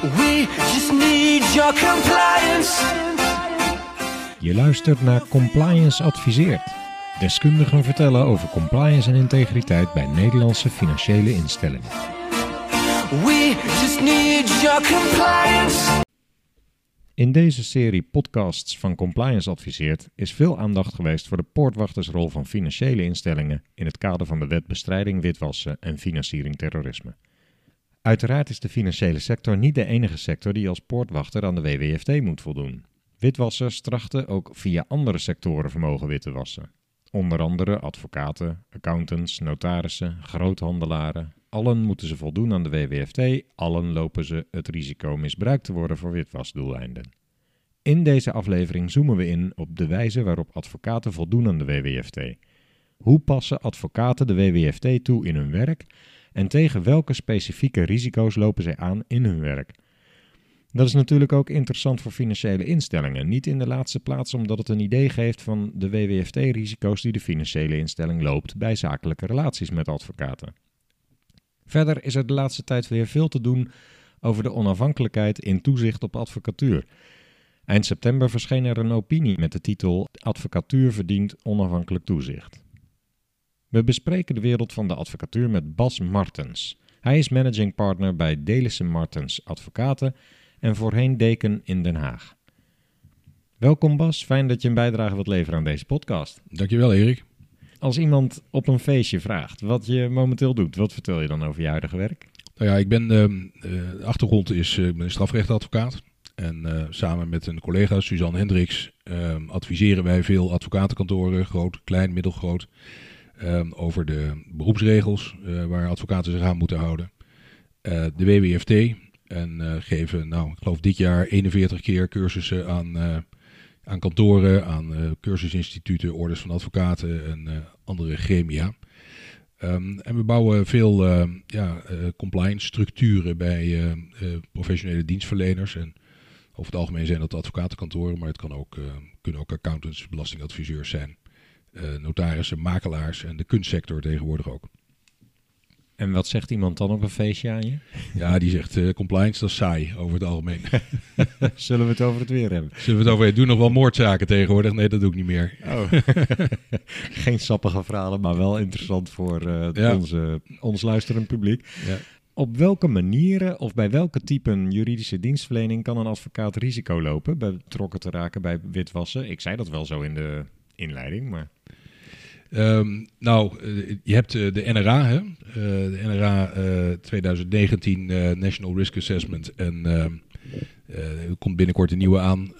We just need your compliance. Je luistert naar Compliance Adviseert. Deskundigen vertellen over compliance en integriteit bij Nederlandse financiële instellingen. We just need your compliance. In deze serie podcasts van Compliance Adviseert is veel aandacht geweest voor de poortwachtersrol van financiële instellingen in het kader van de wet bestrijding witwassen en financiering terrorisme. Uiteraard is de financiële sector niet de enige sector die als poortwachter aan de WWFT moet voldoen. Witwassers trachten ook via andere sectoren vermogen wit te wassen. Onder andere advocaten, accountants, notarissen, groothandelaren. Allen moeten ze voldoen aan de WWFT, allen lopen ze het risico misbruikt te worden voor witwasdoeleinden. In deze aflevering zoomen we in op de wijze waarop advocaten voldoen aan de WWFT. Hoe passen advocaten de WWFT toe in hun werk en tegen welke specifieke risico's lopen zij aan in hun werk? Dat is natuurlijk ook interessant voor financiële instellingen. Niet in de laatste plaats omdat het een idee geeft van de WWFT-risico's die de financiële instelling loopt bij zakelijke relaties met advocaten. Verder is er de laatste tijd weer veel te doen over de onafhankelijkheid in toezicht op advocatuur. Eind september verscheen er een opinie met de titel Advocatuur verdient onafhankelijk toezicht. We bespreken de wereld van de advocatuur met Bas Martens. Hij is managing partner bij Delissen Martens Advocaten en voorheen deken in Den Haag. Welkom Bas, fijn dat je een bijdrage wilt leveren aan deze podcast. Dankjewel, Erik. Als iemand op een feestje vraagt wat je momenteel doet, wat vertel je dan over je huidige werk? Nou ja, ik ben, ehm, eh, de achtergrond is, eh, ik ben een strafrechtadvocaat. En eh, samen met een collega, Suzanne Hendricks, ehm, adviseren wij veel advocatenkantoren, groot, klein, middelgroot, over de beroepsregels eh, waar advocaten zich aan moeten houden. Eh, de WWFT en eh, geven, nou, ik geloof dit jaar 41 keer cursussen aan, aan kantoren, aan cursusinstituten, orders van advocaten en andere gremia. Ehm, en we bouwen veel eh, ja, compliance structuren bij professionele dienstverleners. En over het algemeen zijn dat advocatenkantoren, maar het kan ook, kunnen ook accountants, belastingadviseurs zijn, notarissen, makelaars en de kunstsector tegenwoordig ook. En wat zegt iemand dan op een feestje aan je? Ja, die zegt eh, compliance, dat is saai over het algemeen. Zullen we het over het weer hebben? Zullen we het over, doen nog wel moordzaken tegenwoordig? Nee, dat doe ik niet meer. Oh. Geen sappige verhalen, maar wel interessant voor eh, Ja. onze, ons luisterend publiek. Ja. Op welke manieren of bij welke typen juridische dienstverlening kan een advocaat risico lopen betrokken te raken bij witwassen? Ik zei dat wel zo in de inleiding, maar Ehm, nou, eh, je hebt eh, de NRA, hè? Eh, de NRA eh, 2019 eh, National Risk Assessment. En ehm, eh, er komt binnenkort een nieuwe aan.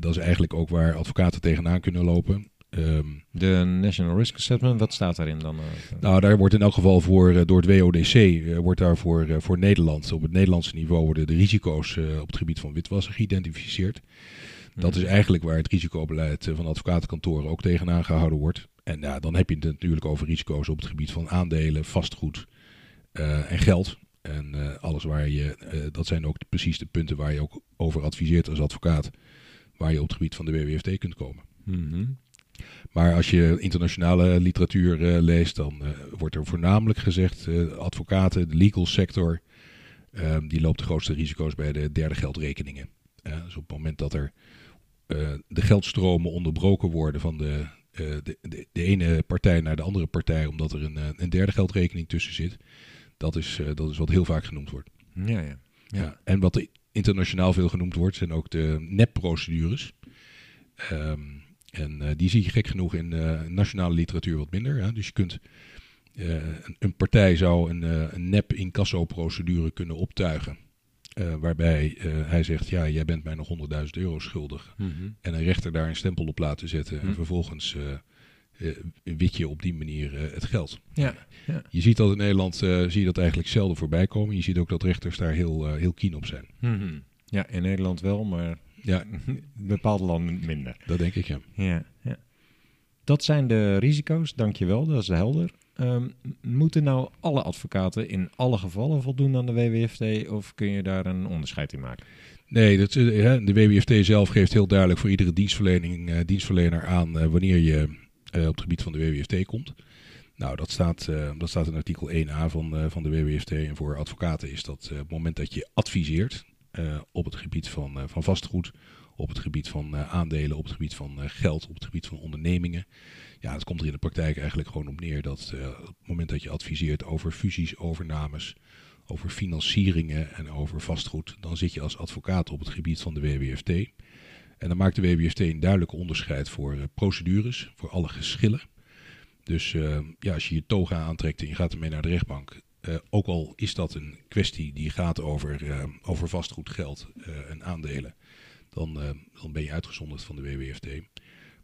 Dat is eigenlijk ook waar advocaten tegenaan kunnen lopen. Ehm, de National Risk Assessment, wat staat daarin dan? nou, daar wordt in elk geval voor, door het WODC, wordt daar voor, voor Nederland, op het Nederlandse niveau, worden de risico's op het gebied van witwassen geïdentificeerd. Dat is eigenlijk waar het risicobeleid van advocatenkantoren ook tegenaan gehouden wordt. En ja, dan heb je het natuurlijk over risico's op het gebied van aandelen, vastgoed eh, en geld. En eh, alles waar je, eh, dat zijn ook precies de punten waar je ook over adviseert als advocaat, waar je op het gebied van de WWFT kunt komen. Mhm. Maar als je internationale literatuur leest, dan wordt er voornamelijk gezegd, advocaten, de legal sector, eh, die loopt de grootste risico's bij de derde geldrekeningen. Dus op het moment dat er de geldstromen onderbroken worden van de, de, de, de ene partij naar de andere partij, omdat er een, eh, een derde geldrekening tussen zit, dat is, eh, dat is wat heel vaak genoemd wordt. Ja, ja. Ja. En wat internationaal veel genoemd wordt, zijn ook de nepprocedures. Ehm, en eh, die zie je gek genoeg in eh, nationale literatuur wat minder. Hè? Dus je kunt, eh, een, een partij zou een, eh, een nep incasso-procedure kunnen optuigen. Eh, waarbij eh, hij zegt, ja, jij bent mij nog 100.000 euro schuldig. Mhm. En een rechter daar een stempel op laten zetten. En vervolgens eh, eh, wit je op die manier het geld. Ja, ja. Je ziet dat in Nederland zie je dat eigenlijk zelden voorbij komen. Je ziet ook dat rechters daar heel, heel keen op zijn. Mhm. ja, in Nederland wel, maar Ja, bepaalde landen minder. dat denk ik, ja. Ja, ja. Dat zijn de risico's, dankjewel, dat is helder. Ehm, moeten nou alle advocaten in alle gevallen voldoen aan de WWFT of kun je daar een onderscheid in maken? Nee, dat, eh, de WWFT zelf geeft heel duidelijk voor iedere dienstverlening, eh, dienstverlener aan eh, wanneer je op het gebied van de WWFT komt. Nou, dat staat, dat staat in artikel 1a van, van de WWFT. En voor advocaten is dat op het moment dat je adviseert. op het gebied van, van vastgoed, op het gebied van aandelen, op het gebied van geld, op het gebied van ondernemingen. Ja, het komt er in de praktijk eigenlijk gewoon op neer dat eh, op het moment dat je adviseert over fusies, overnames, over financieringen en over vastgoed, dan zit je als advocaat op het gebied van de WWFT. En dan maakt de WWFT een duidelijk onderscheid voor eh, procedures, voor alle geschillen. Dus eh, ja, als je je toga aantrekt en je gaat ermee naar de rechtbank, ook al is dat een kwestie die gaat over, eh, over vastgoed, geld en aandelen, dan, dan ben je uitgezonderd van de WWFT.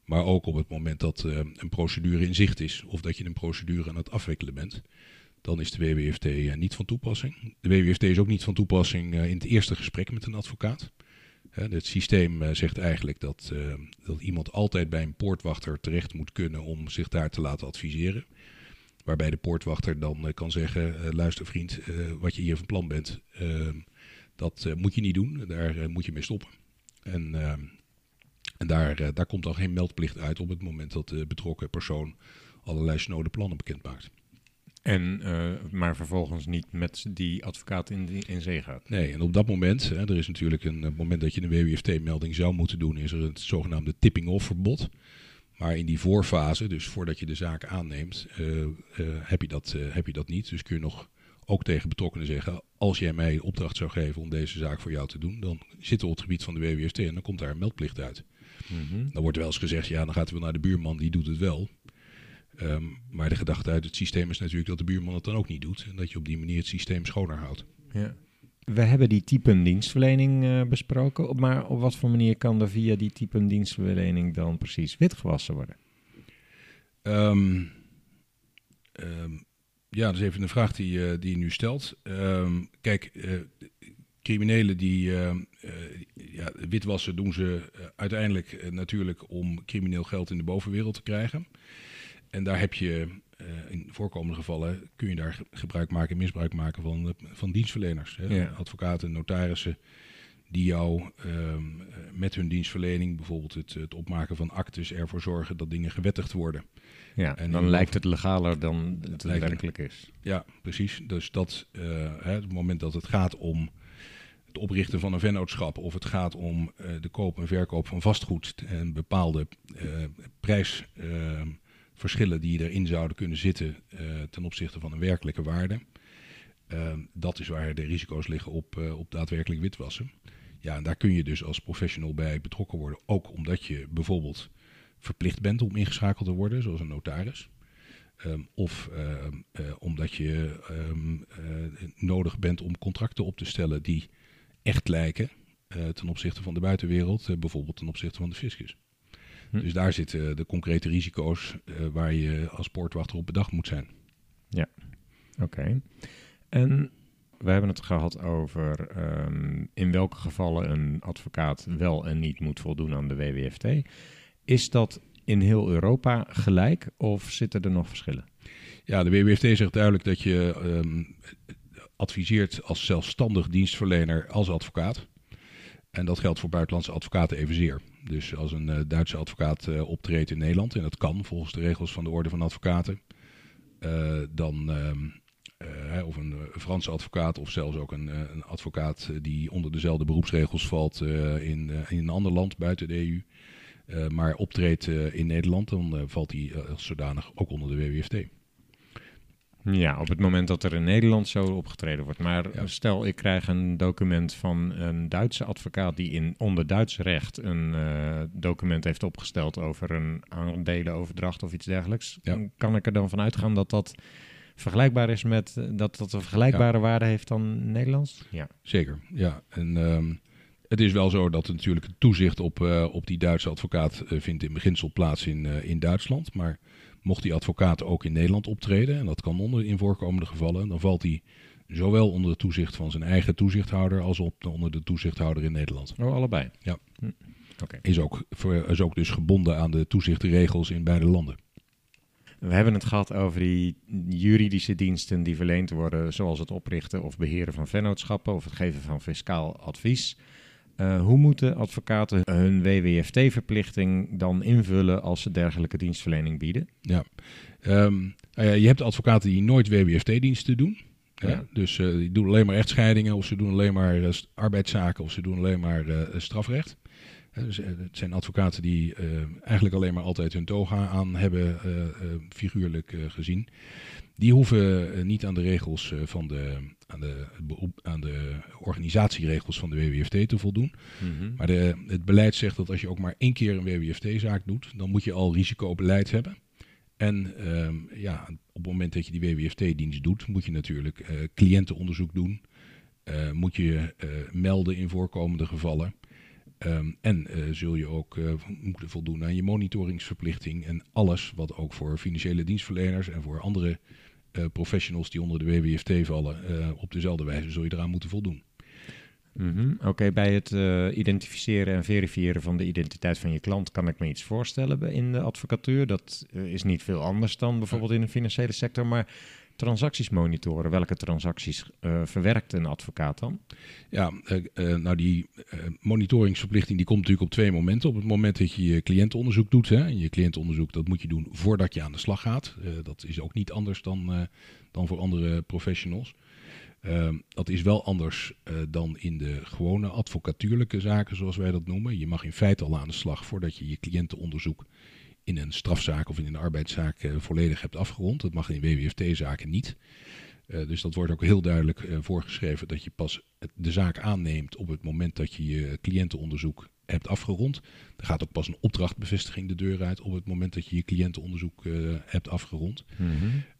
Maar ook op het moment dat eh, een procedure in zicht is of dat je een procedure aan het afwikkelen bent, dan is de WWFT eh, niet van toepassing. De WWFT is ook niet van toepassing eh, in het eerste gesprek met een advocaat. Het systeem zegt eigenlijk dat, dat iemand altijd bij een poortwachter terecht moet kunnen om zich daar te laten adviseren. Waarbij de poortwachter dan kan zeggen: luister vriend, wat je hier van plan bent, dat moet je niet doen. Daar moet je mee stoppen. En, en daar, eh, daar komt dan geen meldplicht uit op het moment dat de betrokken persoon allerlei snode plannen bekend maakt. En, eh, maar vervolgens niet met die advocaat in, die- in zee gaat. Nee, en op dat moment, hè, er is natuurlijk een eh, moment dat je een WWFT-melding zou moeten doen, is er het zogenaamde tipping-off verbod. Maar in die voorfase, dus voordat je de zaak aanneemt, heb, je dat, heb je dat niet. Dus kun je nog ook tegen betrokkenen zeggen, als jij mij opdracht zou geven om deze zaak voor jou te doen, dan zitten we op het gebied van de WWFT en dan komt daar een meldplicht uit. Mhm. Dan wordt er wel eens gezegd, ja, dan gaat het wel naar de buurman, die doet het wel. Ehm, maar de gedachte uit het systeem is natuurlijk dat de buurman het dan ook niet doet. En dat je op die manier het systeem schoner houdt. Ja. We hebben die typen dienstverlening eh, besproken, maar op wat voor manier kan er via die typen dienstverlening dan precies witgewassen worden? Ehm, ehm, ja, dat is even een vraag die, eh, die je nu stelt. Ehm, kijk, eh, criminelen die ehm, eh, ja, witwassen doen ze eh, uiteindelijk eh, natuurlijk om crimineel geld in de bovenwereld te krijgen. En daar heb je eh, in voorkomende gevallen kun je daar ge- gebruik maken, misbruik maken van, eh, van dienstverleners. Hè? Ja. Advocaten, notarissen die jou ehm, eh, met hun dienstverlening, bijvoorbeeld het, het opmaken van actes, ervoor zorgen dat dingen gewettigd worden. Ja, En dan lijkt het legaler dan het werkelijk is. Ja, precies. Dus dat, eh, hè, het moment dat het gaat om het oprichten van een vennootschap of het gaat om eh, de koop en verkoop van vastgoed en bepaalde eh, prijsverschillen die erin zouden kunnen zitten eh, ten opzichte van een werkelijke waarde. eh, dat is waar de risico's liggen op, eh, op daadwerkelijk witwassen. Ja, en daar kun je dus als professional bij betrokken worden. Ook omdat je bijvoorbeeld verplicht bent om ingeschakeld te worden, zoals een notaris. Ehm, of ehm, eh, omdat je ehm, eh, nodig bent om contracten op te stellen die echt lijken eh, ten opzichte van de buitenwereld, eh, bijvoorbeeld ten opzichte van de fiscus. Hm. Dus daar zitten de concrete risico's eh, waar je als poortwachter op bedacht moet zijn. Oké. En we hebben het gehad over ehm, in welke gevallen een advocaat wel en niet moet voldoen aan de WWFT. Is dat in heel Europa gelijk of zitten er nog verschillen? Ja, de WWFT zegt duidelijk dat je ehm, adviseert als zelfstandig dienstverlener als advocaat. En dat geldt voor buitenlandse advocaten evenzeer. Dus als een eh, Duitse advocaat eh, optreedt in Nederland, en dat kan volgens de regels van de Orde van Advocaten, eh, dan, ehm, eh, of een Franse advocaat, of zelfs ook een, een advocaat die onder dezelfde beroepsregels valt in, in een ander land buiten de EU, maar optreedt in Nederland, dan valt hij als zodanig ook onder de WWFT. Ja, op het moment dat er in Nederland zo opgetreden wordt. Maar Ja. stel, ik krijg een document van een Duitse advocaat die in onder Duits recht een eh, document heeft opgesteld over een aandelenoverdracht of iets dergelijks. Ja. Kan ik er dan van uitgaan dat dat vergelijkbaar is met eh, dat dat een vergelijkbare waarde heeft dan Nederlands? Ja. Zeker, ja. En ehm, het is wel zo dat natuurlijk het toezicht op, eh, op die Duitse advocaat vindt in beginsel plaats in, in Duitsland. Maar mocht die advocaat ook in Nederland optreden, en dat kan onder in voorkomende gevallen, dan valt hij zowel onder het toezicht van zijn eigen toezichthouder als op, onder de toezichthouder in Nederland. Oh, allebei? Ja. Hm. Oké. Is ook, is ook dus gebonden aan de toezichtregels in beide landen. We hebben het gehad over die juridische diensten die verleend worden, zoals het oprichten of beheren van vennootschappen of het geven van fiscaal advies. Eh, hoe moeten advocaten hun WWFT-verplichting dan invullen als ze dergelijke dienstverlening bieden? Ja. Ehm, ja, je hebt advocaten die nooit WWFT-diensten doen. Ja. Dus eh, die doen alleen maar echtscheidingen, of ze doen alleen maar eh, arbeidszaken, of ze doen alleen maar eh, strafrecht. Dus, eh, het zijn advocaten die eh, eigenlijk alleen maar altijd hun toga aan hebben, eh, figuurlijk gezien. Die hoeven niet aan de regels van de, aan de, aan de organisatieregels van de WWFT te voldoen. Mhm. Maar de, het beleid zegt dat als je ook maar één keer een WWFT-zaak doet, dan moet je al risicobeleid hebben. En ehm, ja, op het moment dat je die WWFT-dienst doet, moet je natuurlijk cliëntenonderzoek doen. Moet je melden in voorkomende gevallen. Ehm, en eh, zul je ook eh, moeten voldoen aan je monitoringsverplichting. En alles wat ook voor financiële dienstverleners en voor andere eh, professionals die onder de WWFT vallen, op dezelfde wijze zul je eraan moeten voldoen. Mhm. Oké, bij het identificeren en verifiëren van de identiteit van je klant kan ik me iets voorstellen in de advocatuur. Dat is niet veel anders dan bijvoorbeeld in de financiële sector. Maar transacties monitoren, welke transacties eh, verwerkt een advocaat dan? Ja, eh, eh, nou die monitoringsverplichting die komt natuurlijk op twee momenten. Op het moment dat je je cliëntenonderzoek doet. Hè, en je cliëntenonderzoek dat moet je doen voordat je aan de slag gaat. Dat is ook niet anders dan, dan voor andere professionals. Dat is wel anders dan in de gewone advocatuurlijke zaken, zoals wij dat noemen. Je mag in feite al aan de slag voordat je je cliëntenonderzoek in een strafzaak of in een arbeidszaak eh, volledig hebt afgerond. Dat mag in WWFT-zaken niet. Eh, dus dat wordt ook heel duidelijk eh, voorgeschreven dat je pas de zaak aanneemt op het moment dat je je cliëntenonderzoek hebt afgerond. Er gaat ook pas een opdrachtbevestiging de deur uit op het moment dat je je cliëntenonderzoek hebt afgerond.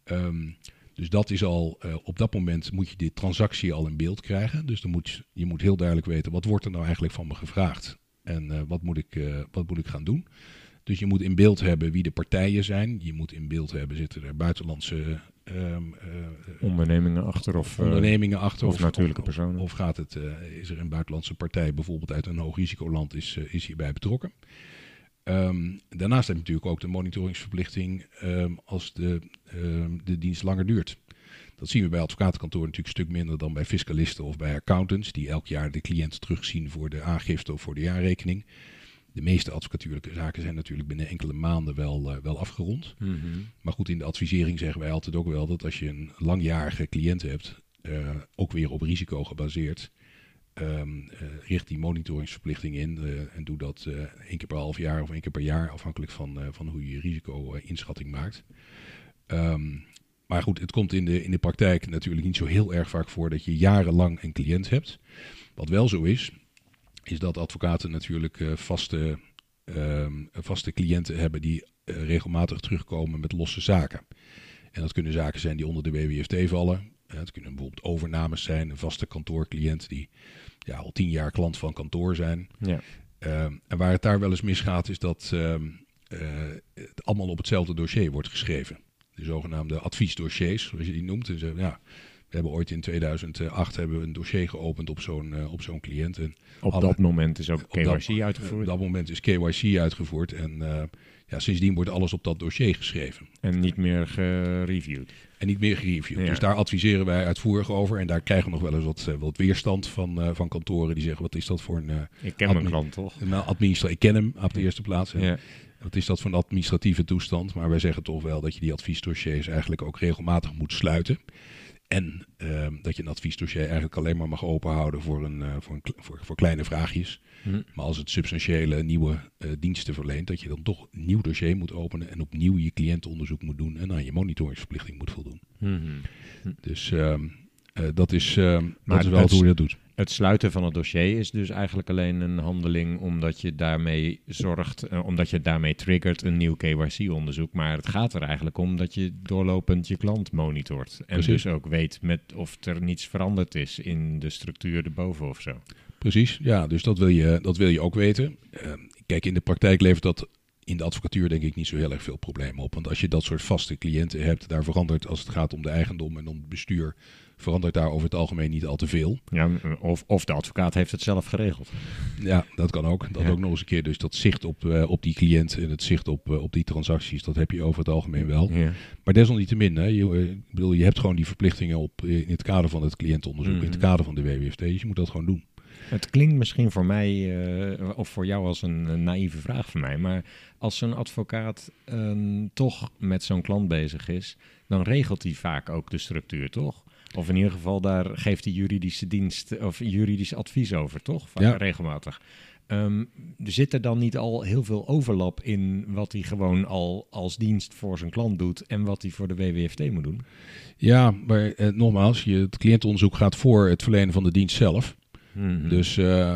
Ehm, dus dat is al, op dat moment moet je die transactie al in beeld krijgen. Dus dan moet, je moet heel duidelijk weten, wat wordt er nou eigenlijk van me gevraagd? En wat, moet ik, wat moet ik gaan doen? Dus je moet in beeld hebben wie de partijen zijn. Je moet in beeld hebben, zitten er buitenlandse ehm, eh, Ondernemingen achter of... eh, ondernemingen achter. of natuurlijke personen. Of, gaat het, eh, is er een buitenlandse partij bijvoorbeeld uit een hoog risicoland is, eh, is hierbij betrokken. Ehm, daarnaast heb je natuurlijk ook de monitoringsverplichting ehm, als de, de dienst langer duurt. Dat zien we bij advocatenkantoren natuurlijk een stuk minder dan bij fiscalisten of bij accountants, die elk jaar de cliënt terugzien voor de aangifte of voor de jaarrekening. De meeste advocatuurlijke zaken zijn natuurlijk binnen enkele maanden wel, eh, wel afgerond. mhm. Maar goed, in de advisering zeggen wij altijd ook wel dat als je een langjarige cliënt hebt, eh, ook weer op risico gebaseerd, ehm, eh, richt die monitoringsverplichting in en doe dat één keer per half jaar of één keer per jaar, afhankelijk van, van hoe je je risico-inschatting maakt. Ehm, maar goed, het komt in de, in de praktijk natuurlijk niet zo heel erg vaak voor dat je jarenlang een cliënt hebt. Wat wel zo is, is dat advocaten natuurlijk eh, vaste, ehm, vaste cliënten hebben die eh, regelmatig terugkomen met losse zaken. En dat kunnen zaken zijn die onder de WWFT vallen. Eh, Het kunnen bijvoorbeeld overnames zijn, een vaste kantoorcliënt die ja, al tien jaar klant van kantoor zijn. Ja. Ehm, en waar het daar wel eens misgaat, is dat ehm, eh, het allemaal op hetzelfde dossier wordt geschreven. De zogenaamde adviesdossiers, zoals je die noemt. Dus, eh, ja, we hebben ooit in 2008 hebben we een dossier geopend op zo'n eh, op zo'n cliënt. En Op Alle- dat moment is ook dat- KYC uitgevoerd. Op dat moment is KYC uitgevoerd. En eh, ja, sindsdien wordt alles op dat dossier geschreven. En niet meer gereviewd. En niet meer gereviewd. Ja. Dus daar adviseren wij uitvoerig over. En daar krijgen we nog wel eens wat, eh, wat weerstand van, van kantoren die zeggen: wat is dat voor een, Ik ken mijn klant toch? een administra Ik ken hem op de eerste plaats. Ja. Wat is dat voor een administratieve toestand? Maar wij zeggen toch wel dat je die adviesdossiers eigenlijk ook regelmatig moet sluiten. En ehm, dat je een adviesdossier eigenlijk alleen maar mag openhouden voor, een, eh, voor, een, voor, voor kleine vraagjes. Hm. Maar als het substantiële nieuwe eh, diensten verleent, dat je dan toch een nieuw dossier moet openen en opnieuw je cliëntenonderzoek moet doen en aan je monitoringsverplichting moet voldoen. Mhm. Dus ehm, eh, dat is, ehm, Maar dat is wel het- hoe je dat doet. Het sluiten van het dossier is dus eigenlijk alleen een handeling omdat je daarmee zorgt, eh, omdat je daarmee triggert een nieuw KYC-onderzoek. Maar het gaat er eigenlijk om dat je doorlopend je klant monitort. En Precies. dus ook weet met of er niets veranderd is in de structuur erboven of zo. Precies, ja, dus dat wil je, dat wil je ook weten. Ehm, kijk, in de praktijk levert dat in de advocatuur denk ik niet zo heel erg veel problemen op. Want als je dat soort vaste cliënten hebt, daar verandert als het gaat om de eigendom en om het bestuur, verandert daar over het algemeen niet al te veel. Ja, of, of de advocaat heeft het zelf geregeld. Ja, dat kan ook. Dat Ja. ook nog eens een keer. Dus dat zicht op, eh, op die cliënt en het zicht op, eh, op die transacties, dat heb je over het algemeen wel. Ja. Maar desalniettemin, hè, je, eh, bedoel, je hebt gewoon die verplichtingen op, in het kader van het cliëntenonderzoek, in het Mhm. kader van de WWFT. Dus je moet dat gewoon doen. Het klinkt misschien voor mij, of voor jou als een, een naïeve vraag van mij, maar als zo'n advocaat ehm, toch met zo'n klant bezig is, dan regelt hij vaak ook de structuur, toch? Of in ieder geval, daar geeft die juridische dienst of juridisch advies over, toch? Vaak Ja. Regelmatig. Er zit er dan niet al heel veel overlap in wat hij gewoon al als dienst voor zijn klant doet en wat hij voor de WWFT moet doen? Ja, maar eh, nogmaals, je, het cliëntonderzoek gaat voor het verlenen van de dienst zelf. Mhm. Dus eh,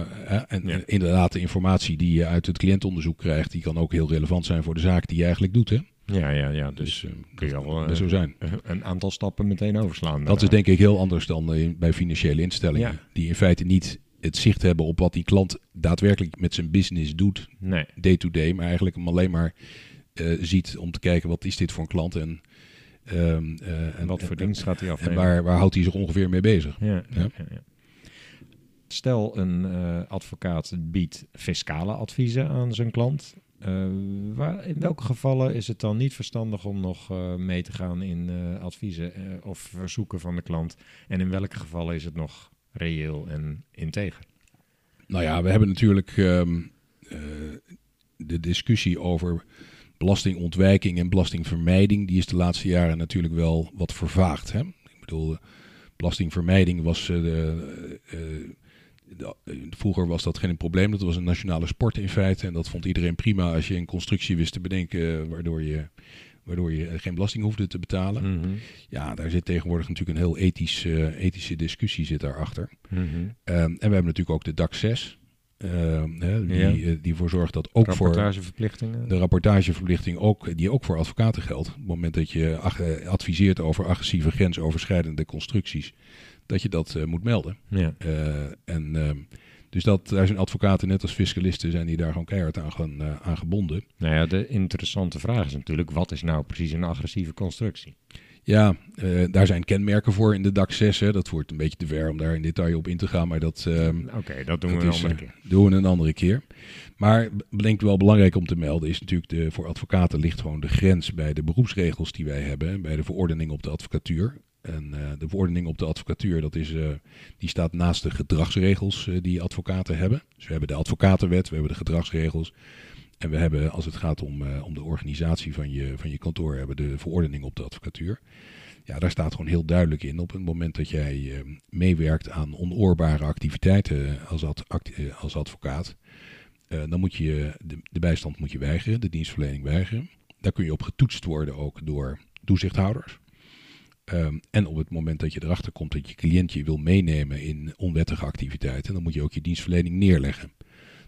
en Ja. inderdaad, de informatie die je uit het cliëntonderzoek krijgt, die kan ook heel relevant zijn voor de zaak die je eigenlijk doet. Hè? Ja, ja, ja. Dus Dus eh, kun je al eh, zo zijn. een aantal stappen meteen overslaan. Dat is denk ik heel anders dan eh, bij financiële instellingen. Ja. Die in feite niet het zicht hebben op wat die klant daadwerkelijk met zijn business doet, Nee. day to day, maar eigenlijk hem alleen maar eh, ziet om te kijken wat is dit voor een klant en, ehm, eh, En wat voor dienst gaat hij en afnemen? waar, waar houdt hij zich ongeveer mee bezig. Ja, ja. Ja. ja, ja. Stel, een eh, advocaat biedt fiscale adviezen aan zijn klant. Eh, waar, in welke gevallen is het dan niet verstandig om nog eh, mee te gaan in eh, adviezen of verzoeken van de klant? En in welke gevallen is het nog reëel en integer? Nou ja, we hebben natuurlijk ehm, eh, de discussie over belastingontwijking en belastingvermijding. Die is de laatste jaren natuurlijk wel wat vervaagd. Hè? Ik bedoel, belastingvermijding was. de, vroeger was dat geen probleem. Dat was een nationale sport in feite. En dat vond iedereen prima als je een constructie wist te bedenken. eh, waardoor je, waardoor je geen belasting hoefde te betalen. Mhm. Ja, daar zit tegenwoordig natuurlijk een heel ethisch, eh, ethische discussie zit daarachter. Ehm, en we hebben natuurlijk ook de DAC 6. ehm, hè, die, Ja. eh, die ervoor zorgt dat ook voor de rapportageverplichting ook, die ook voor advocaten geldt. Op het moment dat je eh, adviseert over agressieve grensoverschrijdende constructies, dat je dat eh, moet melden. Ja. Eh, en ehm, dus dat, daar zijn advocaten net als fiscalisten zijn die daar gewoon keihard aan, gaan, eh, aan gebonden. Nou ja, de interessante vraag is natuurlijk, wat is nou precies een agressieve constructie? Ja, daar zijn kenmerken voor in de DAC 6. Hè. Dat wordt een beetje te ver om daar in detail op in te gaan, maar dat... ehm, Oké, dat doen Dat we een is, andere keer. doen we een andere keer. Maar bedenk wel belangrijk om te melden is natuurlijk de, voor advocaten ligt gewoon de grens bij de beroepsregels die wij hebben, bij de verordening op de advocatuur. En eh, de verordening op de advocatuur, dat is, eh, die staat naast de gedragsregels eh, die advocaten hebben. Dus we hebben de advocatenwet, we hebben de gedragsregels. En we hebben, als het gaat om, om de organisatie van je, van je kantoor, hebben de verordening op de advocatuur. Ja, daar staat gewoon heel duidelijk in. Op het moment dat jij meewerkt aan onoorbare activiteiten als, advocaat, dan moet je de, de bijstand moet je weigeren, de dienstverlening weigeren. Daar kun je op getoetst worden ook door toezichthouders. Ehm, en op het moment dat je erachter komt dat je cliënt je wil meenemen in onwettige activiteiten, dan moet je ook je dienstverlening neerleggen.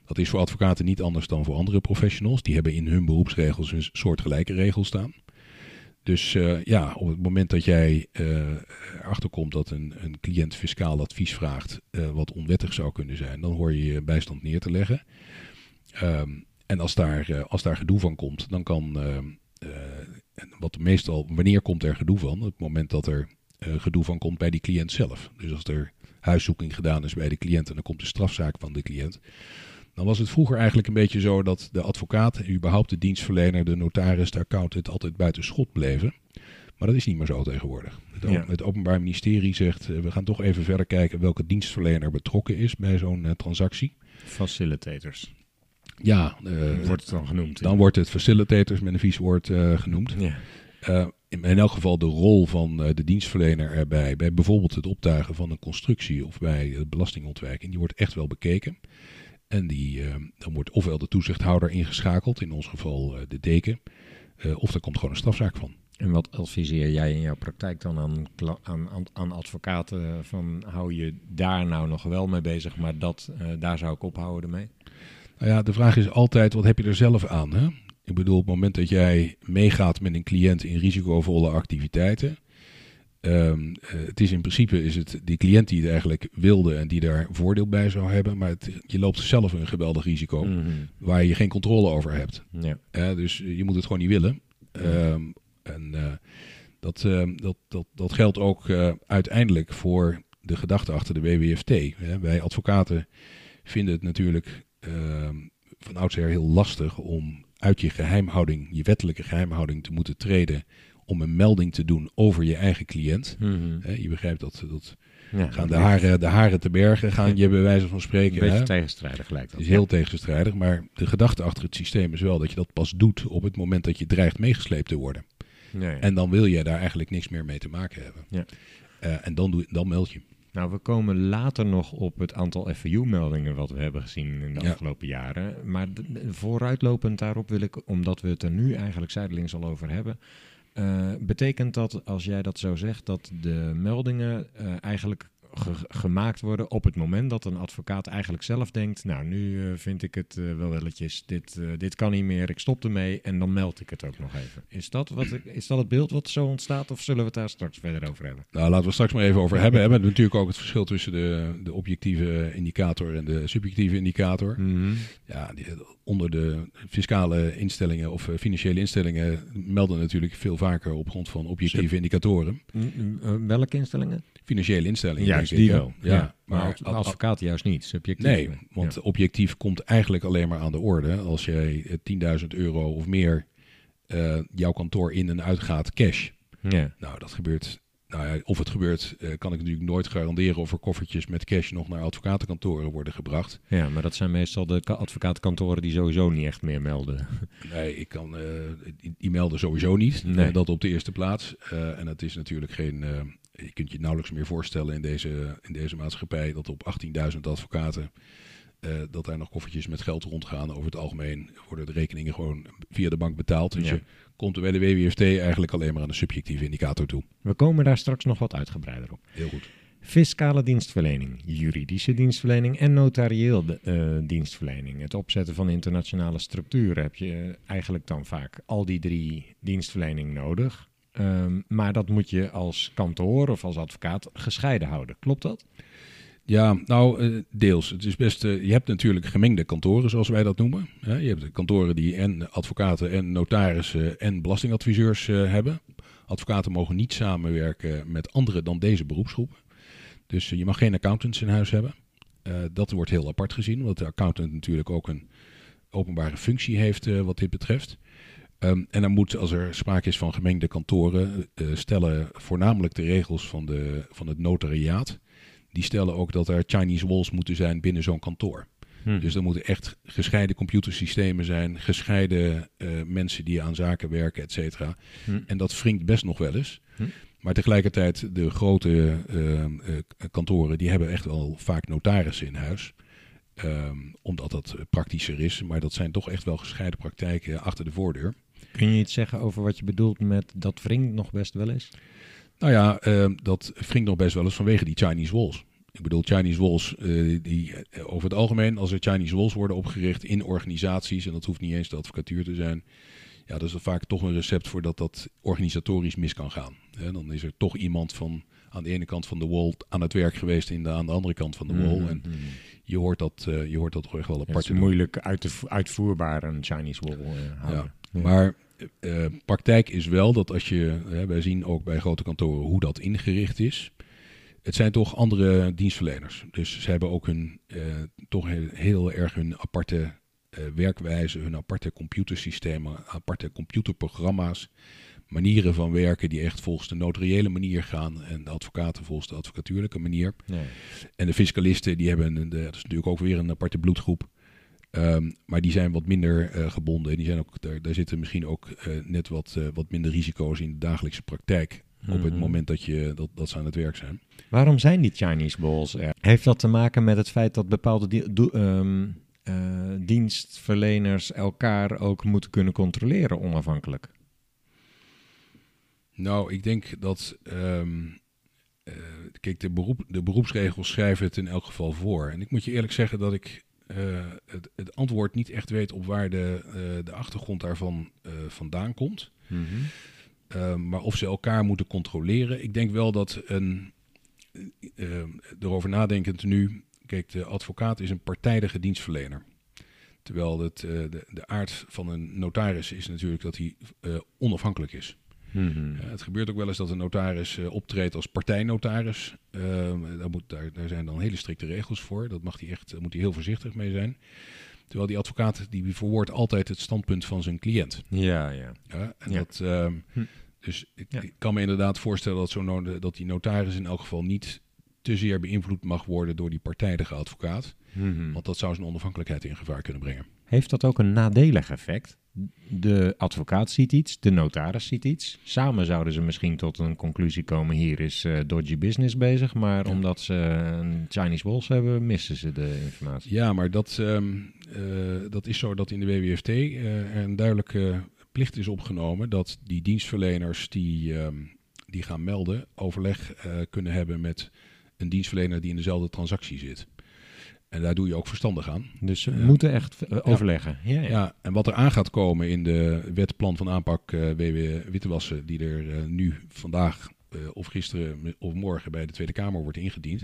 Dat is voor advocaten niet anders dan voor andere professionals. Die hebben in hun beroepsregels een soortgelijke regel staan. Dus eh, ja, op het moment dat jij eh erachter komt dat een, een cliënt fiscaal advies vraagt eh, wat onwettig zou kunnen zijn, dan hoor je je bijstand neer te leggen. Ehm, en als daar, eh, als daar gedoe van komt, dan kan, eh, en wat meestal, wanneer komt er gedoe van? Op het moment dat er eh, gedoe van komt bij die cliënt zelf. Dus als er huiszoeking gedaan is bij de cliënt en dan komt de strafzaak van de cliënt. Dan was het vroeger eigenlijk een beetje zo dat de advocaat, überhaupt de dienstverlener, de notaris, de accountant altijd buiten schot bleven. Maar dat is niet meer zo tegenwoordig. Het, o- Ja. het Openbaar Ministerie zegt, eh, we gaan toch even verder kijken welke dienstverlener betrokken is bij zo'n eh, transactie. Facilitators Ja, eh, wordt het dan genoemd. dan wordt het facilitators met een vies woord eh, genoemd. Ja. Eh, in, elk geval de rol van de dienstverlener erbij, bij bijvoorbeeld het optuigen van een constructie of bij belastingontwijking, die wordt echt wel bekeken. En die, dan wordt ofwel de toezichthouder ingeschakeld, in ons geval de deken, of er komt gewoon een strafzaak van. En wat adviseer jij in jouw praktijk dan aan, aan, aan, advocaten? Van hou je daar nou nog wel mee bezig, maar dat, daar zou ik ophouden mee? Nou ja, de vraag is altijd, wat heb je er zelf aan? Hè? Ik bedoel, op het moment dat jij meegaat met een cliënt in risicovolle activiteiten. eh, het is in principe is het die cliënt die het eigenlijk wilde en die daar voordeel bij zou hebben. Maar het, je loopt zelf een geweldig risico Mhm. waar je geen controle over hebt. Ja. Dus je moet het gewoon niet willen. Ehm, en eh, dat, ehm, dat, dat, dat geldt ook eh, uiteindelijk voor de gedachte achter de WWFT. Wij advocaten vinden het natuurlijk van oudsher heel lastig om uit je geheimhouding, je wettelijke geheimhouding te moeten treden om een melding te doen over je eigen cliënt. Mhm. Je begrijpt dat, dat Ja, gaan de haren, de haren te bergen, gaan je bij wijze van Een spreken. beetje hè. tegenstrijdig lijkt dat. Het is heel tegenstrijdig, maar de gedachte achter het systeem is wel dat je dat pas doet op het moment dat je dreigt meegesleept te worden. Ja, ja. En dan wil je daar eigenlijk niks meer mee te maken hebben. Ja. Eh, en dan, doe, dan meld je. Nou, we komen later nog op het aantal FAU-meldingen wat we hebben gezien in de Ja. afgelopen jaren. Maar vooruitlopend daarop wil ik, omdat we het er nu eigenlijk zijdelings al over hebben. eh, betekent dat, als jij dat zo zegt, dat de meldingen eh, eigenlijk ge- gemaakt worden op het moment dat een advocaat eigenlijk zelf denkt: Nou, nu eh, vind ik het eh, wel welletjes, dit, eh, dit kan niet meer, ik stop ermee en dan meld ik het ook nog even. Is dat, wat, ik- is dat het beeld wat zo ontstaat of zullen we het daar straks verder over hebben? Nou, laten we straks maar even over hebben. We hebben natuurlijk ook het verschil tussen de, de objectieve indicator en de subjectieve indicator. Ja, die, onder de fiscale instellingen of eh, financiële instellingen melden natuurlijk veel vaker op grond van objectieve indicatoren. Mm, eh, welke instellingen? Financiële instellingen. Juist, denk ik, die wel. Ja, maar maar als advocaat juist niet, subjectief. Nee, want objectief komt eigenlijk alleen maar aan de orde als jij eh, 10.000 euro of meer eh, jouw kantoor in en uitgaat cash. Ja. Nou, dat gebeurt. Nou ja, of het gebeurt, eh, kan ik natuurlijk nooit garanderen of er koffertjes met cash nog naar advocatenkantoren worden gebracht. ja, maar dat zijn meestal de ka- advocaatkantoren die sowieso niet echt meer melden. Nee, ik kan, eh, die, die melden sowieso niet. Nee. Eh, dat op de eerste plaats. En het is natuurlijk geen. je kunt je nauwelijks meer voorstellen in deze, in deze maatschappij dat op 18.000 advocaten. Eh, dat daar nog koffertjes met geld rondgaan. Over het algemeen worden de rekeningen gewoon via de bank betaald. Dus Ja. je komt bij de WWFT eigenlijk alleen maar aan de subjectieve indicator toe. We komen daar straks nog wat uitgebreider op. Heel goed. Fiscale dienstverlening, juridische dienstverlening en notarieel de- eh, dienstverlening. Het opzetten van internationale structuren heb je eh, eigenlijk dan vaak al die drie dienstverlening nodig. Ehm, maar dat moet je als kantoor of als advocaat gescheiden houden. Klopt dat? Ja, nou, eh, deels. Het is best, eh, je hebt natuurlijk gemengde kantoren, zoals wij dat noemen. Je hebt kantoren die en advocaten en notarissen en belastingadviseurs eh, hebben. Advocaten mogen niet samenwerken met anderen dan deze beroepsgroep. Dus je mag geen accountants in huis hebben. Dat wordt heel apart gezien, omdat de accountant natuurlijk ook een openbare functie heeft wat dit betreft. Ehm, en dan moet, als er sprake is van gemengde kantoren, stellen voornamelijk de regels van, de, van het notariaat die stellen ook dat er Chinese walls moeten zijn binnen zo'n kantoor. Dus er moeten echt gescheiden computersystemen zijn, gescheiden eh, mensen die aan zaken werken, et cetera. Hm. En dat wringt best nog wel eens. Hm. Maar tegelijkertijd, de grote eh, eh, kantoren, die hebben echt wel vaak notarissen in huis. Ehm, omdat dat praktischer is. Maar dat zijn toch echt wel gescheiden praktijken achter de voordeur. Kun je iets zeggen over wat je bedoelt met dat wringt nog best wel eens? Nou ja, ehm, dat wringt nog best wel eens vanwege die Chinese walls. Ik bedoel, Chinese walls, eh, die, eh, over het algemeen, als er Chinese walls worden opgericht in organisaties, en dat hoeft niet eens de advocatuur te zijn, ja, dat is vaak toch een recept voor dat dat organisatorisch mis kan gaan. Hè, dan is er toch iemand van aan de ene kant van de wall aan het werk geweest in de, aan de andere kant van de wall. En je hoort dat, eh, je hoort dat toch echt wel Ja, apart. het te is moeilijk uit te vo- uitvoerbaar een Chinese wall houden. Ja. Maar eh, praktijk is wel dat als je, hè, wij zien ook bij grote kantoren hoe dat ingericht is. Het zijn toch andere dienstverleners. Dus ze hebben ook hun, eh, toch heel, heel erg hun aparte eh, werkwijze, hun aparte computersystemen, aparte computerprogramma's, manieren van werken die echt volgens de notariële manier gaan en de advocaten volgens de advocatuurlijke manier. Ja. En de fiscalisten, die hebben, een, dat is natuurlijk ook weer een aparte bloedgroep. Ehm, maar die zijn wat minder eh, gebonden. Die zijn ook, daar, daar zitten misschien ook eh, net wat, eh, wat minder risico's in de dagelijkse praktijk. Op het Mhm. moment dat, je, dat, dat ze aan het werk zijn. Waarom zijn die Chinese walls er? Heeft dat te maken met het feit dat bepaalde di- ehm, eh, dienstverleners elkaar ook moeten kunnen controleren onafhankelijk? Nou, ik denk dat. ehm, eh, kijk, de, beroep, de beroepsregels schrijven het in elk geval voor. En ik moet je eerlijk zeggen dat ik het, het antwoord niet echt weet op waar de, eh, de achtergrond daarvan eh, vandaan komt. Uh, maar of ze elkaar moeten controleren. Ik denk wel dat een. Erover nadenkend nu. Kijk, de advocaat is een partijdige dienstverlener. Terwijl het, de, de aard van een notaris is natuurlijk dat hij onafhankelijk is. Mm-hmm. het gebeurt ook wel eens dat een notaris uh, optreedt als partijnotaris. Ehm, daar, moet, daar, daar, zijn dan hele strikte regels voor. Dat mag hij echt, daar moet hij heel voorzichtig mee zijn. Terwijl die advocaat die verwoordt altijd het standpunt van zijn cliënt. Ja, ja. ja en Ja. Dat, uh, Hm. Dus ik, Ja. ik, kan me inderdaad voorstellen dat, zo no dat die notaris in elk geval niet te zeer beïnvloed mag worden door die partijdige advocaat. Mm-hmm. Want dat zou zijn onafhankelijkheid in gevaar kunnen brengen. Heeft dat ook een nadelig effect? De advocaat ziet iets, de notaris ziet iets. Samen zouden ze misschien tot een conclusie komen: hier is eh, dodgy business bezig. Maar Ja. omdat ze een Chinese walls hebben, missen ze de informatie. Ja, maar dat, ehm, eh, dat is zo dat in de WWFT eh, er een duidelijke plicht is opgenomen dat die dienstverleners die, ehm, die gaan melden overleg eh, kunnen hebben met een dienstverlener die in dezelfde transactie zit. En daar doe je ook verstandig aan. Dus ze Ja. moeten echt eh, overleggen. Ja, ja. Ja, en wat er aan gaat komen in de wetplan van aanpak eh WW Wittewassen, die er eh, nu vandaag eh, of gisteren of morgen bij de Tweede Kamer wordt ingediend,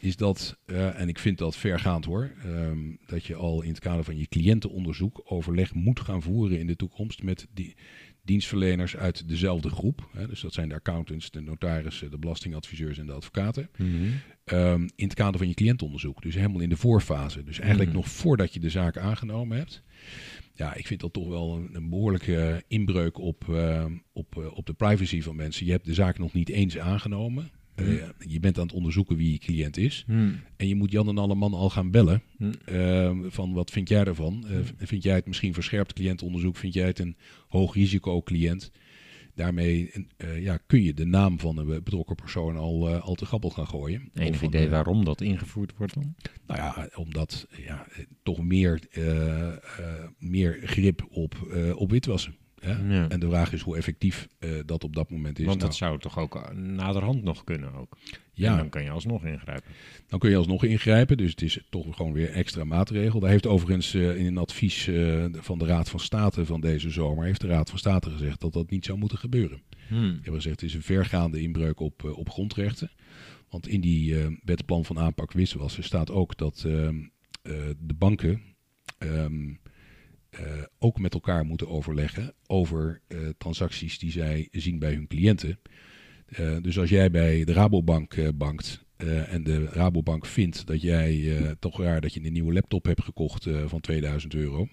is dat, eh, en ik vind dat vergaand hoor, ehm, dat je al in het kader van je cliëntenonderzoek overleg moet gaan voeren in de toekomst met die dienstverleners uit dezelfde groep. Hè, dus dat zijn de accountants, de notarissen, de belastingadviseurs en de advocaten. Mhm. Ehm, in het kader van je cliëntonderzoek. Dus helemaal in de voorfase. Dus eigenlijk Mhm. nog voordat je de zaak aangenomen hebt. Ja, ik vind dat toch wel een, een behoorlijke inbreuk op, ehm, op, eh, op de privacy van mensen. Je hebt de zaak nog niet eens aangenomen. Eh, Mhm. je bent aan het onderzoeken wie je cliënt is. Hm. En je moet Jan en alle man al gaan bellen. Hm. ehm, van wat vind jij ervan? Eh, vind jij het misschien verscherpt cliëntonderzoek? Vind jij het een hoog risico cliënt? Daarmee eh, ja, kun je de naam van een betrokken persoon al, eh, al te grappel gaan gooien. Enig van, idee eh, waarom dat ingevoerd wordt dan? nou ja, omdat ja, toch meer, meer grip op, op witwassen. Hè? Ja. En de vraag is hoe effectief eh, dat op dat moment is. Want Nou, dat zou toch ook eh, naderhand nog kunnen ook. ja, En dan kan je alsnog ingrijpen. dan kun je alsnog ingrijpen. Dus het is toch gewoon weer extra maatregel. Daar heeft overigens eh, in een advies van de Raad van State van deze zomer... heeft de Raad van State gezegd dat dat niet zou moeten gebeuren. Hm. Die hebben gezegd het is een vergaande inbreuk op, op grondrechten. Want in die wetplan van aanpak witwassen staat ook dat ehm, eh, de banken ehm, eh, ook met elkaar moeten overleggen over eh, transacties die zij zien bij hun cliënten. Eh, dus als jij bij de Rabobank eh, bankt eh, en de Rabobank vindt dat jij eh, toch raar dat je een nieuwe laptop hebt gekocht eh, van 2000 euro,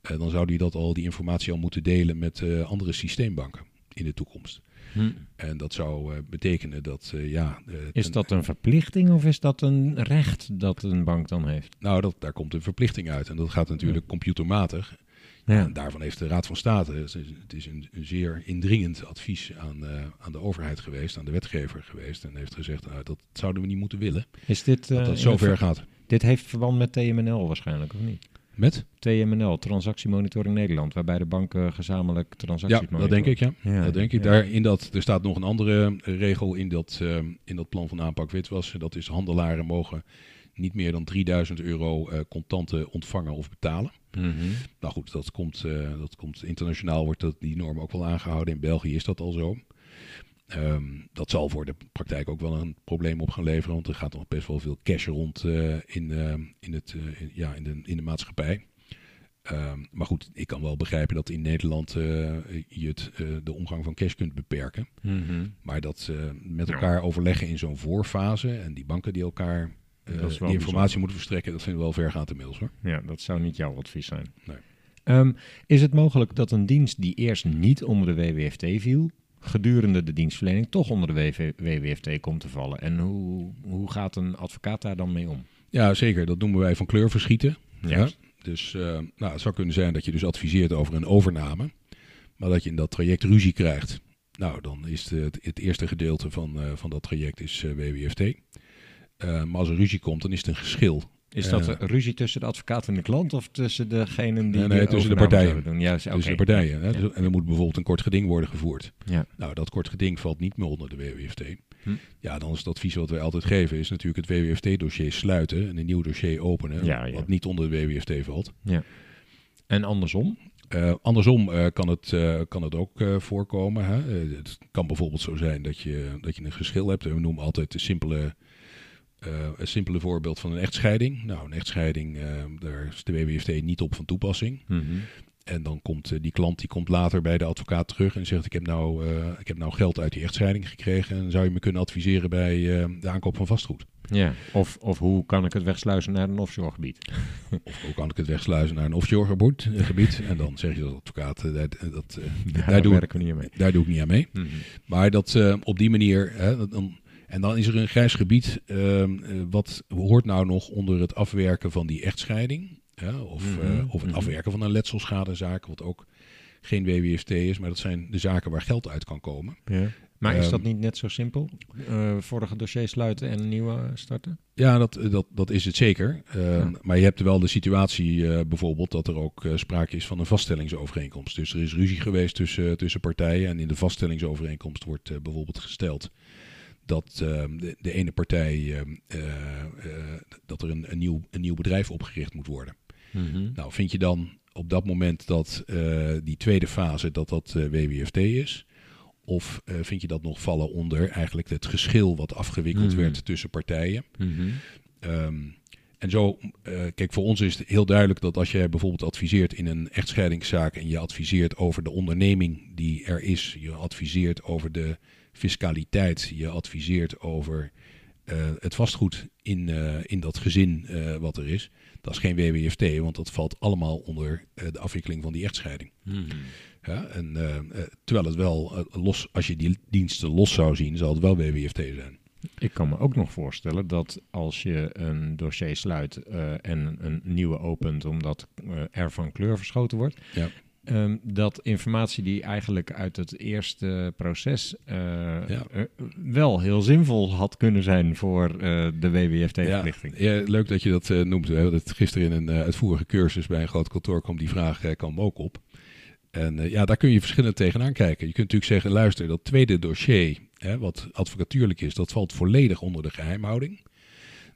eh, dan zou die dat al die informatie al moeten delen met eh, andere systeembanken in de toekomst. Hm. En dat zou eh, betekenen dat, eh, ja... eh, Is dat een verplichting of is dat een recht dat een bank dan heeft? Nou, dat, daar komt een verplichting uit. En dat gaat natuurlijk computermatig. Ja. En daarvan heeft de Raad van State... Het is, het is een, een zeer indringend advies aan, aan de overheid geweest, aan de wetgever geweest. En heeft gezegd, nou, dat zouden we niet moeten willen. Is dit, Dat dat in zo het ver ver- gaat. Dit heeft verband met TMNL waarschijnlijk, of niet? Met? TMNL, Transactiemonitoring Nederland, waarbij de banken gezamenlijk transacties Ja, dat denk ik, ja. Ja, dat denk ik. ja. Daar, in dat, er staat nog een andere eh, regel in dat, eh, in dat plan van aanpak witwassen. Dat is handelaren mogen niet meer dan 3000 euro eh, contanten ontvangen of betalen. Mhm. Nou goed, dat komt, eh, dat komt internationaal wordt dat, die norm ook wel aangehouden. In België is dat al zo. Ehm, dat zal voor de praktijk ook wel een probleem op gaan leveren, want er gaat nog best wel veel cash rond eh, in, eh, in, het, eh, in- ja, in, de, in de maatschappij. Ehm, maar goed, ik kan wel begrijpen dat in Nederland eh, je het, eh, de omgang van cash kunt beperken. Mhm. Maar dat eh, met Ja. elkaar overleggen in zo'n voorfase en die banken die elkaar eh, die informatie bijzonder. moeten verstrekken, dat vinden we wel vergaand inmiddels hoor. Ja, dat zou niet jouw advies zijn. Nee. Ehm, is het mogelijk dat een dienst die eerst niet onder de WWFT viel, gedurende de dienstverlening toch onder de WV WWFT komt te vallen? En hoe, hoe gaat een advocaat daar dan mee om? Ja, zeker. Dat noemen wij van kleur verschieten. Ja. Dus eh, nou, het zou kunnen zijn dat je dus adviseert over een overname, maar dat je in dat traject ruzie krijgt. Nou, dan is het, het eerste gedeelte van, eh, van dat traject is eh, WWFT. Maar als er ruzie komt, dan is het een geschil. Is dat een ruzie tussen de advocaat en de klant of tussen degenen die Nee, nee, de tussen de partijen. doen? Ja, tussen de partijen. Hè? Ja. Dus- en er moet bijvoorbeeld een kort geding worden gevoerd. Ja. Nou, dat kort geding valt niet meer onder de WWFT. Hm. Ja, dan is het advies wat wij altijd geven, is natuurlijk het WWFT-dossier sluiten en een nieuw dossier openen, Ja, ja. wat niet onder de WWFT valt. En andersom? Eh, andersom eh, kan, het, eh, kan het ook voorkomen. Hè? Het kan bijvoorbeeld zo zijn dat je, dat je een geschil hebt. We noemen altijd de simpele, eh, een simpele voorbeeld van een echtscheiding. Nou, een echtscheiding, eh, daar is de WWFT niet op van toepassing. Mhm. En dan komt eh, die klant die komt later bij de advocaat terug en zegt: ik heb, nou, ik heb nou geld uit die echtscheiding gekregen. En zou je me kunnen adviseren bij de aankoop van vastgoed? Ja. Of, of hoe kan ik het wegsluizen naar een offshore gebied? Of hoe kan ik het wegsluizen naar een offshore gebied? En dan zeg je als advocaat: dat, dat, Daar, doe, ik- we niet mee. daar doe ik niet aan mee. Mhm. Maar dat op die manier. Hè, dat dan, en dan is er een grijs gebied. ehm, eh, wat hoort nou nog onder het afwerken van die echtscheiding? Ja, of, Mhm, eh, of het mhm. afwerken van een letselschadezaak, wat ook geen WWFT is, maar dat zijn de zaken waar geld uit kan komen. Ja. Maar is Ehm, dat niet net zo simpel? Eh, vorige dossier sluiten en een nieuwe starten? Ja, dat, dat, dat is het zeker. Eh, Ja. Maar je hebt wel de situatie bijvoorbeeld dat er ook sprake is van een vaststellingsovereenkomst. Dus er is ruzie geweest tussen, tussen partijen en in de vaststellingsovereenkomst wordt bijvoorbeeld gesteld dat eh, de, de ene partij eh, eh, eh, dat er een, een, nieuw, een nieuw bedrijf opgericht moet worden. Mhm. Nou, vind je dan op dat moment dat eh, die tweede fase dat dat WWFT is? Of vind je dat nog vallen onder eigenlijk het geschil wat afgewikkeld Mhm. werd tussen partijen? Mhm. Ehm, en zo, kijk, voor ons is het heel duidelijk dat als jij bijvoorbeeld adviseert in een echtscheidingszaak en je adviseert over de onderneming die er is, je adviseert over de fiscaliteit, je adviseert over eh, het vastgoed in, eh, in dat gezin eh, wat er is, dat is geen WWFT, want dat valt allemaal onder eh, de afwikkeling van die echtscheiding. Mhm. Ja, en, terwijl het wel los, als je die diensten los zou zien, zal het wel WWFT zijn. Ik kan me ook nog voorstellen dat als je een dossier sluit eh, en een nieuwe opent omdat eh, er van kleur verschoten wordt, Ja. Ehm, dat informatie die eigenlijk uit het eerste proces eh, Ja. eh, wel heel zinvol had kunnen zijn voor eh, de WWFT-verplichting. Ja, ja, leuk dat je dat noemt. We hebben het gisteren in een uitvoerige cursus bij een groot kantoor kwam die vraag kwam ook op. En ja, daar kun je verschillend tegenaan kijken. Je kunt natuurlijk zeggen, luister, dat tweede dossier, hè, wat advocatuurlijk is, dat valt volledig onder de geheimhouding.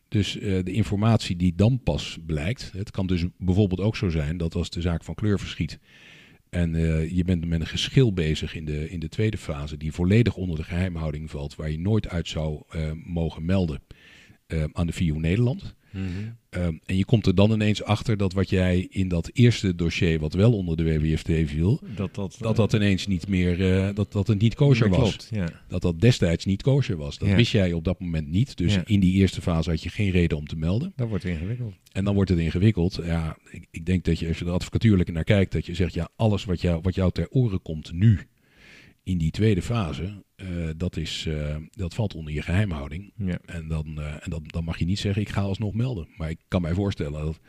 Dus de informatie die dan pas blijkt, het kan dus bijvoorbeeld ook zo zijn dat als de zaak van kleur verschiet en eh, je bent met een geschil bezig in de, in de tweede fase, die volledig onder de geheimhouding valt, waar je nooit uit zou eh, mogen melden eh, aan de VU Nederland. Mhm. Ehm, en je komt er dan ineens achter dat wat jij in dat eerste dossier, wat wel onder de WWFT viel, Dat dat, dat dat ineens niet meer, eh, dat, dat het niet kosher was. Klopt, ja. Dat dat destijds niet kosher was. Dat Ja. wist jij op dat moment niet. Dus Ja. in die eerste fase had je geen reden om te melden. Dat wordt ingewikkeld. En dan wordt het ingewikkeld. Ja, ik, ik denk dat je, als je er advocatuurlijk naar kijkt, dat je zegt, ja, alles wat jou, wat jou ter oren komt nu, in die tweede fase, eh, dat, is, eh, dat valt onder je geheimhouding. Ja. En, dan, eh, en dan, dan mag je niet zeggen, ik ga alsnog melden. Maar ik kan mij voorstellen dat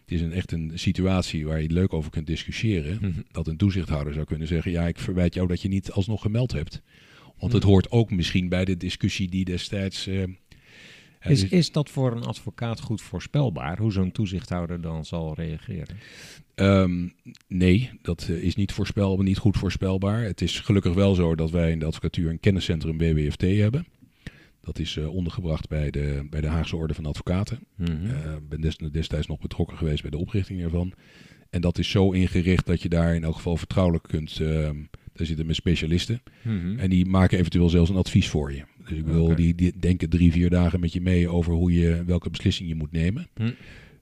het is een, echt een situatie waar je leuk over kunt discussiëren. Mhm. Dat een toezichthouder zou kunnen zeggen, ja, ik verwijt jou dat je niet alsnog gemeld hebt. Want het Mhm. hoort ook misschien bij de discussie die destijds... Is, dus- is dat voor een advocaat goed voorspelbaar, hoe zo'n toezichthouder dan zal reageren? Ehm, nee, dat eh, is niet, voorspelbaar, niet goed voorspelbaar. Het is gelukkig wel zo dat wij in de advocatuur een kenniscentrum WWFT hebben. Dat is eh, ondergebracht bij de, bij de Haagse Orde van Advocaten. Mhm. Eh, Ik ben des- destijds nog betrokken geweest bij de oprichting ervan. En dat is zo ingericht dat je daar in elk geval vertrouwelijk kunt. ehm, daar zitten met specialisten. Mhm. En die maken eventueel zelfs een advies voor je. Dus ik wil, die, die denken drie, vier dagen met je mee over hoe je, welke beslissing je moet nemen. Hm.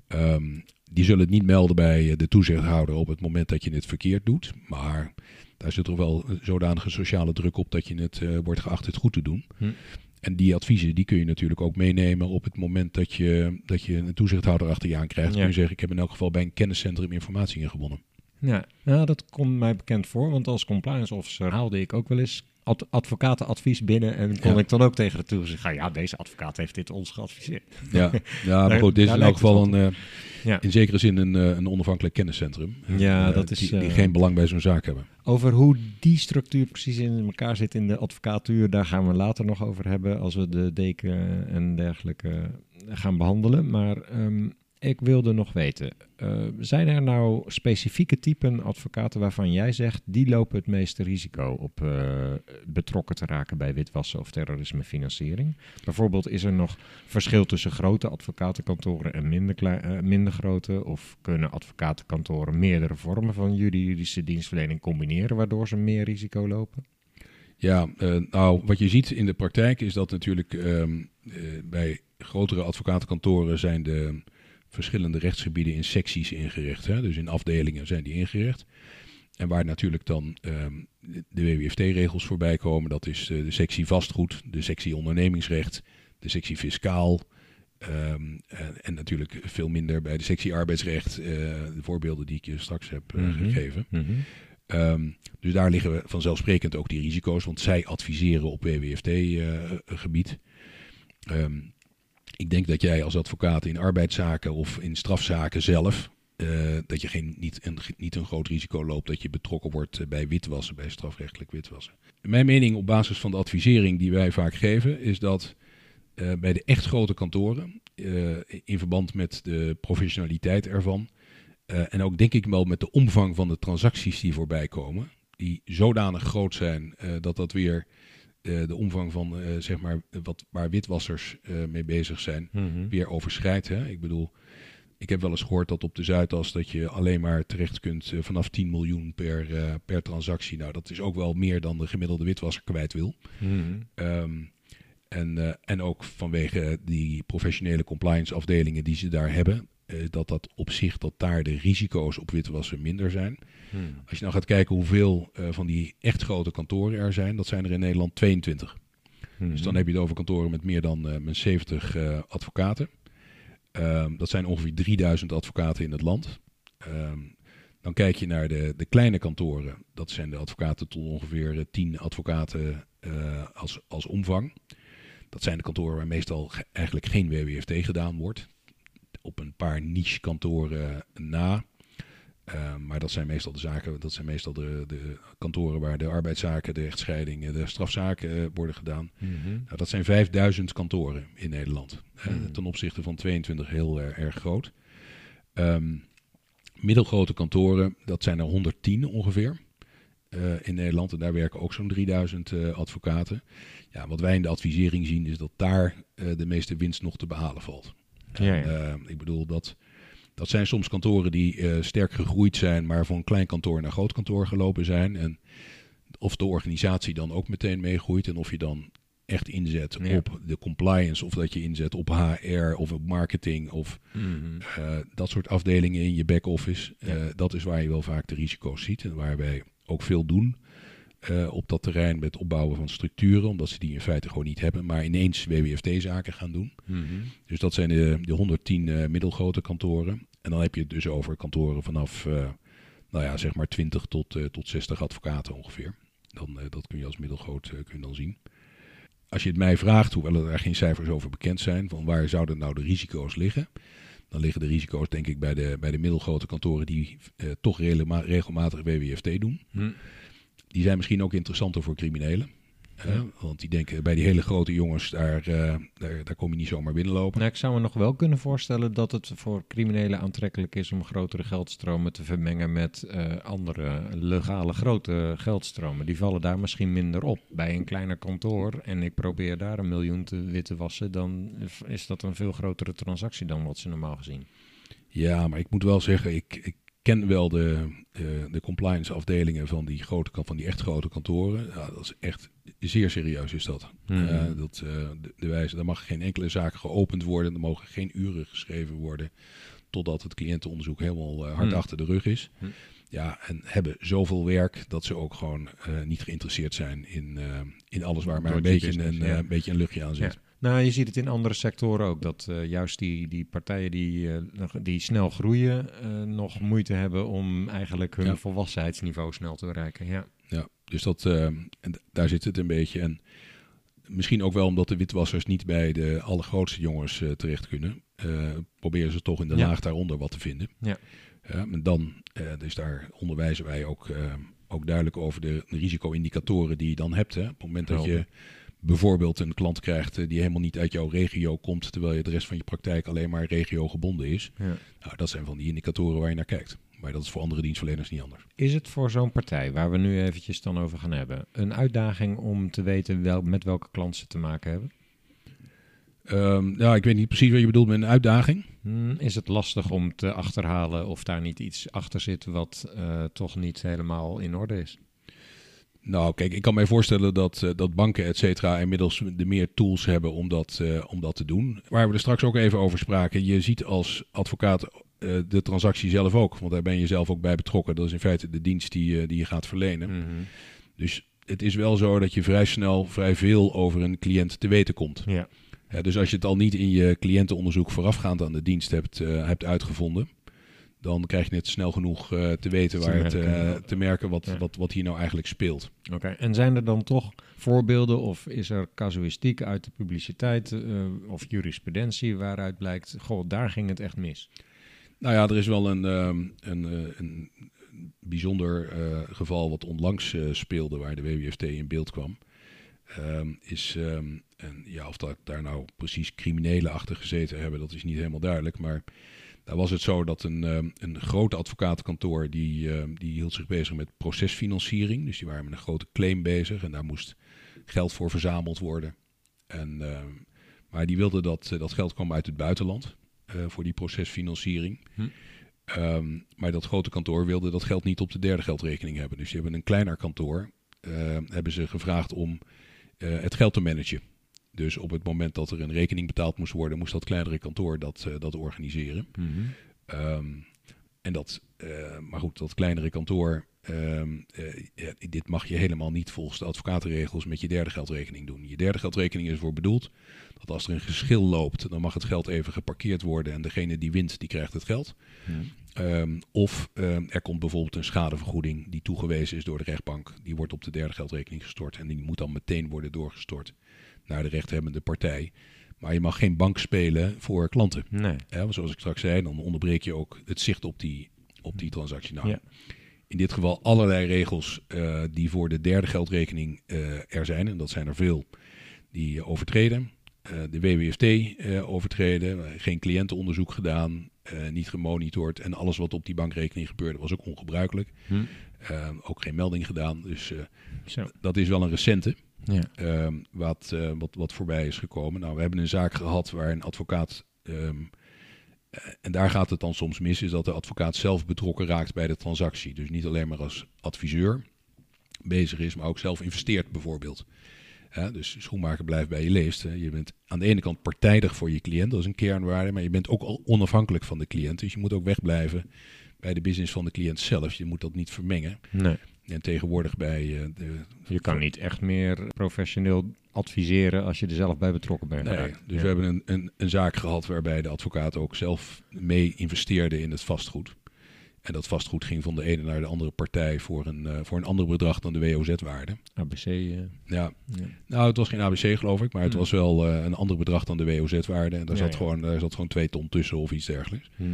Ehm, die zullen het niet melden bij eh, de toezichthouder op het moment dat je het verkeerd doet. Maar daar zit er wel zodanige sociale druk op dat je het eh, wordt geacht het goed te doen. Hm. En die adviezen die kun je natuurlijk ook meenemen op het moment dat je, dat je een toezichthouder achter je aan krijgt. Ja. Kun je zeggen, ik heb in elk geval bij een kenniscentrum informatie ingewonnen. Ja, nou, dat komt mij bekend voor, want als compliance officer haalde ik ook wel eens ad- advocatenadvies binnen en kon Ja. ik dan ook tegen de toezicht gaan, ja, deze advocaat heeft dit ons geadviseerd. Ja, ja maar goed, dit is in elk geval een, eh, Ja. in zekere zin een, eh, een onafhankelijk kenniscentrum. Ja, Eh, dat is, Die, die geen belang bij zo'n zaak hebben. Over hoe die structuur precies in elkaar zit in de advocatuur, daar gaan we later nog over hebben als we de deken en dergelijke gaan behandelen. Maar ehm, ik wilde nog weten, eh, zijn er nou specifieke typen advocaten waarvan jij zegt, die lopen het meeste risico op eh, betrokken te raken bij witwassen of terrorismefinanciering? Bijvoorbeeld is er nog verschil tussen grote advocatenkantoren en minder, eh, minder grote? Of kunnen advocatenkantoren meerdere vormen van juridische dienstverlening combineren, waardoor ze meer risico lopen? Ja, nou, wat je ziet in de praktijk is dat natuurlijk ehm, eh, bij grotere advocatenkantoren zijn de verschillende rechtsgebieden in secties ingericht. Hè? Dus in afdelingen zijn die ingericht. En waar natuurlijk dan ehm, de- WWFT-regels voorbij komen, dat is eh, de sectie vastgoed, de sectie ondernemingsrecht, de sectie fiscaal. ehm, en, en natuurlijk veel minder bij de sectie arbeidsrecht, eh, de voorbeelden die ik je straks heb eh, Mhm. gegeven. Ehm, dus daar liggen we vanzelfsprekend ook die risico's, want zij adviseren op WWFT-gebied. Ik denk dat jij als advocaat in arbeidszaken of in strafzaken zelf eh, dat je geen, niet, een, niet een groot risico loopt dat je betrokken wordt eh, bij witwassen, bij strafrechtelijk witwassen. Mijn mening op basis van de advisering die wij vaak geven, is dat eh, bij de echt grote kantoren, in verband met de professionaliteit ervan, en ook denk ik wel met de omvang van de transacties die voorbij komen, die zodanig groot zijn dat dat weer eh, de omvang van eh, zeg maar wat, waar witwassers eh, mee bezig zijn, Mhm. weer overschrijdt. Hè? Ik bedoel, ik heb wel eens gehoord dat op de Zuidas dat je alleen maar terecht kunt vanaf 10 miljoen per, per transactie. Nou, dat is ook wel meer dan de gemiddelde witwasser kwijt wil. Mhm. Ehm, en, en ook vanwege die professionele compliance afdelingen die ze daar hebben, eh, dat dat op zich dat daar de risico's op witwassen minder zijn. Mhm. Als je nou gaat kijken hoeveel eh, van die echt grote kantoren er zijn, dat zijn er in Nederland 22. Mhm. Dus dan heb je het over kantoren met meer dan eh, met 70 eh, advocaten. Ehm, dat zijn ongeveer 3000 advocaten in het land. Ehm, dan kijk je naar de, de kleine kantoren. Dat zijn de advocaten tot ongeveer eh, 10 advocaten als, als omvang. Dat zijn de kantoren waar meestal ge- eigenlijk geen WWFT gedaan wordt. Op een paar niche kantoren na. Ehm, maar dat zijn meestal de zaken, dat zijn meestal de, de kantoren waar de arbeidszaken, de echtscheidingen, de strafzaken eh, worden gedaan. Mhm. Nou, dat zijn 5000 kantoren in Nederland. Eh, Hmm. ten opzichte van 22 heel eh, erg groot. Ehm, middelgrote kantoren, dat zijn er 110 ongeveer eh, in Nederland. En daar werken ook zo'n 3000 eh, advocaten. Ja, wat wij in de advisering zien is dat daar eh, de meeste winst nog te behalen valt. Ja, eh, ik bedoel, dat, dat zijn soms kantoren die eh, sterk gegroeid zijn, maar van klein kantoor naar groot kantoor gelopen zijn. En of de organisatie dan ook meteen meegroeit en of je dan echt inzet Ja. op de compliance of dat je inzet op HR of op marketing of Mhm. eh, dat soort afdelingen in je back-office. Ja. Dat is waar je wel vaak de risico's ziet en waar wij ook veel doen eh, op dat terrein met opbouwen van structuren, omdat ze die in feite gewoon niet hebben, maar ineens WWFT-zaken gaan doen. Mhm. Dus dat zijn de, de 110 eh, middelgrote kantoren. En dan heb je het dus over kantoren vanaf, eh, nou ja, zeg maar 20 tot, tot 60 advocaten ongeveer. Dan, dat kun je als middelgroot kun je dan zien. Als je het mij vraagt, hoewel er daar geen cijfers over bekend zijn, van waar zouden nou de risico's liggen? Dan liggen de risico's denk ik bij de, bij de middelgrote kantoren die toch regelmatig WWFT doen. Mhm. Die zijn misschien ook interessanter voor criminelen. want die denken bij die hele grote jongens, daar, eh, daar, daar kom je niet zomaar binnenlopen. Nou, ik zou me nog wel kunnen voorstellen dat het voor criminelen aantrekkelijk is om grotere geldstromen te vermengen met eh, andere legale grote geldstromen. Die vallen daar misschien minder op. Bij een kleiner kantoor en ik probeer daar een miljoen te witte wassen, dan is dat een veel grotere transactie dan wat ze normaal gezien. Ja, maar ik moet wel zeggen, ik, ik ken wel de, de, de compliance afdelingen van die, grote, van die echt grote kantoren. Ja, dat is echt zeer serieus is dat. Eh, dat eh, de, de wijze, daar mag geen enkele zaak geopend worden. Er mogen geen uren geschreven worden totdat het cliëntenonderzoek helemaal eh, hard Mhm. achter de rug is. Mhm. Ja, en hebben zoveel werk dat ze ook gewoon niet geïnteresseerd zijn in, in alles waar maar een beetje, business, een, ja. een beetje een luchtje aan zit. Ja. Nou, je ziet het in andere sectoren ook. Dat eh, juist die, die partijen die, eh, die snel groeien, eh, nog moeite hebben om eigenlijk hun Ja. volwassenheidsniveau snel te bereiken. Ja. Ja, dus dat, en daar zit het een beetje. En misschien ook wel omdat de witwassers niet bij de allergrootste jongens terecht kunnen. proberen ze toch in de Ja. laag daaronder wat te vinden. Ja. En dan, dus daar onderwijzen wij ook, ook duidelijk over de, de risico-indicatoren die je dan hebt. Hè. Op het moment dat je. Bijvoorbeeld een klant krijgt eh, die helemaal niet uit jouw regio komt, terwijl je de rest van je praktijk alleen maar regio gebonden is. Ja. Nou, dat zijn van die indicatoren waar je naar kijkt. Maar dat is voor andere dienstverleners niet anders. Is het voor zo'n partij, waar we nu eventjes dan over gaan hebben, een uitdaging om te weten wel, met welke klant ze te maken hebben? Ehm, ja, ik weet niet precies wat je bedoelt met een uitdaging. Hmm, is het lastig om te achterhalen of daar niet iets achter zit wat eh, toch niet helemaal in orde is? Nou, kijk, ik kan mij voorstellen dat, eh, dat banken, et cetera, inmiddels de meer tools hebben om dat, eh, om dat te doen. Waar we er straks ook even over spraken. Je ziet als advocaat eh, de transactie zelf ook, want daar ben je zelf ook bij betrokken. Dat is in feite de dienst die, die je gaat verlenen. Mhm. Dus het is wel zo dat je vrij snel vrij veel over een cliënt te weten komt. Ja. Dus als je het al niet in je cliëntenonderzoek voorafgaand aan de dienst hebt, hebt uitgevonden, dan krijg je het snel genoeg eh, te weten Te waar het, merken. eh, te merken wat, Ja. wat, wat hier nou eigenlijk speelt. Oké, en zijn er dan toch voorbeelden of is er casuïstiek uit de publiciteit eh, of jurisprudentie waaruit blijkt, goh, daar ging het echt mis? Nou ja, er is wel een, ehm, een, een bijzonder geval wat onlangs speelde waar de WWFT in beeld kwam. Ehm, is, ehm, en ja, of dat daar nou precies criminelen achter gezeten hebben, dat is niet helemaal duidelijk. Maar daar was het zo dat een, ehm, een grote advocatenkantoor, die, ehm, die hield zich bezig met procesfinanciering. Dus die waren met een grote claim bezig en daar moest geld voor verzameld worden. En, ehm, maar die wilden dat, eh, dat geld kwam uit het buitenland eh, voor die procesfinanciering. Hm. Ehm, maar dat grote kantoor wilde dat geld niet op de derde geldrekening hebben. Dus die hebben een kleiner kantoor, hebben ze gevraagd om eh, het geld te managen. Dus op het moment dat er een rekening betaald moest worden, moest dat kleinere kantoor dat, eh, dat organiseren. Ehm, en dat, eh, maar goed, dat kleinere kantoor, ehm, eh, ja, dit mag je helemaal niet volgens de advocatenregels met je derde geldrekening doen. Je derde geldrekening is ervoor bedoeld dat als er een geschil loopt, dan mag het geld even geparkeerd worden en degene die wint, die krijgt het geld. Ehm, of er komt bijvoorbeeld een schadevergoeding die toegewezen is door de rechtbank. Die wordt op de derde geldrekening gestort en die moet dan meteen worden doorgestort naar de rechthebbende partij. Maar je mag geen bank spelen voor klanten. Nee. Ja, zoals ik straks zei, dan onderbreek je ook het zicht op die, op die transactie. Nou, Ja. In dit geval allerlei regels eh, die voor de derde geldrekening eh, er zijn. En dat zijn er veel die eh, overtreden. Eh, de WWFT overtreden. Geen cliëntenonderzoek gedaan. niet gemonitord. En alles wat op die bankrekening gebeurde was ook ongebruikelijk. Hm. Ook geen melding gedaan. Dus Zo. dat is wel een recente. Ja. Ehm, wat, eh, wat, wat voorbij is gekomen. Nou, we hebben een zaak gehad waar een advocaat. ehm, eh, en daar gaat het dan soms mis, is dat de advocaat zelf betrokken raakt bij de transactie. Dus niet alleen maar als adviseur bezig is, maar ook zelf investeert bijvoorbeeld. Ja, dus schoenmaker blijft bij je leest. Hè. Je bent aan de ene kant partijdig voor je cliënt, dat is een kernwaarde, maar je bent ook al onafhankelijk van de cliënt. Dus je moet ook wegblijven bij de business van de cliënt zelf. Je moet dat niet vermengen. Nee. En tegenwoordig bij de Je kan niet echt meer professioneel adviseren als je er zelf bij betrokken bent. Nee, dus Ja. we hebben een, een, een zaak gehad waarbij de advocaat ook zelf mee investeerde in het vastgoed. En dat vastgoed ging van de ene naar de andere partij voor een, eh, voor een ander bedrag dan de WOZ-waarde. ABC. eh, Ja, ja. nou, het was geen ABC geloof ik, maar het Hmm. was wel een ander bedrag dan de WOZ-waarde. En daar, Ja, zat ja. Gewoon, daar zat gewoon twee ton tussen of iets dergelijks. Hm.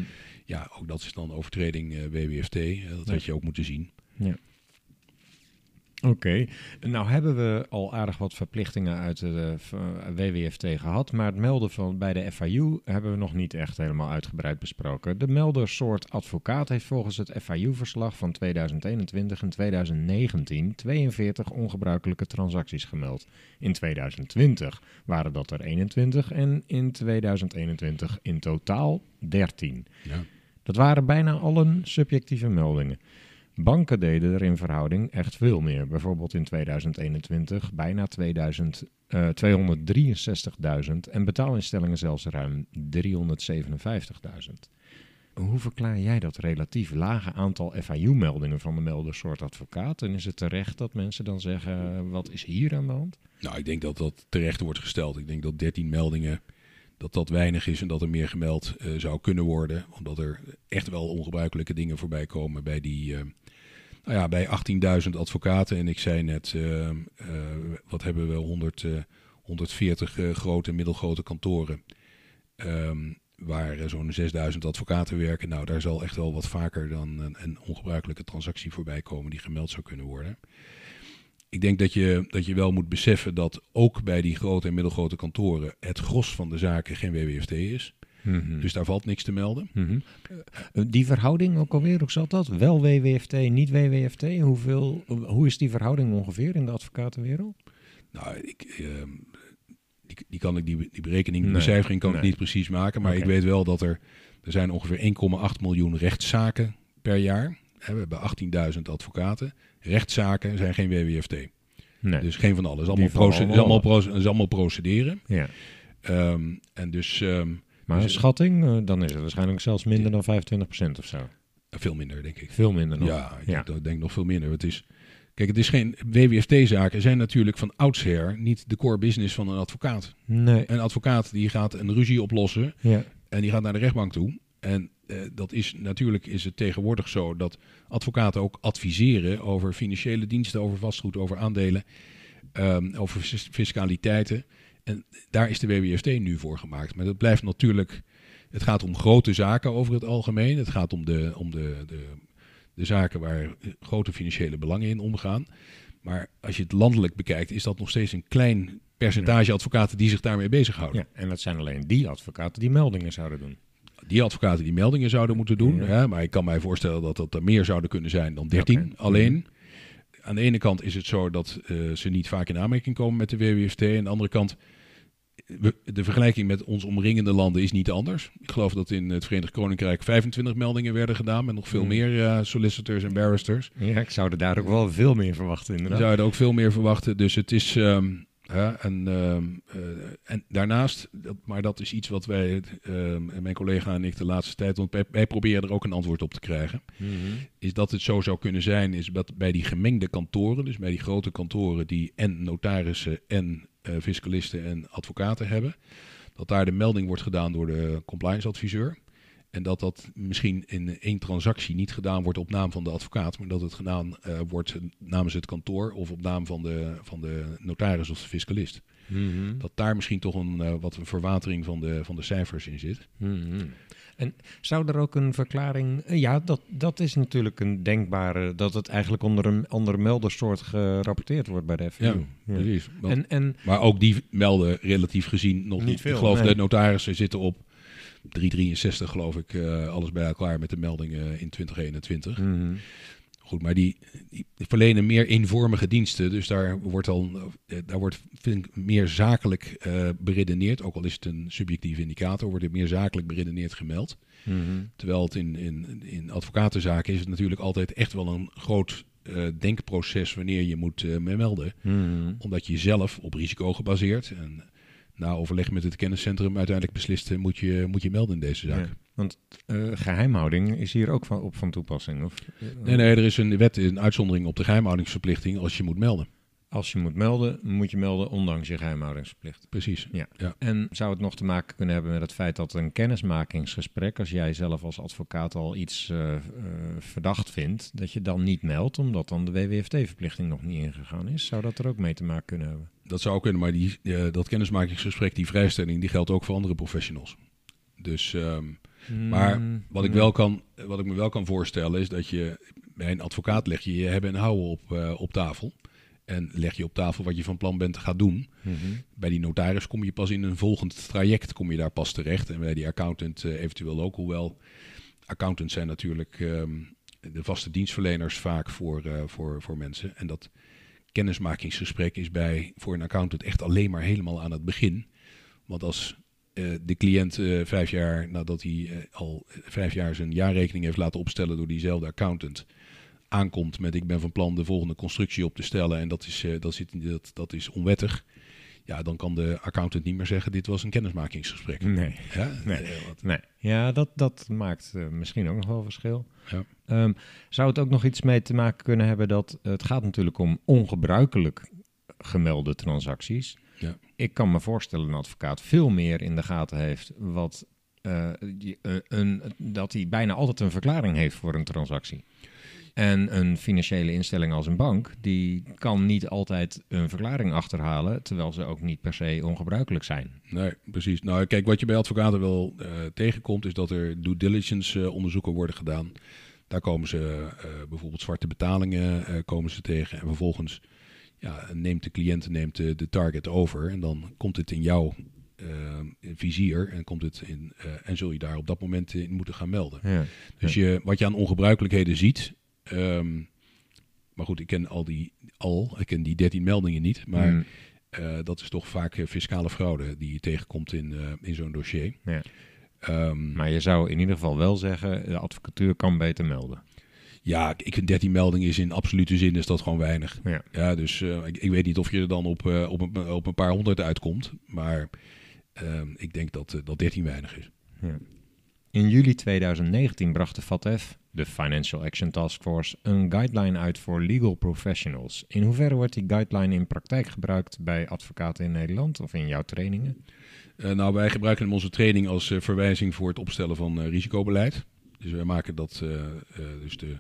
Ja, ook dat is dan overtreding WWFT. dat Ja. had je ook moeten zien. Oké, nou hebben we al aardig wat verplichtingen uit de eh, WWFT gehad, maar het melden van bij de FIU hebben we nog niet echt helemaal uitgebreid besproken. De meldersoort advocaat heeft volgens het FIU-verslag van 2021 en 2019 42 ongebruikelijke transacties gemeld. In 2020 waren dat er 21 en in 2021 in totaal 13. Ja. Dat waren bijna allen subjectieve meldingen. Banken deden er in verhouding echt veel meer. Bijvoorbeeld in 2021 bijna 2000, eh, 263.000 en betaalinstellingen zelfs ruim 357.000. Hoe verklaar jij dat relatief lage aantal FIU-meldingen van de meldersoort advocaat? En is het terecht dat mensen dan zeggen, wat is hier aan de hand? Nou, ik denk dat dat terecht wordt gesteld. Ik denk dat 13 meldingen, dat dat weinig is en dat er meer gemeld eh, zou kunnen worden. Omdat er echt wel ongebruikelijke dingen voorbij komen bij die, eh, nou ja, bij 18.000 advocaten. En ik zei net, eh, eh, wat hebben we, 100, eh, 140 eh, grote en middelgrote kantoren. ehm, waar zo'n 6000 advocaten werken. Nou, daar zal echt wel wat vaker dan een, een ongebruikelijke transactie voorbij komen die gemeld zou kunnen worden ik denk dat je, dat je wel moet beseffen dat ook bij die grote en middelgrote kantoren het gros van de zaken geen WWFT is. Dus daar valt niks te melden. Mhm. Eh, Die verhouding ook alweer, hoe zat dat? Wel WWFT, niet WWFT? Hoeveel, hoe is die verhouding ongeveer in de advocatenwereld? Nou, ik, ehm, die, die kan ik, die, die berekening, die Nee, becijfering kan ik niet precies maken. Maar ik weet wel dat er, er zijn ongeveer 1,8 miljoen rechtszaken per jaar. We hebben 18.000 advocaten. Rechtszaken zijn geen WWFT. Nee. Dus geen van alles. Het is allemaal, proce- allemaal allemaal, is allemaal procederen. ja. Ehm, en dus ehm, Maar Dus- een schatting, eh, dan is het waarschijnlijk zelfs minder dan 25% of zo. veel minder, denk ik. Veel minder nog. Ja, ik ja. Denk, nog veel minder. Het is, kijk, het is geen WWFT-zaken zijn natuurlijk van oudsher niet de core business van een advocaat. Nee. Een advocaat die gaat een ruzie oplossen Ja. en die gaat naar de rechtbank toe. En eh, dat is natuurlijk is het tegenwoordig zo dat advocaten ook adviseren over financiële diensten, over vastgoed, over aandelen, ehm, over fis- fiscaliteiten. En daar is de WWFT nu voor gemaakt. Maar dat blijft natuurlijk Het gaat om grote zaken over het algemeen. Het gaat om de, om de, de, de zaken waar grote financiële belangen in omgaan. Maar als je het landelijk bekijkt, is dat nog steeds een klein percentage advocaten die zich daarmee bezighouden. Ja, en dat zijn alleen die advocaten die meldingen zouden doen. Die advocaten die meldingen zouden moeten doen. Ja. Hè, maar ik kan mij voorstellen dat dat er meer zouden kunnen zijn dan 13 Oké. alleen. Aan de ene kant is het zo dat eh, ze niet vaak in aanmerking komen met de WWFT. Aan de andere kant, de vergelijking met ons omringende landen is niet anders. Ik geloof dat in het Verenigd Koninkrijk 25 meldingen werden gedaan. Met nog veel Hmm. meer eh, solicitors en barristers. Ja, ik zou er daar ook wel veel meer verwachten inderdaad. zou er ook veel meer verwachten. Dus het is. ehm, ja, en, ehm, eh, en daarnaast, dat, maar dat is iets wat wij, en mijn collega en ik de laatste tijd, want wij, wij proberen er ook een antwoord op te krijgen, Mhm. is dat het zo zou kunnen zijn, is dat bij die gemengde kantoren, dus bij die grote kantoren die en notarissen en fiscalisten en advocaten hebben, dat daar de melding wordt gedaan door de compliance adviseur. En dat dat misschien in één transactie niet gedaan wordt op naam van de advocaat, maar dat het gedaan eh, wordt namens het kantoor of op naam van de, van de notaris of de fiscalist. Mhm. Dat daar misschien toch een eh, wat een verwatering van de, van de cijfers in zit. Mhm. En zou er ook een verklaring... eh, Ja, dat, dat is natuurlijk een denkbare... dat het eigenlijk onder een andere meldersoort gerapporteerd wordt bij de FU. Ja. precies. Want- En, en maar ook die melden relatief gezien nog Niet niet. veel, ik geloof nee. de notarissen zitten op 363 geloof ik, eh, alles bij elkaar met de meldingen in 2021. Mhm. Goed, maar die, die verlenen meer eenvormige diensten. Dus daar wordt al eh, daar wordt, vind ik, meer zakelijk eh, beredeneerd. Ook al is het een subjectieve indicator, wordt het meer zakelijk beredeneerd gemeld. Mhm. Terwijl het in, in, in advocatenzaken is het natuurlijk altijd echt wel een groot eh, denkproces wanneer je moet melden. Mhm. Omdat je zelf op risico gebaseerd en na overleg met het kenniscentrum uiteindelijk beslist moet je, moet je melden in deze zaak. Ja, Want eh, geheimhouding is hier ook van, op van toepassing? Of? Nee, nee, er is een wet, een uitzondering op de geheimhoudingsverplichting als je moet melden. Als je moet melden, moet je melden ondanks je geheimhoudingsplicht. Precies. Ja. Ja. En zou het nog te maken kunnen hebben met het feit dat een kennismakingsgesprek, als jij zelf als advocaat al iets eh, eh, verdacht vindt, dat je dan niet meldt, omdat dan de WWFT-verplichting nog niet ingegaan is? Zou dat er ook mee te maken kunnen hebben? Dat zou kunnen, maar die, eh, dat kennismakingsgesprek, die vrijstelling, die geldt ook voor andere professionals. Dus, ehm, maar Mm, wat ik, wel kan, wat ik me wel kan voorstellen is dat je bij een advocaat leg je je hebben en houden op, eh, op tafel. En leg je op tafel wat je van plan bent te gaan doen. Mhm. Bij die notaris kom je pas in een volgend traject kom je daar pas terecht. En bij die accountant eh, eventueel ook. Hoewel accountants zijn natuurlijk ehm, de vaste dienstverleners vaak voor, eh, voor, voor mensen. En dat kennismakingsgesprek is bij voor een accountant echt alleen maar helemaal aan het begin. Want als eh, de cliënt eh, vijf jaar nadat hij eh, al vijf jaar zijn jaarrekening heeft laten opstellen door diezelfde accountant aankomt met ik ben van plan de volgende constructie op te stellen en dat is, eh, dat zit, dat, dat is onwettig. Ja, dan kan de accountant niet meer zeggen dit was een kennismakingsgesprek. Nee. Ja, Nee. Nee, ja, dat, dat maakt misschien ook nog wel verschil. Ja. Ehm, zou het ook nog iets mee te maken kunnen hebben dat het gaat natuurlijk om ongebruikelijk gemelde transacties? Ik kan me voorstellen dat een advocaat veel meer in de gaten heeft wat, eh, eh, een, dat hij bijna altijd een verklaring heeft voor een transactie. En een financiële instelling als een bank, die kan niet altijd een verklaring achterhalen, terwijl ze ook niet per se ongebruikelijk zijn. Nee, precies. Nou, kijk, wat je bij advocaten wel eh, tegenkomt, is dat er due diligence onderzoeken worden gedaan. Daar komen ze bijvoorbeeld zwarte betalingen komen ze tegen. En vervolgens ja, neemt de cliënt neemt de, de target over. En dan komt het in jouw eh, vizier en, komt het in, eh, en zul je daar op dat moment in moeten gaan melden. Ja. Dus je, wat je aan ongebruikelijkheden ziet. ehm, maar goed, ik ken al die al, ik ken die 13 meldingen niet. Maar Mm, eh, dat is toch vaak fiscale fraude die je tegenkomt in, in zo'n dossier. ja. Ehm, Maar je zou in ieder geval wel zeggen, de advocatuur kan beter melden. Ja, ik vind 13 meldingen is in absolute zin is dat gewoon weinig. Ja. Ja, dus eh, ik, ik weet niet of je er dan op, eh, op, een, op een paar honderd uitkomt. Maar ehm, ik denk dat, eh, dat 13 weinig is. In juli 2019 bracht de FATF, de Financial Action Task Force, een guideline uit voor legal professionals. In hoeverre wordt die guideline in praktijk gebruikt bij advocaten in Nederland of in jouw trainingen? Nou, wij gebruiken hem onze training als verwijzing voor het opstellen van risicobeleid. Dus wij maken dat, dus de,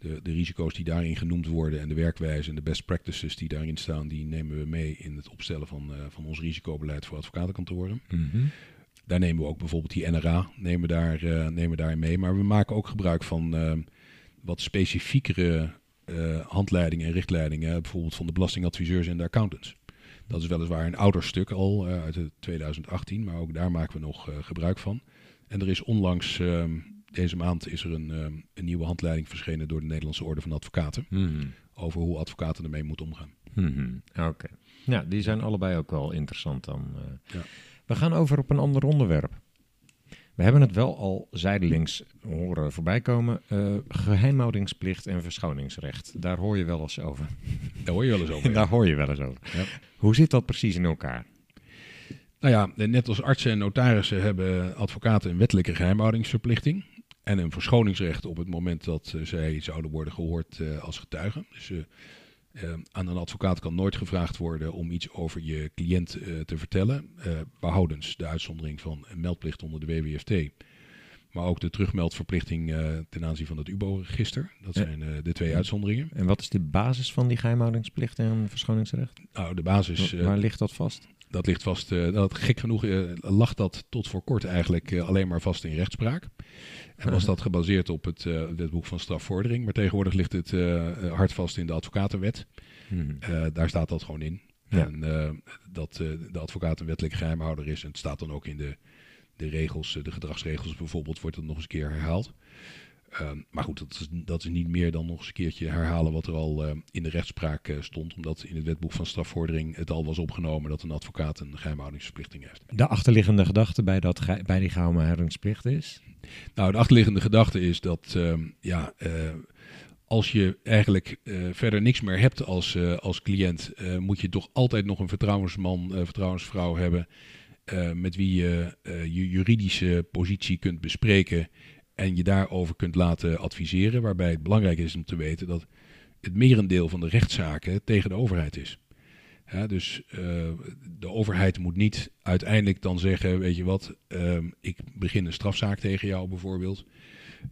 de, de risico's die daarin genoemd worden en de werkwijze en de best practices die daarin staan, die nemen we mee in het opstellen van, eh, van ons risicobeleid voor advocatenkantoren. daar nemen we ook bijvoorbeeld die NRA nemen daar, eh, nemen daarin mee. Maar we maken ook gebruik van eh, wat specifiekere handleidingen en richtlijningen. Bijvoorbeeld van de belastingadviseurs en de accountants. Dat is weliswaar een ouder stuk al eh, uit de 2018, maar ook daar maken we nog gebruik van. En er is onlangs, ehm, deze maand, is er een, ehm, een nieuwe handleiding verschenen door de Nederlandse Orde van Advocaten. Mhm. Over hoe advocaten ermee moeten omgaan. Mhm. Oké. Ja, die zijn allebei ook wel interessant dan. eh. Ja. We gaan over op een ander onderwerp. We hebben het wel al zijdelings horen voorbij komen. eh, geheimhoudingsplicht en verschoningsrecht. Daar hoor je wel eens over. Daar hoor je wel eens over. Daar hoor je wel eens over. Ja. Hoe zit dat precies in elkaar? Nou ja, net als artsen en notarissen hebben advocaten een wettelijke geheimhoudingsverplichting. En een verschoningsrecht op het moment dat eh, zij zouden worden gehoord eh, als getuigen. Dus eh, aan een advocaat kan nooit gevraagd worden om iets over je cliënt te vertellen. eh, behoudens de uitzondering van een meldplicht onder de WWFT. Maar ook de terugmeldverplichting ten aanzien van het UBO-register. Dat zijn de twee uitzonderingen. En wat is de basis van die geheimhoudingsplicht en verschoningsrecht? Nou, de basis... Wa- Waar ligt dat vast? Dat ligt vast, eh, dat, gek genoeg eh, lag dat tot voor kort eigenlijk eh, alleen maar vast in rechtspraak. En was dat gebaseerd op het wetboek van strafvordering. Maar tegenwoordig ligt het hard vast in de advocatenwet. Mhm. Daar staat dat gewoon in. Ja. En dat de advocaat een wettelijk geheimhouder is. En het staat dan ook in de, de regels, de gedragsregels bijvoorbeeld, wordt dat nog eens een keer herhaald. Ehm, maar goed, dat is, dat is niet meer dan nog eens een keertje herhalen wat er al eh, in de rechtspraak eh, stond. Omdat in het wetboek van strafvordering het al was opgenomen dat een advocaat een geheimhoudingsverplichting heeft. De achterliggende gedachte bij, dat, bij die geheimhoudingsplicht is? Nou, de achterliggende gedachte is dat ehm, ja, eh, als je eigenlijk verder niks meer hebt als, als cliënt, moet je toch altijd nog een vertrouwensman, vertrouwensvrouw hebben. met wie je je juridische positie kunt bespreken en je daarover kunt laten adviseren. Waarbij het belangrijk is om te weten dat het merendeel van de rechtszaken tegen de overheid is. Dus eh, de overheid moet niet uiteindelijk dan zeggen, weet je wat, ehm, ik begin een strafzaak tegen jou bijvoorbeeld.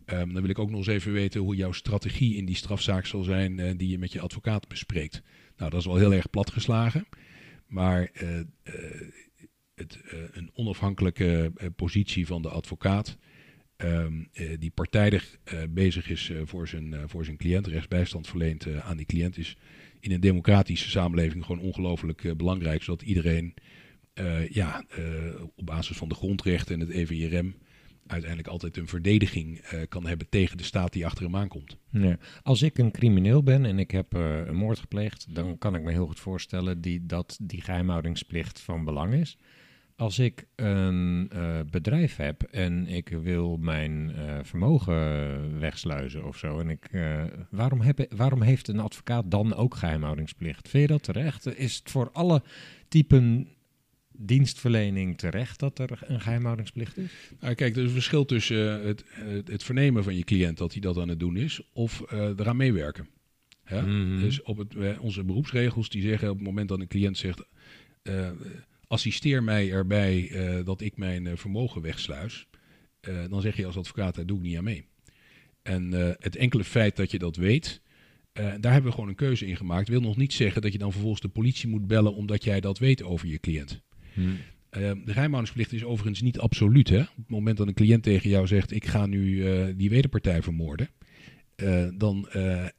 Ehm, dan wil ik ook nog eens even weten hoe jouw strategie in die strafzaak zal zijn eh, die je met je advocaat bespreekt. Nou, dat is wel heel erg platgeslagen. Maar eh, het, een onafhankelijke positie van de advocaat, ehm, eh, die partijdig eh, bezig is eh, voor, zijn, voor zijn cliënt, rechtsbijstand verleent aan die cliënt, is in een democratische samenleving gewoon ongelooflijk belangrijk, zodat iedereen ja, op basis van de grondrechten en het EVRM uiteindelijk altijd een verdediging kan hebben tegen de staat die achter hem aankomt. Als ik een crimineel ben en ik heb een moord gepleegd, dan kan ik me heel goed voorstellen die, dat die geheimhoudingsplicht van belang is. Als ik een eh, bedrijf heb en ik wil mijn eh, vermogen wegsluizen of zo, en ik, eh, waarom, heb, waarom heeft een advocaat dan ook geheimhoudingsplicht? Vind je dat terecht? Is het voor alle typen dienstverlening terecht dat er een geheimhoudingsplicht is? Nou, kijk, er is een verschil tussen het, het, het vernemen van je cliënt dat hij dat aan het doen is, of eraan meewerken. Ja? Mhm. Dus op het, onze beroepsregels die zeggen op het moment dat een cliënt zegt, assisteer mij erbij eh, dat ik mijn eh, vermogen wegsluis, eh, dan zeg je als advocaat, daar doe ik niet aan mee. En het enkele feit dat je dat weet, daar hebben we gewoon een keuze in gemaakt. Wil nog niet zeggen dat je dan vervolgens de politie moet bellen omdat jij dat weet over je cliënt. Eh, de geheimhoudingsplicht is overigens niet absoluut. Hè? Op het moment dat een cliënt tegen jou zegt: Ik ga nu die wederpartij vermoorden. Eh, dan eh, eh,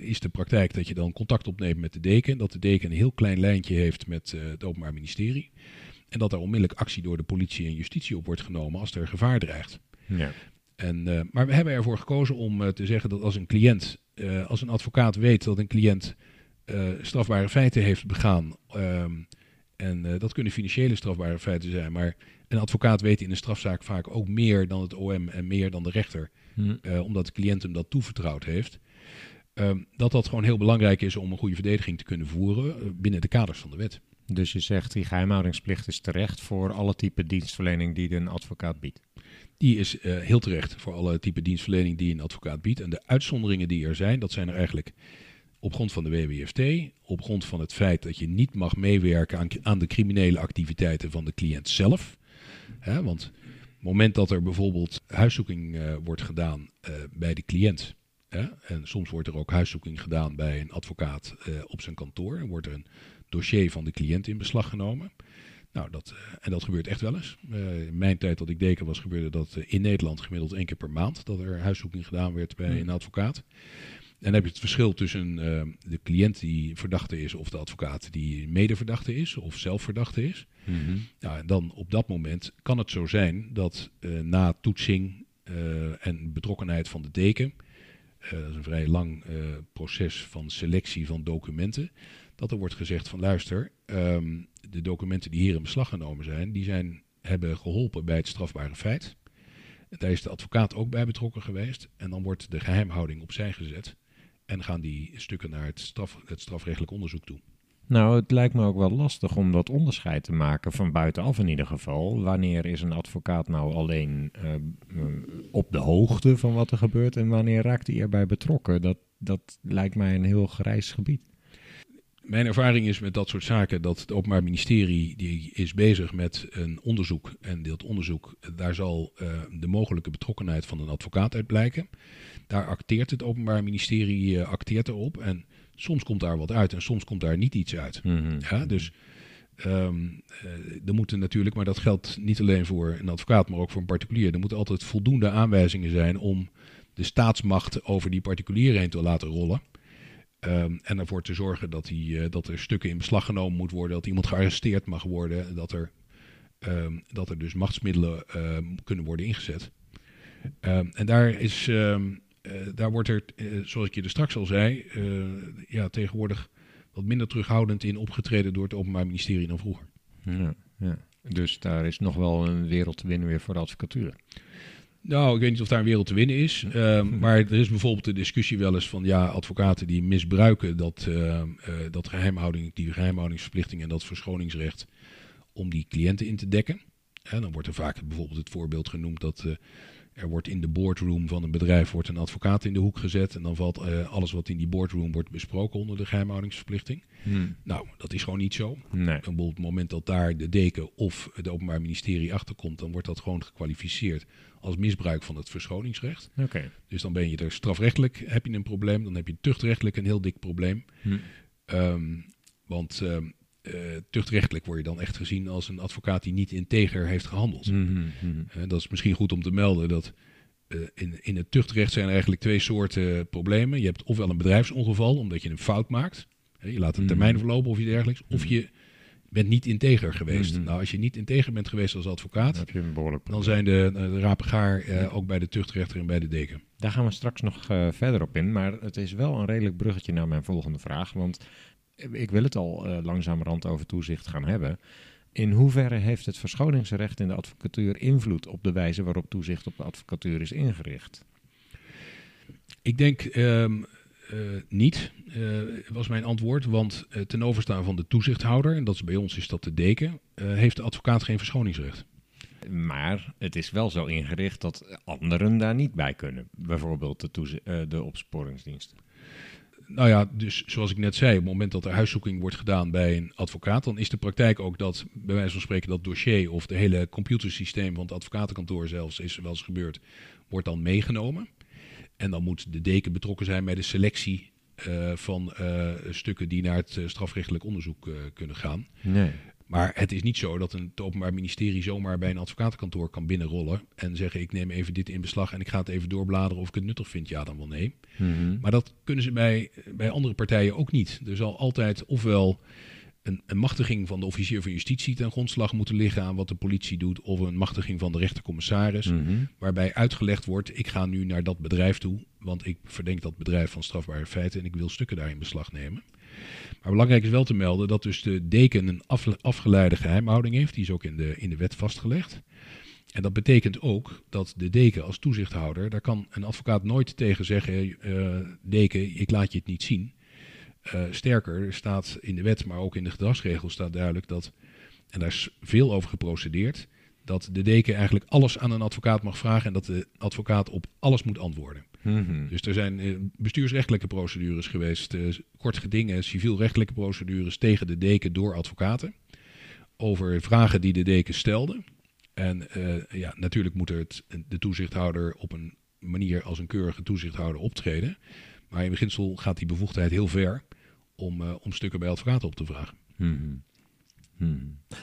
is de praktijk dat je dan contact opneemt met de deken. Dat de deken een heel klein lijntje heeft met het Openbaar Ministerie. En dat er onmiddellijk actie door de politie en justitie op wordt genomen als er gevaar dreigt. Ja. En, maar we hebben ervoor gekozen om te zeggen dat als een cliënt, als een advocaat weet dat een cliënt strafbare feiten heeft begaan. ehm, en dat kunnen financiële strafbare feiten zijn. Maar een advocaat weet in een strafzaak vaak ook meer dan het OM en meer dan de rechter. Hm. eh, omdat de cliënt hem dat toevertrouwd heeft. Ehm, dat dat gewoon heel belangrijk is om een goede verdediging te kunnen voeren eh, binnen de kaders van de wet. Dus je zegt die geheimhoudingsplicht is terecht voor alle type dienstverlening die een advocaat biedt. Die is eh, heel terecht voor alle type dienstverlening die een advocaat biedt. En de uitzonderingen die er zijn, dat zijn er eigenlijk op grond van de WWFT, op grond van het feit dat je niet mag meewerken aan, aan de criminele activiteiten van de cliënt zelf. Hè, want moment dat er bijvoorbeeld huiszoeking eh, wordt gedaan eh, bij de cliënt, hè, en soms wordt er ook huiszoeking gedaan bij een advocaat eh, op zijn kantoor, en wordt er een dossier van de cliënt in beslag genomen, Nou, dat, en dat gebeurt echt wel eens. In mijn tijd dat ik deken was, gebeurde dat in Nederland gemiddeld één keer per maand. Dat er huiszoeking gedaan werd bij Hmm. een advocaat. En dan heb je het verschil tussen eh, de cliënt die verdachte is of de advocaat die medeverdachte is of zelfverdachte is. Ja, en dan op dat moment kan het zo zijn dat eh, na toetsing eh, en betrokkenheid van de deken, dat is een vrij lang proces van selectie van documenten, dat er wordt gezegd van luister, ehm, de documenten die hier in beslag genomen zijn, die zijn, hebben geholpen bij het strafbare feit. Daar is de advocaat ook bij betrokken geweest en dan wordt de geheimhouding opzij gezet en gaan die stukken naar het, straf, het strafrechtelijk onderzoek toe. Nou, het lijkt me ook wel lastig om dat onderscheid te maken van buitenaf in ieder geval. Wanneer is een advocaat nou alleen eh, op de hoogte van wat er gebeurt en wanneer raakt hij erbij betrokken? Dat, dat lijkt mij een heel grijs gebied. Mijn ervaring is met dat soort zaken dat het Openbaar Ministerie die is bezig met een onderzoek. En dat onderzoek, daar zal eh, de mogelijke betrokkenheid van een advocaat uit blijken. Daar acteert het Openbaar Ministerie eh, acteert erop. En soms komt daar wat uit en soms komt daar niet iets uit. Ja, dus ehm er moeten natuurlijk, maar dat geldt niet alleen voor een advocaat, maar ook voor een particulier. Er moeten altijd voldoende aanwijzingen zijn om de staatsmacht over die particulier heen te laten rollen. Ehm, en ervoor te zorgen dat, die, eh, dat er stukken in beslag genomen moet worden, dat iemand gearresteerd mag worden, dat er, ehm, dat er dus machtsmiddelen kunnen worden ingezet. En daar, is, daar wordt er, eh, zoals ik je er straks al zei, eh, ja, tegenwoordig wat minder terughoudend in opgetreden door het Openbaar Ministerie dan vroeger. Ja, ja. Dus daar is nog wel een wereld te winnen weer voor de advocatuur. Nou, ik weet niet of daar een wereld te winnen is. ehm, maar er is bijvoorbeeld de discussie wel eens van ja, advocaten die misbruiken dat, ehm, eh, dat geheimhouding, die geheimhoudingsverplichting en dat verschoningsrecht om die cliënten in te dekken. En dan wordt er vaak bijvoorbeeld het voorbeeld genoemd dat eh, er wordt in de boardroom van een bedrijf wordt een advocaat in de hoek gezet en dan valt eh, alles wat in die boardroom wordt besproken onder de geheimhoudingsverplichting. Nou, dat is gewoon niet zo. Nee. En op het moment dat daar de deken of het Openbaar Ministerie achterkomt, dan wordt dat gewoon gekwalificeerd als misbruik van het verschoningsrecht. Dus dan ben je er strafrechtelijk heb je een probleem, dan heb je tuchtrechtelijk een heel dik probleem. Hm. Ehm, want ehm, eh, tuchtrechtelijk word je dan echt gezien als een advocaat die niet integer heeft gehandeld. Mhm, mhm. Eh, dat is misschien goed om te melden dat eh, in, in het tuchtrecht zijn er eigenlijk twee soorten problemen. Je hebt ofwel een bedrijfsongeval, omdat je een fout maakt. Je laat een Mhm. termijn verlopen of iets dergelijks. Of je bent niet integer geweest. Nou, als je niet integer bent geweest als advocaat, Dan heb je een behoorlijk dan zijn de, de rapengaar eh, ook bij de tuchtrechter en bij de deken. Daar gaan we straks nog verder op in. Maar het is wel een redelijk bruggetje naar mijn volgende vraag. Want ik wil het al eh, langzamerhand over toezicht gaan hebben. In hoeverre heeft het verschoningsrecht in de advocatuur invloed op de wijze waarop toezicht op de advocatuur is ingericht? Ik denk ehm, eh, niet, eh, was mijn antwoord. Want ten overstaan van de toezichthouder, en dat is bij ons is dat de deken, heeft de advocaat geen verschoningsrecht. Maar het is wel zo ingericht dat anderen daar niet bij kunnen. Bijvoorbeeld de, de opsporingsdienst. Nou ja, dus zoals ik net zei, op het moment dat er huiszoeking wordt gedaan bij een advocaat, dan is de praktijk ook dat, bij wijze van spreken, dat dossier of de hele computersysteem van het advocatenkantoor zelfs, is wel eens gebeurd, wordt dan meegenomen. En dan moet de deken betrokken zijn bij de selectie eh, van eh, stukken die naar het eh, strafrechtelijk onderzoek kunnen gaan. Nee. Maar het is niet zo dat een, het Openbaar Ministerie zomaar bij een advocatenkantoor kan binnenrollen en zeggen: Ik neem even dit in beslag en ik ga het even doorbladeren of ik het nuttig vind. Ja, dan wel nee. Mhm. Maar dat kunnen ze bij, bij andere partijen ook niet. Er zal altijd ofwel een, een machtiging van de officier van justitie ten grondslag moeten liggen aan wat de politie doet, of een machtiging van de rechtercommissaris, Mhm. waarbij uitgelegd wordt: ik ga nu naar dat bedrijf toe, want ik verdenk dat bedrijf van strafbare feiten en ik wil stukken daar in beslag nemen. Maar belangrijk is wel te melden dat dus de deken een af, afgeleide geheimhouding heeft. Die is ook in de, in de wet vastgelegd. En dat betekent ook dat de deken als toezichthouder, daar kan een advocaat nooit tegen zeggen, eh, deken, ik laat je het niet zien. Eh, sterker, er staat in de wet, maar ook in de gedragsregels staat duidelijk dat, en daar is veel over geprocedeerd, dat de deken eigenlijk alles aan een advocaat mag vragen en dat de advocaat op alles moet antwoorden. Mhm. Dus er zijn eh, bestuursrechtelijke procedures geweest, eh, kort gedingen, civielrechtelijke procedures tegen de deken door advocaten. Over vragen die de deken stelde. En eh, ja, natuurlijk moet er het, de toezichthouder op een manier als een keurige toezichthouder optreden. Maar in beginsel gaat die bevoegdheid heel ver om, eh, om stukken bij advocaten op te vragen. Mhm. Hmm.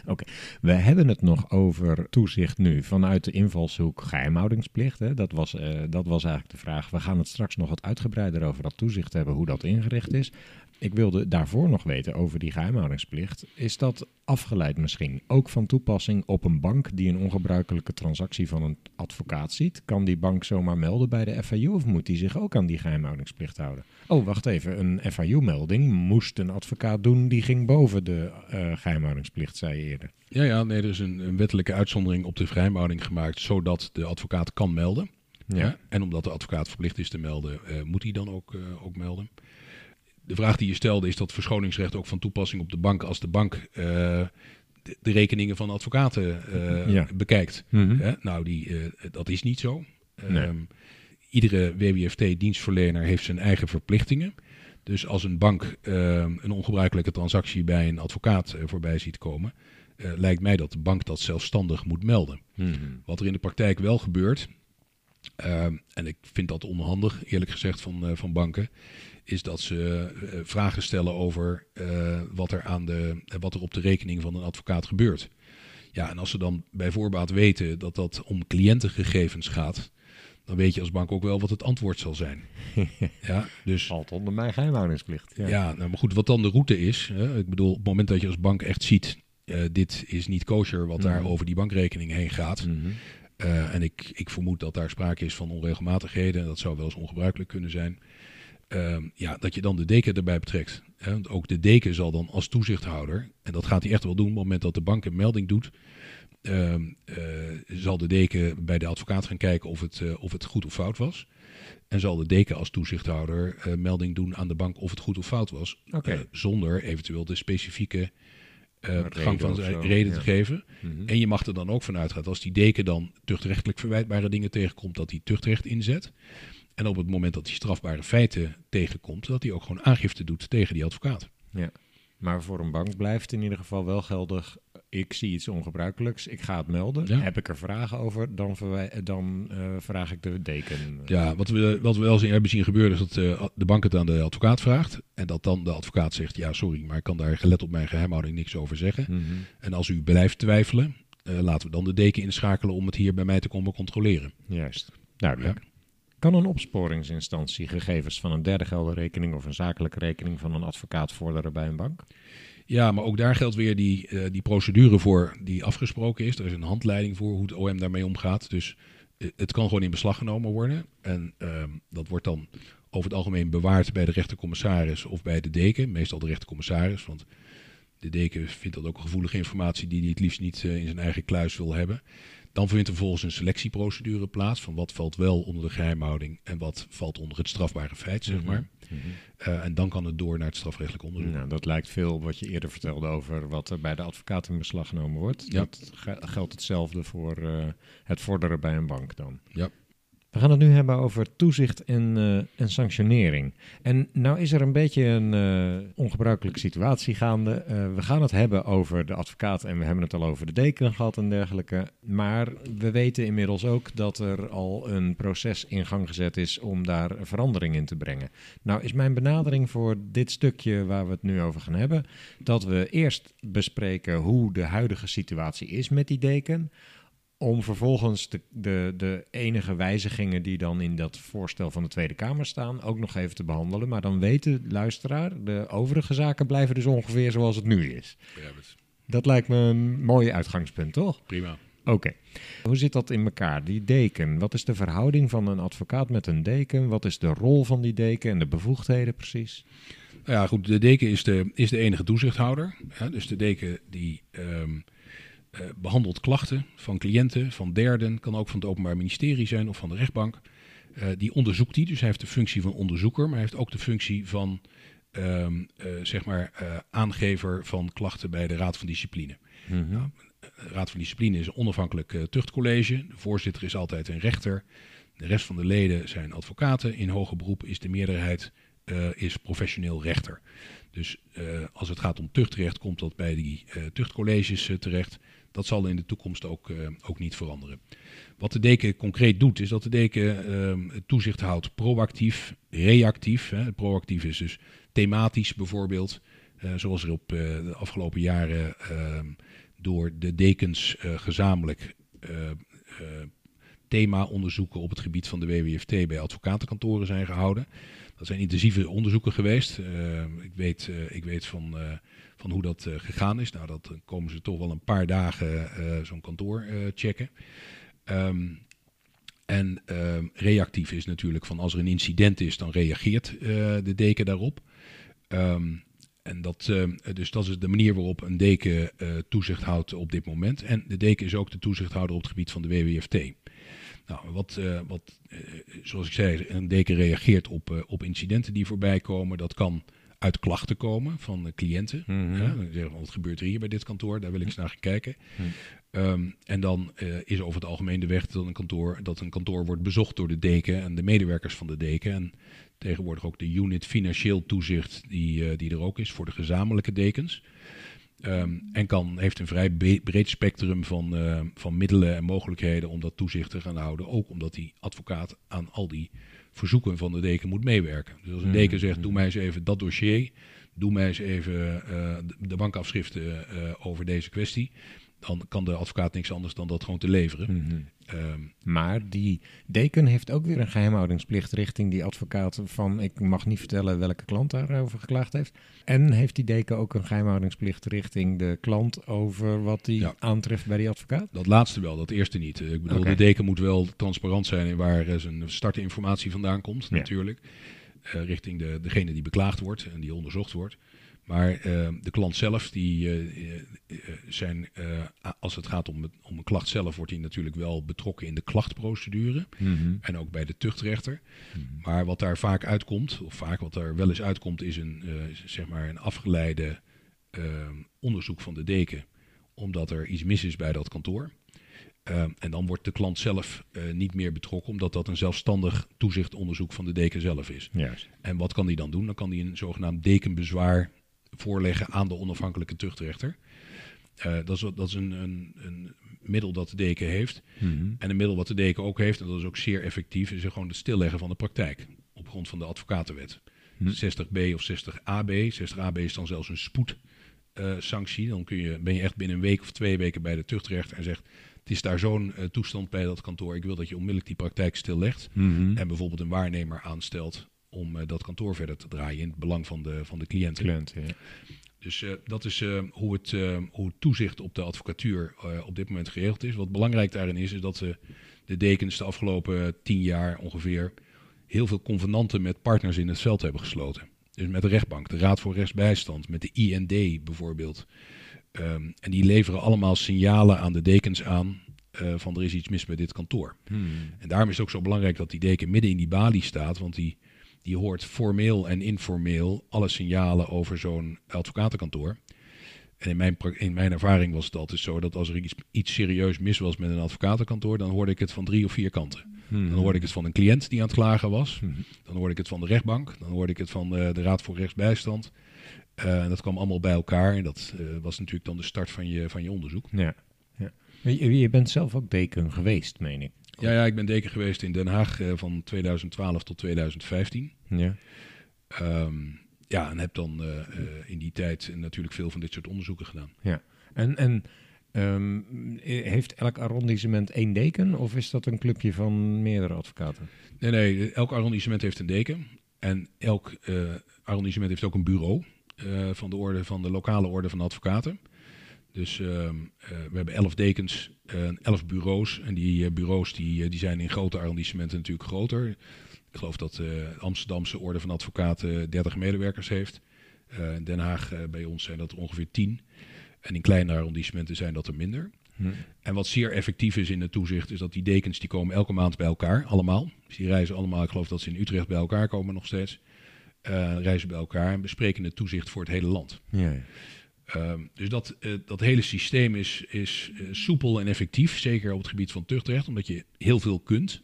Oké, we hebben het nog over toezicht nu vanuit de invalshoek geheimhoudingsplicht. Hè? Dat, was, eh, dat was eigenlijk de vraag. We gaan het straks nog wat uitgebreider over dat toezicht hebben, hoe dat ingericht is. Ik wilde daarvoor nog weten over die geheimhoudingsplicht. Is dat afgeleid misschien ook van toepassing op een bank die een ongebruikelijke transactie van een advocaat ziet? Kan die bank zomaar melden bij de FIU of moet die zich ook aan die geheimhoudingsplicht houden? Oh, wacht even. Een FIU-melding moest een advocaat doen die ging boven de uh, geheimhoudingsplicht, zei je eerder. Ja, ja nee, er is een, een wettelijke uitzondering op de geheimhouding gemaakt zodat de advocaat kan melden. Ja. ja. En omdat de advocaat verplicht is te melden, uh, moet hij dan ook, uh, ook melden de vraag die je stelde is dat verschoningsrecht ook van toepassing op de bank als de bank uh, de, de, rekeningen van advocaten uh, ja. bekijkt. Mm -hmm. nou, die, uh, dat is niet zo. Nee. Um, iedere WWFT-dienstverlener heeft zijn eigen verplichtingen. Dus als een bank een ongebruikelijke transactie bij een advocaat voorbij ziet komen, lijkt mij dat de bank dat zelfstandig moet melden. Mm -hmm. Wat er in de praktijk wel gebeurt, ehm, en ik vind dat onhandig, eerlijk gezegd, van, van banken, is dat ze uh, vragen stellen over uh, wat, er aan de, uh, wat er op de rekening van een advocaat gebeurt. Ja, en als ze dan bij voorbaat weten dat dat om cliëntengegevens gaat, dan weet je als bank ook wel wat het antwoord zal zijn. ja, dus, Valt onder mijn geheimhoudingsplicht. Ja, ja nou, maar goed, wat dan de route is. Hè, ik bedoel, op het moment dat je als bank echt ziet, dit is niet kosher wat mm -hmm. daar over die bankrekening heen gaat. Mm -hmm. Uh, en ik, ik vermoed dat daar sprake is van onregelmatigheden. Dat zou wel eens ongebruikelijk kunnen zijn. Uh, ja, dat je dan de deken erbij betrekt. Hè? Want ook de deken zal dan als toezichthouder, en dat gaat hij echt wel doen, op het moment dat de bank een melding doet, uh, uh, zal de deken bij de advocaat gaan kijken of het, of het goed of fout was. En zal de deken als toezichthouder melding doen aan de bank of het goed of fout was. Okay. zonder eventueel de specifieke gang van zijn reden ja. te geven. Mm -hmm. En je mag er dan ook vanuit gaan, als die deken dan tuchtrechtelijk verwijtbare dingen tegenkomt, dat hij tuchtrecht inzet. En op het moment dat hij strafbare feiten tegenkomt, dat hij ook gewoon aangifte doet tegen die advocaat. Ja, maar voor een bank blijft in ieder geval wel geldig. Ik zie iets ongebruikelijks, ik ga het melden. Ja. Heb ik er vragen over, dan, dan uh, vraag ik de deken. Ja, wat we, wat we wel zien, hebben zien gebeuren is dat uh, de bank het aan de advocaat vraagt. En dat dan de advocaat zegt, ja sorry, maar ik kan daar gelet op mijn geheimhouding niks over zeggen. Mm -hmm. En als u blijft twijfelen, uh, laten we dan de deken inschakelen om het hier bij mij te komen controleren. Juist, duidelijk. Ja. Kan een opsporingsinstantie gegevens van een derde geldenrekening of een zakelijke rekening van een advocaat vorderen bij een bank? Ja, maar ook daar geldt weer die, uh, die procedure voor die afgesproken is. Er is een handleiding voor hoe het OM daarmee omgaat. Dus uh, het kan gewoon in beslag genomen worden. En uh, dat wordt dan over het algemeen bewaard bij de rechtercommissaris of bij de deken. Meestal de rechtercommissaris, want de deken vindt dat ook gevoelige informatie die hij het liefst niet uh, in zijn eigen kluis wil hebben. Dan vindt er vervolgens een selectieprocedure plaats van wat valt wel onder de geheimhouding en wat valt onder het strafbare feit, zeg maar. Mm -hmm. uh, en dan kan het door naar het strafrechtelijk onderzoek. Nou, dat lijkt veel wat je eerder vertelde over wat er bij de advocaat in beslag genomen wordt. Ja. Dat geldt hetzelfde voor uh, het vorderen bij een bank dan. Ja. We gaan het nu hebben over toezicht en, uh, en sanctionering. En nou is er een beetje een uh, ongebruikelijke situatie gaande. Uh, we gaan het hebben over de advocaat en we hebben het al over de deken gehad en dergelijke. Maar we weten inmiddels ook dat er al een proces in gang gezet is om daar verandering in te brengen. Nou is mijn benadering voor dit stukje waar we het nu over gaan hebben, dat we eerst bespreken hoe de huidige situatie is met die deken om vervolgens de, de, de enige wijzigingen die dan in dat voorstel van de Tweede Kamer staan ook nog even te behandelen. Maar dan weet de luisteraar, de overige zaken blijven dus ongeveer zoals het nu is. Ja, dus. Dat lijkt me een mooi uitgangspunt, toch? Prima. Oké. Okay. Hoe zit dat in elkaar? Die deken. Wat is de verhouding van een advocaat met een deken? Wat is de rol van die deken en de bevoegdheden precies? Ja, goed. De deken is de, is de enige toezichthouder. Ja, dus de deken die... Um, uh, behandelt klachten van cliënten, van derden, kan ook van het Openbaar Ministerie zijn of van de rechtbank. Uh, die onderzoekt die, dus hij heeft de functie van onderzoeker, maar hij heeft ook de functie van uh, zeg maar aangever van klachten bij de Raad van Discipline. Mm -hmm. nou, de Raad van Discipline is een onafhankelijk tuchtcollege. De voorzitter is altijd een rechter. De rest van de leden zijn advocaten. In hoger beroep is de meerderheid is professioneel rechter. Dus als het gaat om tuchtrecht, komt dat bij die tuchtcolleges terecht. Dat zal in de toekomst ook, uh, ook niet veranderen. Wat de deken concreet doet, is dat de deken uh, toezicht houdt proactief, reactief. Hè. Proactief is dus thematisch bijvoorbeeld. Eh, zoals er op eh, de afgelopen jaren door de dekens eh, gezamenlijk eh, eh, thema-onderzoeken op het gebied van de WWFT bij advocatenkantoren zijn gehouden. Dat zijn intensieve onderzoeken geweest. Eh, ik, weet, eh, ik weet van, eh, van hoe dat eh, gegaan is. Nou, dat dan komen ze toch wel een paar dagen eh, zo'n kantoor eh, checken. Ehm, en ehm, reactief is natuurlijk van als er een incident is, dan reageert eh, de deken daarop. Ehm, en dat, eh, dus dat is de manier waarop een deken eh, toezicht houdt op dit moment. En de deken is ook de toezichthouder op het gebied van de WWFT. Nou, wat, eh, wat eh, zoals ik zei, een deken reageert op, eh, op incidenten die voorbij komen. Dat kan uit klachten komen van eh, cliënten. Ja, dan zeggen we, wat gebeurt er hier bij dit kantoor? Daar wil ik eens naar gaan kijken. Mhm. Ehm, en dan eh, is over het algemeen de weg dat een, kantoor, dat een kantoor wordt bezocht door de deken en de medewerkers van de deken. En tegenwoordig ook de unit financieel toezicht die, eh, die er ook is voor de gezamenlijke dekens. Ehm, en kan, heeft een vrij breed spectrum van, eh, van middelen en mogelijkheden om dat toezicht te gaan houden. Ook omdat die advocaat aan al die verzoeken van de deken moet meewerken. Dus als een deken zegt, doe mij eens even dat dossier. Doe mij eens even eh, de- bankafschriften eh, over deze kwestie. Dan kan de advocaat niks anders dan dat gewoon te leveren. Mhm. Ehm, Maar die deken heeft ook weer een geheimhoudingsplicht richting die advocaat van ik mag niet vertellen welke klant daarover geklaagd heeft. En heeft die deken ook een geheimhoudingsplicht richting de klant over wat hij Ja. aantreft bij die advocaat? Dat laatste wel, dat eerste niet. Eh, Ik bedoel, de deken moet wel transparant zijn in waar eh, zijn startinformatie vandaan komt, Ja. natuurlijk. Eh, richting de, degene die beklaagd wordt en die onderzocht wordt. Maar eh, de klant zelf, die eh, eh, eh, zijn, als het gaat om, het- om een klacht zelf, wordt hij natuurlijk wel betrokken in de klachtprocedure. Mhm. En ook bij de tuchtrechter. Maar wat daar vaak uitkomt, of vaak wat daar wel eens uitkomt, is een, zeg maar een afgeleide eh, onderzoek van de deken. Omdat er iets mis is bij dat kantoor. Eh, en dan wordt de klant zelf niet meer betrokken, omdat dat een zelfstandig toezichtonderzoek van de deken zelf is. Juist. En wat kan die dan doen? Dan kan hij een zogenaamd dekenbezwaar voorleggen aan de onafhankelijke tuchtrechter. Eh, dat is, dat is een, een, een middel dat de deken heeft. Mhm. En een middel wat de deken ook heeft, en dat is ook zeer effectief, is gewoon het stilleggen van de praktijk. Op grond van de advocatenwet. Hm. 60b of 60ab. 60ab is dan zelfs een spoedsanctie. dan kun je, ben je echt binnen een week of twee weken bij de tuchtrechter en zegt... het is daar zo'n eh, toestand bij dat kantoor. Ik wil dat je onmiddellijk die praktijk stillegt. Mhm. En bijvoorbeeld een waarnemer aanstelt om eh, dat kantoor verder te draaien in het belang van de, van de cliënten. Cliënt, ja. Dus eh, dat is eh, hoe, het, hoe het toezicht op de advocatuur op dit moment geregeld is. Wat belangrijk daarin is, is dat ze de dekens de afgelopen tien jaar ongeveer heel veel convenanten met partners in het veld hebben gesloten. Dus met de rechtbank, de Raad voor Rechtsbijstand, met de IND bijvoorbeeld. Ehm, en die leveren allemaal signalen aan de dekens aan van er is iets mis met dit kantoor. Mhm. En daarom is het ook zo belangrijk dat die deken midden in die balie staat, want die, die hoort formeel en informeel alle signalen over zo'n advocatenkantoor. En in mijn, in mijn ervaring was het altijd zo dat als er iets, iets serieus mis was met een advocatenkantoor, dan hoorde ik het van drie of vier kanten. Mhm. Dan hoorde ik het van een cliënt die aan het klagen was, Mhm. dan hoorde ik het van de rechtbank, dan hoorde ik het van de, de Raad voor Rechtsbijstand. Eh, en dat kwam allemaal bij elkaar en dat eh, was natuurlijk dan de start van je, van je onderzoek. Ja. ja. Je, je bent zelf ook deken geweest, meen ik. Ja, ja, ik ben deken geweest in Den Haag eh, van 2012 tot 2015. Ja. Ehm, ja, en heb dan eh, eh, in die tijd natuurlijk veel van dit soort onderzoeken gedaan. Ja, en, en ehm, heeft elk arrondissement één deken of is dat een clubje van meerdere advocaten? Nee, nee, elk arrondissement heeft een deken. En elk arrondissement heeft ook een bureau van, de orde, van de lokale orde van advocaten. Dus ehm, eh, we hebben elf dekens, eh, elf bureaus. En die eh, bureaus die, die zijn in grote arrondissementen natuurlijk groter. Ik geloof dat de Amsterdamse orde van advocaten 30 medewerkers heeft. In Den Haag bij ons zijn dat er ongeveer 10. En in kleine arrondissementen zijn dat er minder. Hm. En wat zeer effectief is in het toezicht, is dat die dekens die komen elke maand bij elkaar, allemaal. Dus die reizen allemaal, ik geloof dat ze in Utrecht bij elkaar komen nog steeds. Reizen bij elkaar en bespreken het toezicht voor het hele land. Ja, ja. Ehm, dus dat, eh, dat hele systeem is, is eh, soepel en effectief, zeker op het gebied van tuchtrecht, omdat je heel veel kunt.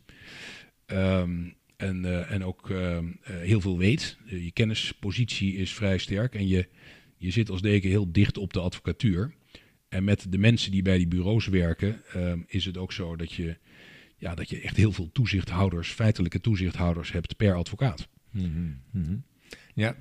Ehm, en, eh, en ook ehm, eh, heel veel weet. Je kennispositie is vrij sterk en je, je zit als deken heel dicht op de advocatuur. En met de mensen die bij die bureaus werken, is het ook zo dat je, ja, dat je echt heel veel toezichthouders, feitelijke toezichthouders hebt per advocaat. Mhm. Ja,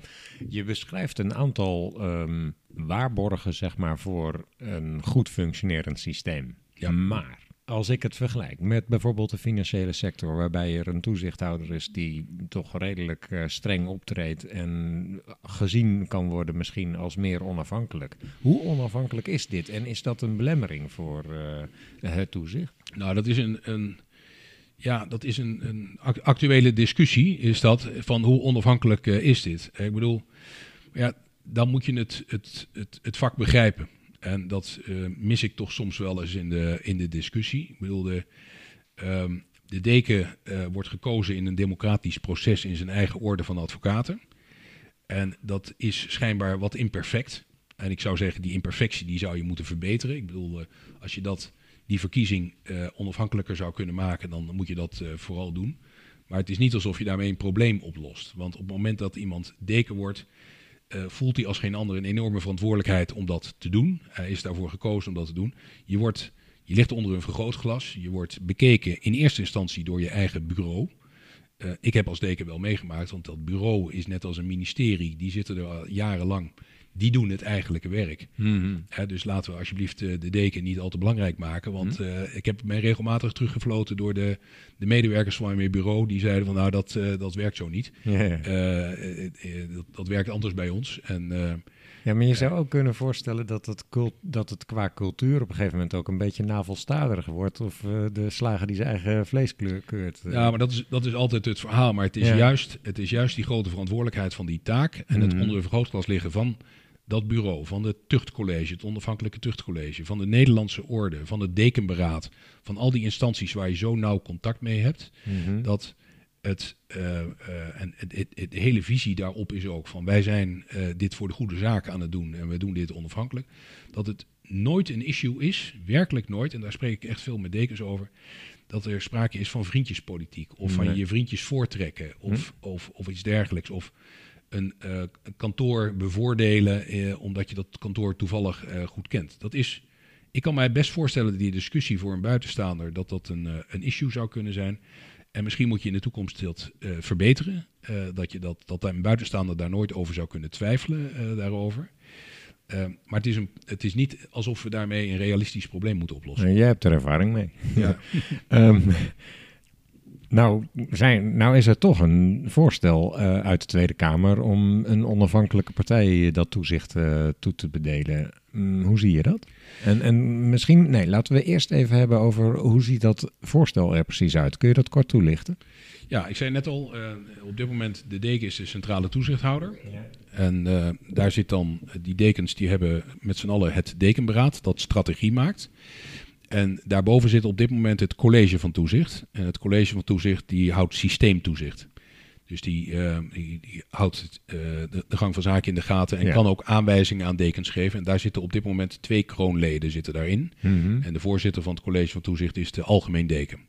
je beschrijft een aantal ehm, waarborgen zeg maar, voor een goed functionerend systeem. Ja. Maar als ik het vergelijk met bijvoorbeeld de financiële sector, waarbij er een toezichthouder is die toch redelijk eh, streng optreedt en gezien kan worden misschien als meer onafhankelijk. Hoe onafhankelijk is dit en is dat een belemmering voor eh, het toezicht? Nou, dat is een, een, ja, dat is een, een ac- actuele discussie, is dat, van hoe onafhankelijk eh, is dit? Ik bedoel, ja, dan moet je het, het, het, het vak begrijpen. En dat eh, mis ik toch soms wel eens in de, in de discussie. Ik bedoel, de, ehm, de deken eh, wordt gekozen in een democratisch proces in zijn eigen orde van advocaten. En dat is schijnbaar wat imperfect. En ik zou zeggen, die imperfectie die zou je moeten verbeteren. Ik bedoel, eh, als je dat, die verkiezing eh, onafhankelijker zou kunnen maken, dan moet je dat eh, vooral doen. Maar het is niet alsof je daarmee een probleem oplost. Want op het moment dat iemand deken wordt, eh, voelt hij als geen ander een enorme verantwoordelijkheid om dat te doen. Hij is daarvoor gekozen om dat te doen. Je, wordt, je ligt onder een vergrootglas. Je wordt bekeken in eerste instantie door je eigen bureau. Ik heb als deken wel meegemaakt, want dat bureau is net als een ministerie. Die zitten er al jarenlang. Die doen het eigenlijke werk. Hè, dus laten we alsjeblieft eh, de deken niet al te belangrijk maken. Want eh, ik heb mij regelmatig teruggefloten door de, de medewerkers van mijn bureau. Die zeiden van nou, dat, eh, dat werkt zo niet. Dat, dat werkt anders bij ons. En Ja, maar je zou ook kunnen voorstellen dat het, cult, dat het qua cultuur op een gegeven moment ook een beetje navelstarig wordt. Of de slager die zijn eigen vlees kleur- keurt. ja, maar dat is, dat is altijd het verhaal. Maar het is, Ja. juist, het is juist die grote verantwoordelijkheid van die taak. En het Mhm. onder een vergrootglas liggen van dat bureau. Van het tuchtcollege, het onafhankelijke tuchtcollege. Van de Nederlandse orde, van het dekenberaad. Van al die instanties waar je zo nauw contact mee hebt. Mhm. dat het, eh, eh, en het, het, hele visie daarop is ook van wij zijn eh, dit voor de goede zaak aan het doen en we doen dit onafhankelijk. Dat het nooit een issue is, werkelijk nooit, en daar spreek ik echt veel met dekens over, dat er sprake is van vriendjespolitiek of van je vriendjes voortrekken of, of, of iets dergelijks. Of een, eh, kantoor bevoordelen eh, omdat je dat kantoor toevallig eh, goed kent. Dat is, ik kan mij best voorstellen dat die discussie voor een buitenstaander dat dat een, eh, een issue zou kunnen zijn. En misschien moet je in de toekomst dat eh, verbeteren. eh, dat, je dat, dat een buitenstaander daar nooit over zou kunnen twijfelen eh, daarover. Maar het is, een, het is niet alsof we daarmee een realistisch probleem moeten oplossen. Jij hebt er ervaring mee. Ja. Ehm, nou, zijn, nou is er toch een voorstel eh, uit de Tweede Kamer om een onafhankelijke partij dat toezicht eh, toe te bedelen. Mm, hoe zie je dat? En, en misschien, nee, laten we eerst even hebben over hoe ziet dat voorstel er precies uit. Kun je dat kort toelichten? Ja, ik zei net al, eh, op dit moment de deken is de centrale toezichthouder. En eh, daar zit dan, die dekens die hebben met z'n allen het dekenberaad dat strategie maakt. En daarboven zit op dit moment het college van toezicht. En het college van toezicht die houdt systeemtoezicht. Dus die, eh, die, die houdt eh, de, de gang van zaken in de gaten en Ja. kan ook aanwijzingen aan dekens geven. En daar zitten op dit moment twee kroonleden zitten daarin. En de voorzitter van het college van toezicht is de algemeen deken.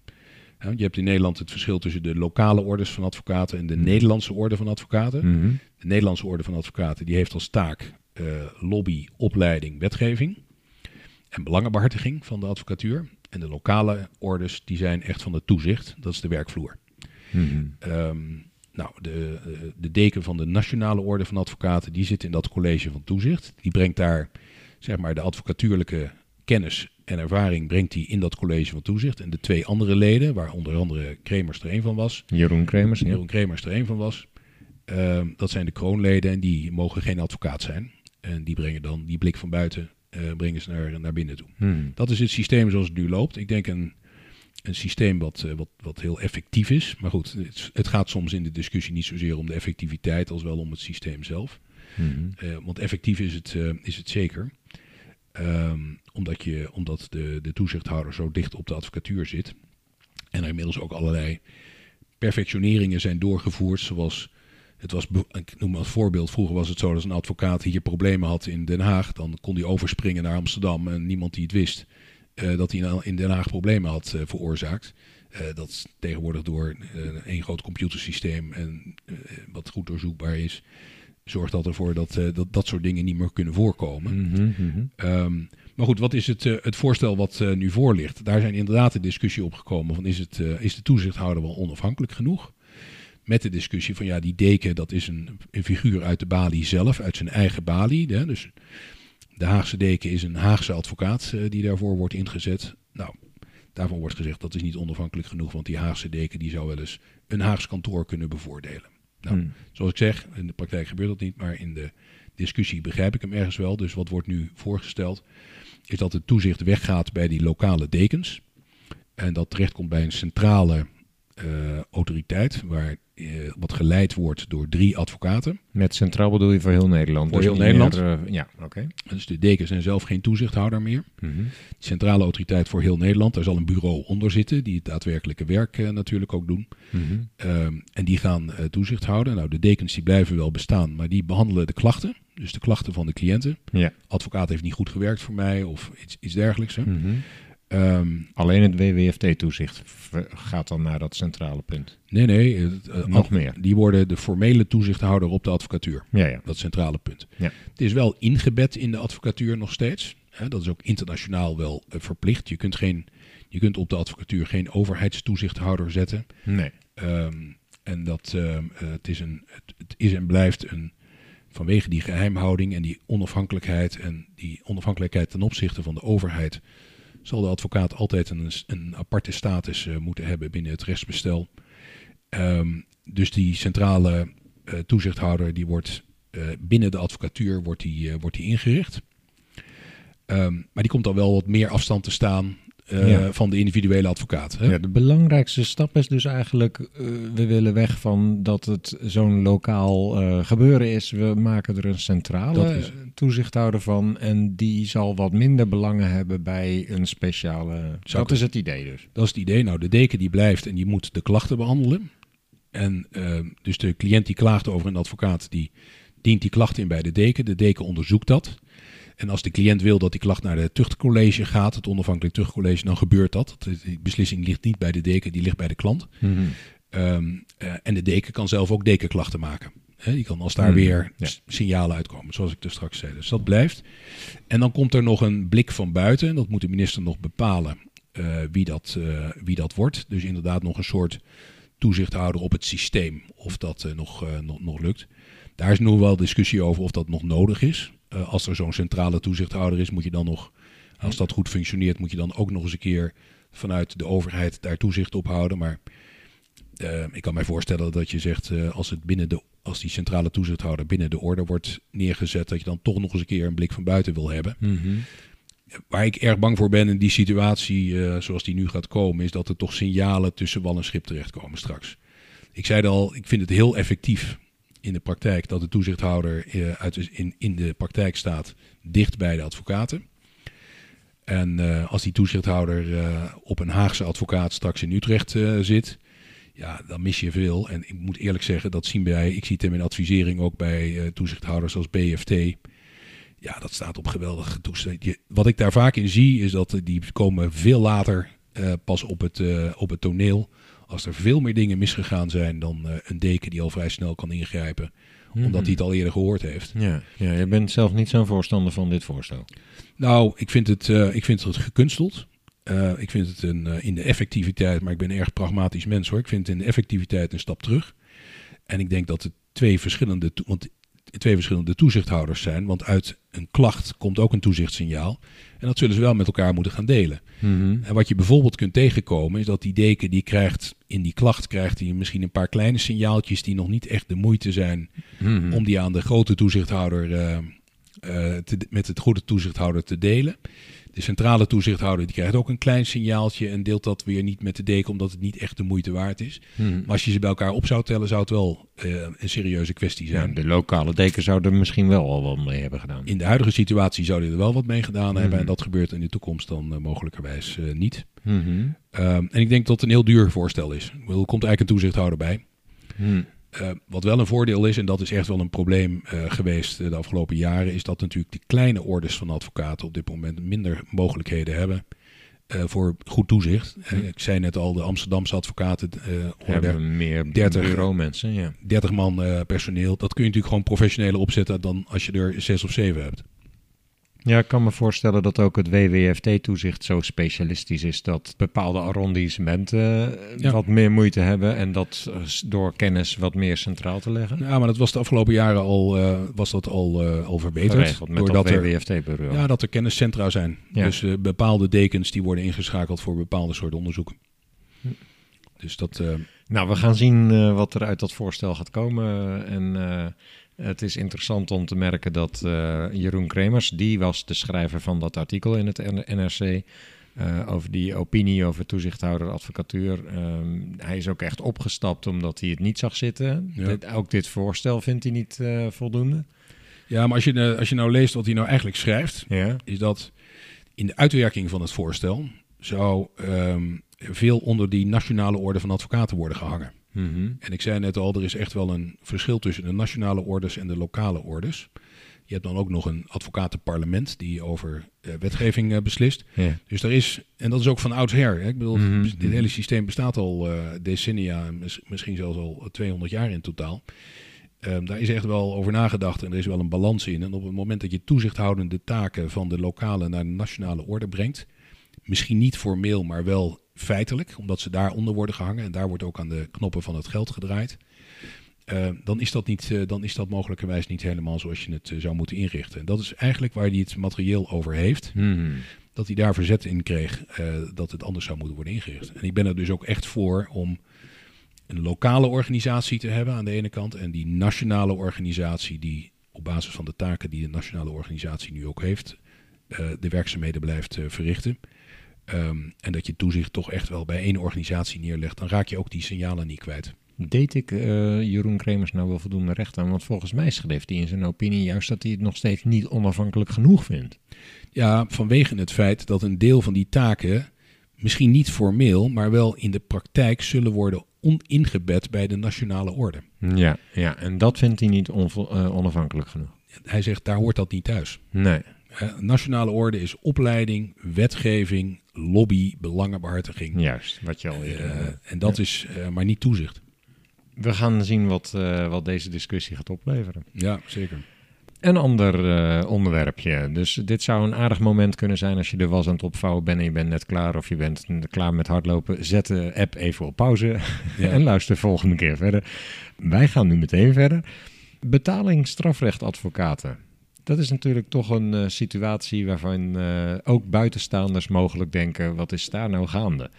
Je hebt in Nederland het verschil tussen de lokale orders van advocaten en de Nederlandse orde van advocaten. Mhm. De Nederlandse orde van advocaten die heeft als taak eh, lobby, opleiding, wetgeving en belangenbehartiging van de advocatuur. En de lokale orders die zijn echt van het toezicht, dat is de werkvloer. Ehm, nou, de, de deken van de Nationale Orde van Advocaten, die zit in dat college van toezicht. Die brengt daar, zeg maar, de advocatuurlijke kennis en ervaring brengt hij in dat college van toezicht. En de twee andere leden, waar onder andere Kremers er een van was, Jeroen Kremers, ja. Jeroen Kremers er een van was, ehm, dat zijn de kroonleden en die mogen geen advocaat zijn. En die brengen dan die blik van buiten eh, brengen ze naar, naar binnen toe. Mhm. Dat is het systeem zoals het nu loopt. Ik denk een, een systeem wat, eh, wat, wat heel effectief is. Maar goed, het, het gaat soms in de discussie niet zozeer om de effectiviteit als wel om het systeem zelf. Mhm. Eh, want effectief is het, is het zeker. Ehm, omdat je, omdat de, de toezichthouder zo dicht op de advocatuur zit. En er inmiddels ook allerlei perfectioneringen zijn doorgevoerd. Zoals, het was, ik noem maar als voorbeeld, vroeger was het zo dat als een advocaat hier problemen had in Den Haag. Dan kon hij overspringen naar Amsterdam en niemand die het wist. eh, dat hij in- in Den Haag problemen had eh, veroorzaakt. Eh, dat is tegenwoordig door één groot computersysteem en wat goed doorzoekbaar is, zorgt dat ervoor dat, dat dat soort dingen niet meer kunnen voorkomen. Mhm, mhm. Ehm, maar goed, wat is het, het voorstel wat nu voor ligt? Daar zijn inderdaad de discussie op gekomen van is, het, is de toezichthouder wel onafhankelijk genoeg? Met de discussie van ja, die deken dat is een, een figuur uit de balie zelf, uit zijn eigen balie. Hè? Dus de Haagse deken is een Haagse advocaat eh, die daarvoor wordt ingezet. Nou, daarvan wordt gezegd dat is niet onafhankelijk genoeg, want die Haagse deken die zou wel eens een Haags kantoor kunnen bevoordelen. Nou, Hmm. zoals ik zeg, in de praktijk gebeurt dat niet, maar in de discussie begrijp ik hem ergens wel. Dus wat wordt nu voorgesteld, is dat het toezicht weggaat bij die lokale dekens. En dat terechtkomt bij een centrale eh, autoriteit, waar, eh, wat geleid wordt door drie advocaten. Met centraal bedoel je voor heel Nederland? Voor Dus heel Nederland. eh, ja, oké. Dus de dekens zijn zelf geen toezichthouder meer. Die centrale autoriteit voor heel Nederland, daar zal een bureau onder zitten, die het daadwerkelijke werk natuurlijk ook doen. Mhm. Ehm, en die gaan toezicht houden. Nou, de dekens die blijven wel bestaan, maar die behandelen de klachten. Dus de klachten van de cliënten. Ja. Advocaat heeft niet goed gewerkt voor mij of iets, iets dergelijks. Hè. Mhm. Ehm, Alleen het WWFT-toezicht gaat dan naar dat centrale punt. nee, nee. het, eh, Nog ad- meer. Die worden de formele toezichthouder op de advocatuur. Ja, ja. Dat centrale punt. Ja. Het is wel ingebed in de advocatuur nog steeds. Hè, dat is ook internationaal wel eh, verplicht. Je kunt, geen, je kunt op de advocatuur geen overheidstoezichthouder zetten. Nee. Ehm, en dat ehm, eh, het, is een, het, het is en blijft een. Vanwege die geheimhouding en die onafhankelijkheid en die onafhankelijkheid ten opzichte van de overheid, zal de advocaat altijd een, een aparte status eh, moeten hebben binnen het rechtsbestel. Ehm, dus die centrale eh, toezichthouder die wordt eh, binnen de advocatuur wordt die, wordt die ingericht. Ehm, maar die komt dan wel wat meer afstand te staan eh, Ja. van de individuele advocaat. Hè? Ja, de belangrijkste stap is dus eigenlijk, eh, we willen weg van dat het zo'n lokaal eh, gebeuren is. We maken er een centrale is- toezichthouder van en die zal wat minder belangen hebben bij een speciale... dat is het idee dus. Dat is het idee. Nou, de deken die blijft en die moet de klachten behandelen. En ehm, dus de cliënt die klaagt over een advocaat, die dient die klacht in bij de deken. De deken onderzoekt dat. En als de cliënt wil dat die klacht naar het tuchtcollege gaat, het onafhankelijk tuchtcollege, dan gebeurt dat. Die beslissing ligt niet bij de deken, die ligt bij de klant. Ehm, eh, en de deken kan zelf ook dekenklachten maken. Die kan als daar Hmm, weer ja. signalen uitkomen, zoals ik dus straks zei. Dus dat blijft. En dan komt er nog een blik van buiten. En dat moet de minister nog bepalen eh, wie, dat, eh, wie dat wordt. Dus inderdaad nog een soort toezichthouder op het systeem. Of dat nog, nog, nog lukt. Daar is nog wel discussie over of dat nog nodig is. Eh, als er zo'n centrale toezichthouder is, moet je dan nog, als dat goed functioneert, moet je dan ook nog eens een keer vanuit de overheid daar toezicht op houden. Maar eh, ik kan mij voorstellen dat je zegt, eh, als, het binnen de, als die centrale toezichthouder binnen de orde wordt neergezet, dat je dan toch nog eens een keer een blik van buiten wil hebben. Waar ik erg bang voor ben in die situatie zoals die nu gaat komen, is dat er toch signalen tussen wal en schip terechtkomen straks. Ik zei het al, ik vind het heel effectief in de praktijk dat de toezichthouder eh, uit, in, in de praktijk staat dicht bij de advocaten. En eh, als die toezichthouder eh, op een Haagse advocaat straks in Utrecht zit, ja, dan mis je veel. En ik moet eerlijk zeggen, dat zien wij, ik zie het in mijn advisering ook bij toezichthouders als BFT. Ja, dat staat op geweldige toestand. Wat ik daar vaak in zie, is dat die komen veel later pas op het, op het toneel. Als er veel meer dingen misgegaan zijn dan eh, een deken die al vrij snel kan ingrijpen. Omdat hij het al eerder gehoord heeft. Ja, ja, je bent zelf niet zo'n voorstander van dit voorstel. Nou, ik vind het, eh, ik vind het gekunsteld. Eh, ik vind het een, in de effectiviteit, maar ik ben een erg pragmatisch mens hoor. Ik vind het in de effectiviteit een stap terug. En ik denk dat het twee verschillende, want twee verschillende toezichthouders zijn. Want uit een klacht komt ook een toezichtssignaal. En dat zullen ze wel met elkaar moeten gaan delen. En wat je bijvoorbeeld kunt tegenkomen is dat die deken die krijgt in die klacht krijgt hij misschien een paar kleine signaaltjes die nog niet echt de moeite zijn Mhm. om die aan de grote toezichthouder eh, eh, te, met het goede toezichthouder te delen. De centrale toezichthouder die krijgt ook een klein signaaltje en deelt dat weer niet met de deken omdat het niet echt de moeite waard is. Mhm. Maar als je ze bij elkaar op zou tellen, zou het wel eh, een serieuze kwestie Ja, zijn. de lokale deken zou er misschien wel al wat mee hebben gedaan. In de huidige situatie zou hij er wel wat mee gedaan hebben Mhm. en dat gebeurt in de toekomst dan eh, mogelijkerwijs eh, niet. Mhm. Ehm, en ik denk dat het een heel duur voorstel is. Er komt eigenlijk een toezichthouder bij. Mhm. Eh, wat wel een voordeel is, en dat is echt wel een probleem eh, geweest de afgelopen jaren, is dat natuurlijk die kleine orders van advocaten op dit moment minder mogelijkheden hebben eh, voor goed toezicht. Ik zei net al, de Amsterdamse advocaten, Hebben meer 30 bureaumensen, ja. 30 man personeel, dat kun je natuurlijk gewoon professioneler opzetten dan als je er 6 of 7 hebt. Ja, ik kan me voorstellen dat ook het WWFT-toezicht zo specialistisch is dat bepaalde arrondissementen eh, Ja. wat meer moeite hebben en dat eh, door kennis wat meer centraal te leggen. Ja, maar dat was de afgelopen jaren al, eh, was dat al, al verbeterd. Geregeld met doordat dat WWFT-bureau. ja, dat er kenniscentra zijn. Ja. Dus bepaalde dekens die worden ingeschakeld voor bepaalde soorten onderzoeken. Dus dat, Nou, we gaan zien wat er uit dat voorstel gaat komen. En het is interessant om te merken dat eh, Jeroen Kremers, die was de schrijver van dat artikel in het NRC. eh, over die opinie over toezichthouder advocatuur. Ehm, hij is ook echt opgestapt omdat hij het niet zag zitten. Ja. Dit, ook dit voorstel vindt hij niet eh, voldoende. ja, maar als je, als je nou leest wat hij nou eigenlijk schrijft, Ja. is dat in de uitwerking van het voorstel zou ehm, veel onder die nationale orde van advocaten worden gehangen. Mhm. En ik zei net al, er is echt wel een verschil tussen de nationale orders en de lokale orders. Je hebt dan ook nog een advocatenparlement die over eh, wetgeving eh, beslist. ja. Dus er is, en dat is ook van oudsher. Hè? Ik bedoel, Mhm, dit mhm. hele systeem bestaat al eh, decennia, mis- misschien zelfs al 200 jaar in totaal. Ehm, daar is echt wel over nagedacht en er is wel een balans in. En op het moment dat je toezichthoudende taken van de lokale naar de nationale orde brengt, misschien niet formeel, maar wel feitelijk, omdat ze daaronder worden gehangen en daar wordt ook aan de knoppen van het geld gedraaid. eh, dan, is dat niet, eh, dan is dat mogelijkerwijs niet helemaal zoals je het eh, zou moeten inrichten. En dat is eigenlijk waar hij het materieel over heeft Mhm. dat hij daar verzet in kreeg dat het anders zou moeten worden ingericht. En ik ben er dus ook echt voor om een lokale organisatie te hebben aan de ene kant en die nationale organisatie die op basis van de taken die de nationale organisatie nu ook heeft, de werkzaamheden blijft verrichten. Ehm, en dat je toezicht toch echt wel bij één organisatie neerlegt, dan raak je ook die signalen niet kwijt. Deed ik eh, Jeroen Kremers nou wel voldoende recht aan? Want volgens mij schreef hij in zijn opinie juist dat hij het nog steeds niet onafhankelijk genoeg vindt. Ja, vanwege het feit dat een deel van die taken misschien niet formeel, maar wel in de praktijk zullen worden oningebed bij de nationale orde. Ja, ja en dat vindt hij niet eh, onafhankelijk genoeg. Hij zegt, daar hoort dat niet thuis. Nee. Eh, nationale orde is opleiding, wetgeving, lobby, belangenbehartiging. Juist, wat je al eerder... Eh, en dat is eh, maar niet toezicht. We gaan zien wat, eh, wat deze discussie gaat opleveren. Ja, zeker. Een ander eh, onderwerpje. Dus dit zou een aardig moment kunnen zijn als je de was aan het opvouwen bent en je bent net klaar of je bent klaar met hardlopen. Zet de app even op pauze Ja. en luister volgende keer verder. Wij gaan nu meteen verder. Betaling strafrechtadvocaten. Dat is natuurlijk toch een eh, situatie waarvan eh, ook buitenstaanders mogelijk denken, wat is daar nou gaande?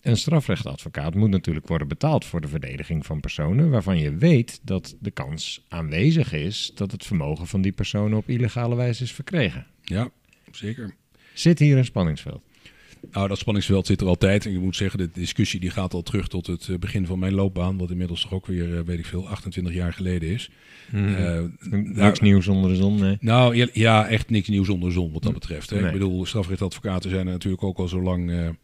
Een strafrechtadvocaat moet natuurlijk worden betaald voor de verdediging van personen waarvan je weet dat de kans aanwezig is dat het vermogen van die persoon op illegale wijze is verkregen. Ja, zeker. Zit hier een spanningsveld? Nou, dat spanningsveld zit er altijd. En je moet zeggen, de discussie die gaat al terug tot het eh, begin van mijn loopbaan. Wat inmiddels toch ook weer, eh, weet ik veel, 28 jaar geleden is. Eh, Niks nou, nieuws onder de zon, nee. Nou ja, ja, echt niks nieuws onder de zon wat dat betreft. Hè. Nee. Ik bedoel, strafrechtadvocaten zijn er natuurlijk ook al zo lang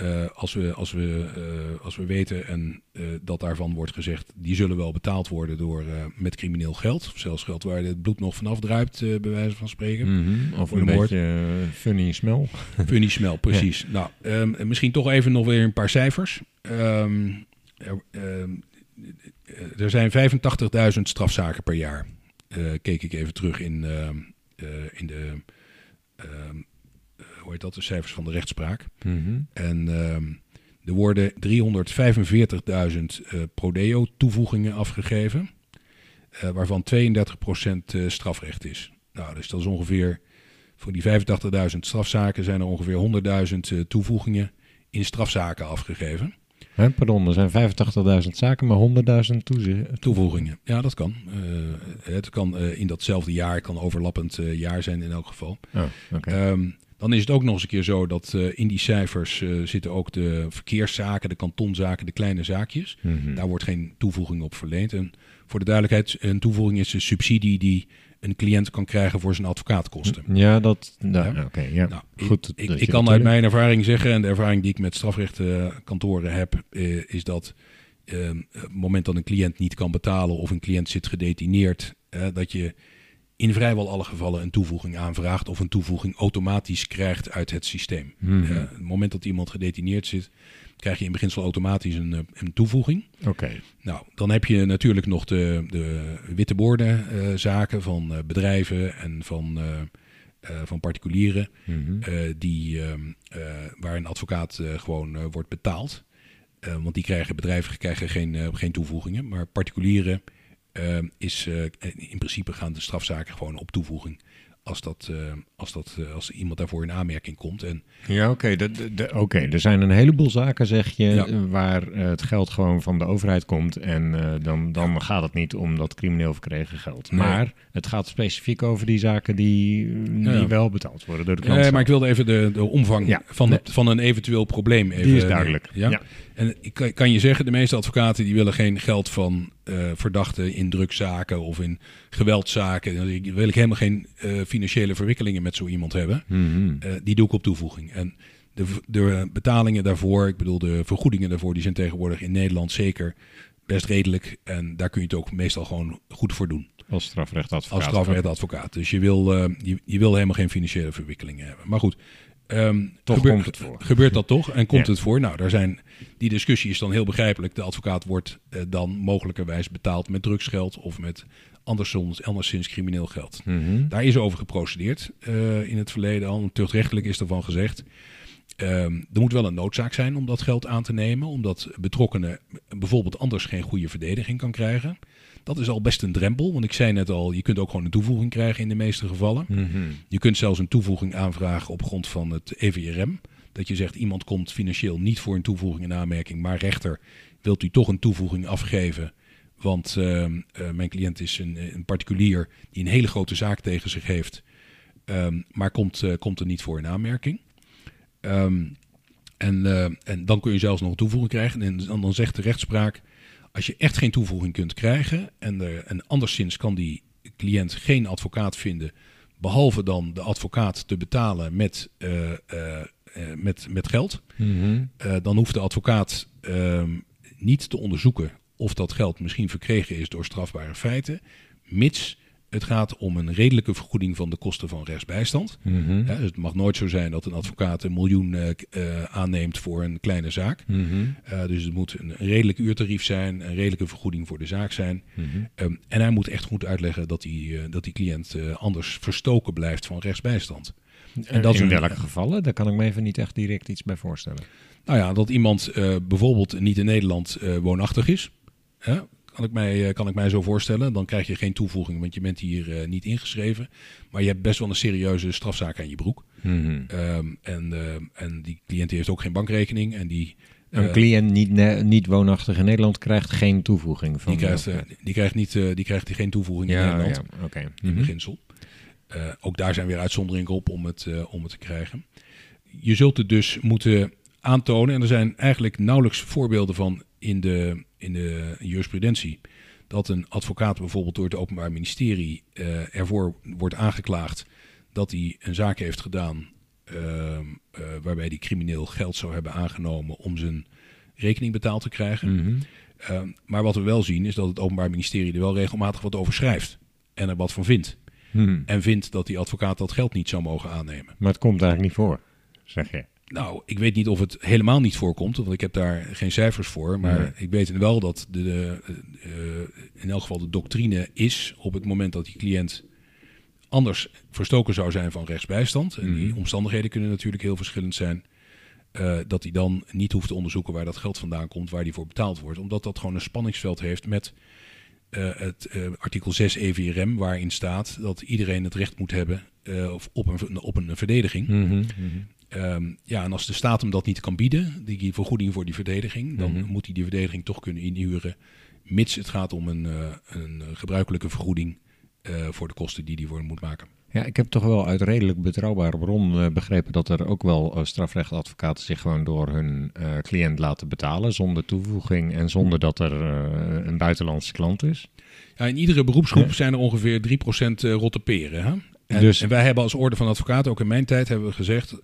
eh, als, we, als, we, eh, als we weten en eh, dat daarvan wordt gezegd, die zullen wel betaald worden door, met crimineel geld. Of zelfs geld waar het bloed nog vanaf druipt, bij wijze van spreken. Mhm, Of een moord. beetje funny smell. Funny smell, precies. Nou, ehm, en misschien toch even nog weer een paar cijfers. Ehm, er, ehm, er zijn 85.000 strafzaken per jaar. Keek ik even terug in, in de, hoe heet dat, de cijfers van de rechtspraak. Mhm. En ehm, er worden 345.000 eh prodeo toevoegingen afgegeven, eh, waarvan 32% eh, strafrecht is. Nou, dus dat is ongeveer, voor die 85.000 strafzaken zijn er ongeveer 100.000 eh, toevoegingen in strafzaken afgegeven. Hè, pardon, er zijn 85.000 zaken, maar 100.000 toezicht. Toevoegingen, ja dat kan. Het kan in datzelfde jaar, het kan overlappend jaar zijn in elk geval. Oh. Ehm, dan is het ook nog eens een keer zo dat eh, in die cijfers eh, zitten ook de verkeerszaken, de kantonzaken, de kleine zaakjes. Mhm. Daar wordt geen toevoeging op verleend. En voor de duidelijkheid, een toevoeging is een subsidie die een cliënt kan krijgen voor zijn advocaatkosten. Ja, dat... Nou, Ja. Oké, ja. Nou, Goed. ik, kan uit mijn ervaring zeggen, en de ervaring die ik met strafrechtkantoren heb, eh, is dat ehm, het moment dat een cliënt niet kan betalen of een cliënt zit gedetineerd, dat je in vrijwel alle gevallen een toevoeging aanvraagt of een toevoeging automatisch krijgt uit het systeem. Op het moment dat iemand gedetineerd zit, krijg je in beginsel automatisch een, eh, een toevoeging. Oké. Nou, dan heb je natuurlijk nog de, de witte borden eh, zaken van bedrijven en van van particulieren Mhm. die, ehm, eh, waar een advocaat gewoon wordt betaald. Want die krijgen, bedrijven krijgen geen, geen toevoegingen. Maar particulieren is eh, in principe gaan de strafzaken gewoon op toevoeging. Als, dat, eh, als, dat, eh, als iemand daarvoor in aanmerking komt. En Ja, oké. oké. Er zijn een heleboel zaken, zeg je, Ja. eh, waar eh, het geld gewoon van de overheid komt. En eh, dan, dan gaat het niet om dat crimineel verkregen geld. Nee. Maar het gaat specifiek over die zaken die, die Ja. wel betaald worden door de klant. Maar ik wilde even de, de omvang van, het, van een eventueel probleem even... die is duidelijk. Ja? En ik kan, kan je zeggen, de meeste advocaten die willen geen geld van eh, verdachten in drugszaken of in geweldzaken. Dan wil ik helemaal geen eh, financiële verwikkelingen met zo iemand hebben. Mhm. Eh, die doe ik op toevoeging. En de, de betalingen daarvoor, ik bedoel de vergoedingen daarvoor, die zijn tegenwoordig in Nederland zeker best redelijk. En daar kun je het ook meestal gewoon goed voor doen. Als strafrechtadvocaat. Als strafrechtadvocaat. Dus je wil, je, je wil helemaal geen financiële verwikkelingen hebben. Maar goed, ehm, Toch gebeur- komt het voor. Gebeurt dat toch? En komt Ja. het voor? Nou, daar zijn, die discussie is dan heel begrijpelijk. De advocaat wordt eh, dan mogelijkerwijs betaald met drugsgeld of met anderszins, anderszins crimineel geld. Mhm. Daar is over geprocedeerd eh, in het verleden al. Tuchtrechtelijk is ervan gezegd. ehm, er moet wel een noodzaak zijn om dat geld aan te nemen, omdat betrokkenen bijvoorbeeld anders geen goede verdediging kan krijgen. Dat is al best een drempel, want ik zei net al, je kunt ook gewoon een toevoeging krijgen in de meeste gevallen. Mhm. Je kunt zelfs een toevoeging aanvragen op grond van het EVRM. Dat je zegt, iemand komt financieel niet voor een toevoeging in aanmerking, maar rechter, wilt u toch een toevoeging afgeven? Want ehm, eh, mijn cliënt is een, een particulier die een hele grote zaak tegen zich heeft, ehm, maar komt, eh, komt er niet voor in aanmerking. Ehm, en, eh, en dan kun je zelfs nog een toevoeging krijgen. En dan, dan zegt de rechtspraak, als je echt geen toevoeging kunt krijgen en, er, en anderszins kan die cliënt geen advocaat vinden, behalve dan de advocaat te betalen met, eh, eh, eh, met, met geld, Mhm. dan hoeft de advocaat ehm, niet te onderzoeken of dat geld misschien verkregen is door strafbare feiten, mits het gaat om een redelijke vergoeding van de kosten van rechtsbijstand. Mhm. Dus het mag nooit zo zijn dat een advocaat een miljoen eh, aanneemt voor een kleine zaak. Mhm. Eh, dus het moet een redelijk uurtarief zijn, een redelijke vergoeding voor de zaak zijn. Mhm. Ehm, en hij moet echt goed uitleggen dat die, dat die cliënt anders verstoken blijft van rechtsbijstand. En dat in welke gevallen? Daar kan ik me even niet echt direct iets bij voorstellen. Nou ja, dat iemand bijvoorbeeld niet in Nederland woonachtig is. Hè? Kan, ik mij, eh, kan ik mij zo voorstellen. Dan krijg je geen toevoeging, want je bent hier eh, niet ingeschreven. Maar je hebt best wel een serieuze strafzaak aan je broek. Mhm. Ehm, en, eh, en die cliënt heeft ook geen bankrekening. En die, Een cliënt niet, niet woonachtig in Nederland krijgt geen toevoeging van die, krijgt, die krijgt, niet, die krijgt geen toevoeging in ja, Nederland. ja, oké. in Mhm. beginsel. Ook daar zijn weer uitzonderingen op om het, om het te krijgen. Je zult het dus moeten aantonen, en er zijn eigenlijk nauwelijks voorbeelden van in de, in de jurisprudentie, dat een advocaat bijvoorbeeld door het Openbaar Ministerie eh, ervoor wordt aangeklaagd dat hij een zaak heeft gedaan ehm, eh, waarbij hij crimineel geld zou hebben aangenomen om zijn rekening betaald te krijgen. Mhm. Ehm, maar wat we wel zien is dat het Openbaar Ministerie er wel regelmatig wat over schrijft en er wat van vindt. Mhm. En vindt dat die advocaat dat geld niet zou mogen aannemen. Maar het komt eigenlijk niet voor, zeg je. Nou, ik weet niet of het helemaal niet voorkomt, want ik heb daar geen cijfers voor. Maar Nee. ik weet wel dat de, de, eh, in elk geval de doctrine is op het moment dat die cliënt anders verstoken zou zijn van rechtsbijstand. En die Mhm. omstandigheden kunnen natuurlijk heel verschillend zijn. eh, dat hij dan niet hoeft te onderzoeken waar dat geld vandaan komt, waar die voor betaald wordt. Omdat dat gewoon een spanningsveld heeft met eh, het artikel 6 EVRM, waarin staat dat iedereen het recht moet hebben of op, een, op een verdediging. Mhm. Ehm, ja, en als de staat hem dat niet kan bieden, die vergoeding voor die verdediging, dan Mhm. moet hij die verdediging toch kunnen inhuren, mits het gaat om een, eh, een gebruikelijke vergoeding eh, voor de kosten die hij voor moet maken. Ja, ik heb toch wel uit redelijk betrouwbare bron eh, begrepen dat er ook wel strafrechtadvocaten zich gewoon door hun cliënt laten betalen zonder toevoeging en zonder dat er een buitenlandse klant is. Ja, in iedere beroepsgroep Ja. zijn er ongeveer 3% eh, rotte peren. Hè? En, Dus- en wij hebben als orde van advocaten, ook in mijn tijd, hebben we gezegd,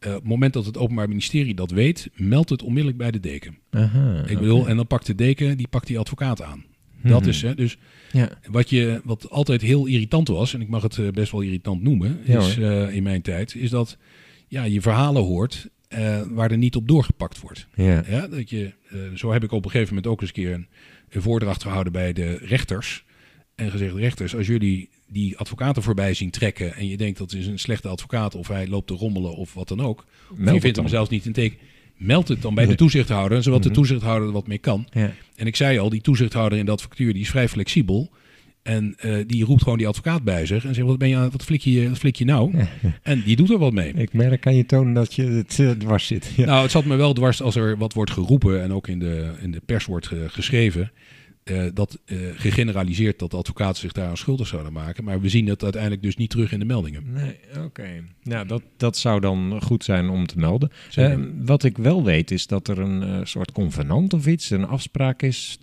eh, op het moment dat het Openbaar Ministerie dat weet, meldt het onmiddellijk bij de deken. Aha, Ik bedoel, en dan pakt de deken, die pakt die advocaat aan. Mhm. Dat is, hè, dus Ja. Wat, je, wat altijd heel irritant was, en ik mag het eh, best wel irritant noemen, Ja, is, eh, in mijn tijd, is dat ja, je verhalen hoort waar er niet op doorgepakt wordt. Ja. Ja, dat je, zo heb ik op een gegeven moment ook eens een keer een, een voordracht gehouden bij de rechters. en gezegd: rechters, als jullie die advocaten voorbij zien trekken en je denkt dat is een slechte advocaat of hij loopt te rommelen of wat dan ook, of je vindt hem zelfs niet in teken, meld het dan bij de toezichthouder, zodat de Mhm. toezichthouder er wat mee kan. Ja. En ik zei al, die toezichthouder in de advocatuur die is vrij flexibel. En eh, die roept gewoon die advocaat bij zich en zegt: Wat, ben je, aan- wat, flik, je, wat flik je nou? En die doet er wat mee. Ik merk aan je toon dat je het eh, dwars zit. Ja. Nou, het zat me wel dwars als er wat wordt geroepen en ook in de, in de pers wordt ge- geschreven. Eh, dat eh, gegeneraliseerd dat de advocaten zich daaraan schuldig zouden maken. Maar we zien het uiteindelijk dus niet terug in de meldingen. Nee, oké. Nou, dat, dat zou dan goed zijn om te melden. Eh, wat ik wel weet is dat er een soort convenant of iets, een afspraak is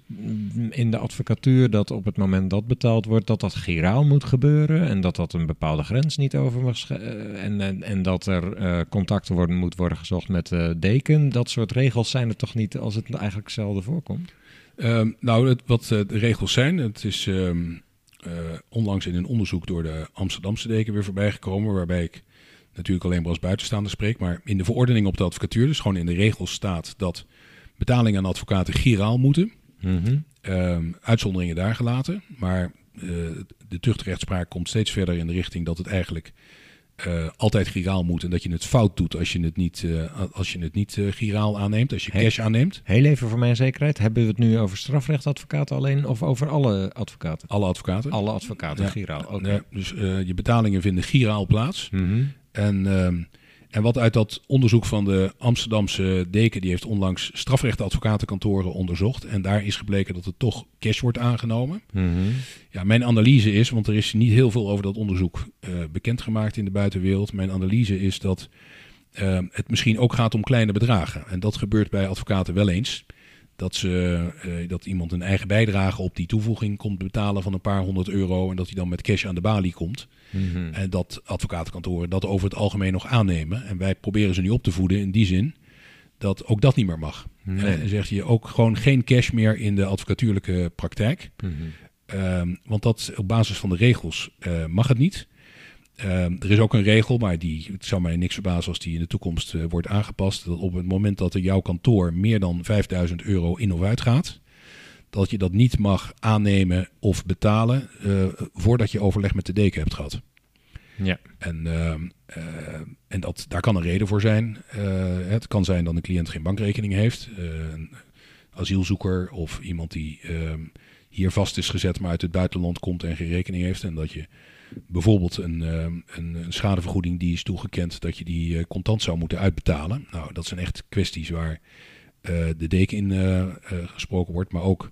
in de advocatuur dat op het moment dat betaald wordt, dat dat giraal moet gebeuren en dat dat een bepaalde grens niet over mag en, en, en dat er eh, contact worden, moet worden gezocht met de deken. Dat soort regels zijn er toch niet als het eigenlijk zelden voorkomt? Ehm, nou, het, wat eh, de regels zijn, het is ehm, eh, onlangs in een onderzoek door de Amsterdamse deken weer voorbij gekomen, waarbij ik natuurlijk alleen maar als buitenstaander spreek, maar in de verordening op de advocatuur, dus gewoon in de regels staat dat betalingen aan advocaten giraal moeten. Ehm, uitzonderingen daar gelaten, maar eh, de tuchtrechtspraak komt steeds verder in de richting dat het eigenlijk eh, altijd giraal moet en dat je het fout doet als je het niet, eh, als je het niet eh, giraal aanneemt, als je cash aanneemt. Heel even voor mijn zekerheid, hebben we het nu over strafrechtadvocaten alleen of over alle advocaten? Alle advocaten. Alle advocaten, Ja. giraal. Oké. Ja, dus je betalingen vinden giraal plaats. Mhm. En, ehm, en wat uit dat onderzoek van de Amsterdamse deken, die heeft onlangs strafrechtadvocatenkantoren onderzocht. En daar is gebleken dat het toch cash wordt aangenomen. Mhm. Ja, mijn analyse is, want er is niet heel veel over dat onderzoek eh, bekendgemaakt in de buitenwereld. Mijn analyse is dat eh, het misschien ook gaat om kleine bedragen. En dat gebeurt bij advocaten wel eens. Dat, ze, eh, dat iemand een eigen bijdrage op die toevoeging komt betalen van een paar honderd euro. En dat hij dan met cash aan de balie komt. Mhm. En dat advocatenkantoren dat over het algemeen nog aannemen. En wij proberen ze nu op te voeden in die zin dat ook dat niet meer mag. Nee. En zeg je ook gewoon geen cash meer in de advocatuurlijke praktijk. Mhm. Ehm, want dat op basis van de regels eh, mag het niet. Ehm, er is ook een regel, maar die, het zou mij niks verbazen als die in de toekomst eh, wordt aangepast. Dat op het moment dat er jouw kantoor meer dan 5000 euro in of uit gaat, dat je dat niet mag aannemen of betalen eh, voordat je overleg met de deken hebt gehad. Ja. En, ehm, eh, en dat, daar kan een reden voor zijn. Het kan zijn dat een cliënt geen bankrekening heeft. Een asielzoeker of iemand die ehm, hier vast is gezet, maar uit het buitenland komt en geen rekening heeft. En dat je bijvoorbeeld een, ehm, een, een schadevergoeding die is toegekend, dat je die eh, contant zou moeten uitbetalen. Nou, dat zijn echt kwesties waar eh, de deken in eh, gesproken wordt. Maar ook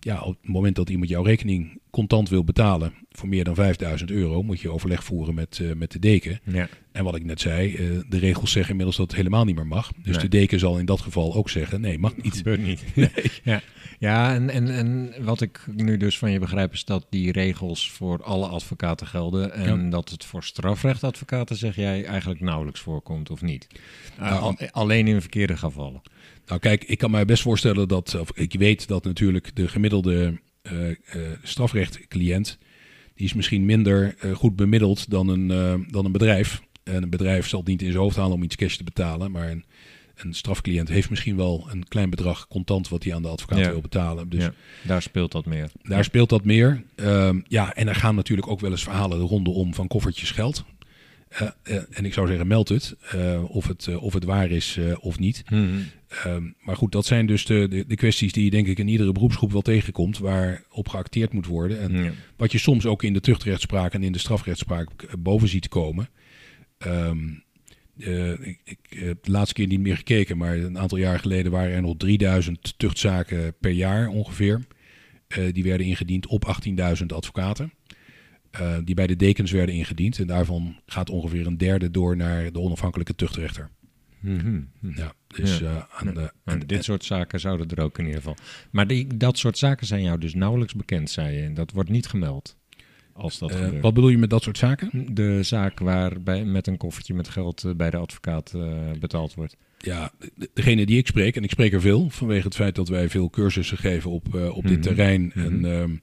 ja, op het moment dat iemand jouw rekening contant wil betalen voor meer dan 5000 euro, moet je overleg voeren met, eh, met de deken. Ja. En wat ik net zei, eh, de regels zeggen inmiddels dat het helemaal niet meer mag. Dus Nee. de deken zal in dat geval ook zeggen, nee, mag niet. Gebeurt niet. ja, ja en, en, en wat ik nu dus van je begrijp is dat die regels voor alle advocaten gelden. En Ja. dat het voor strafrechtadvocaten, zeg jij, eigenlijk nauwelijks voorkomt of niet. Uh, Nou, al- alleen in verkeerde gevallen. Nou kijk, ik kan mij best voorstellen dat, of ik weet dat natuurlijk de gemiddelde eh, strafrechtcliënt, die is misschien minder eh, goed bemiddeld dan een, dan een bedrijf. En een bedrijf zal het niet in zijn hoofd halen om iets cash te betalen, maar een, een strafcliënt heeft misschien wel een klein bedrag contant wat hij aan de advocaat Ja. wil betalen. Dus ja, daar speelt dat meer. Daar speelt dat meer. Ehm, ja, en er gaan natuurlijk ook wel eens verhalen de ronde om van koffertjes geld. En ik zou zeggen, meld het. of, het of het waar is of niet. Mhm. Ehm, maar goed, dat zijn dus de, de, de kwesties die je denk ik in iedere beroepsgroep wel tegenkomt. Waar op geacteerd moet worden. En Ja. wat je soms ook in de tuchtrechtspraak en in de strafrechtspraak eh, boven ziet komen. Ehm, eh, ik, ik heb de laatste keer niet meer gekeken, maar een aantal jaar geleden waren er nog 3000 tuchtzaken per jaar ongeveer. Eh, die werden ingediend op 18.000 advocaten. die bij de dekens werden ingediend. En daarvan gaat ongeveer een derde door naar de onafhankelijke tuchtrechter. Mhm. Ja, dus Ja. eh, aan de, aan- dit soort zaken zouden er ook in ieder geval. Maar die, dat soort zaken zijn jou dus nauwelijks bekend, zei je. En dat wordt niet gemeld. Als dat eh, gebeurt. wat bedoel je met dat soort zaken? De zaak waar bij, met een koffertje met geld eh, bij de advocaat betaald wordt. Ja, de- degene die ik spreek, en ik spreek er veel vanwege het feit dat wij veel cursussen geven op, op dit Mhm. terrein. Mhm. En ehm,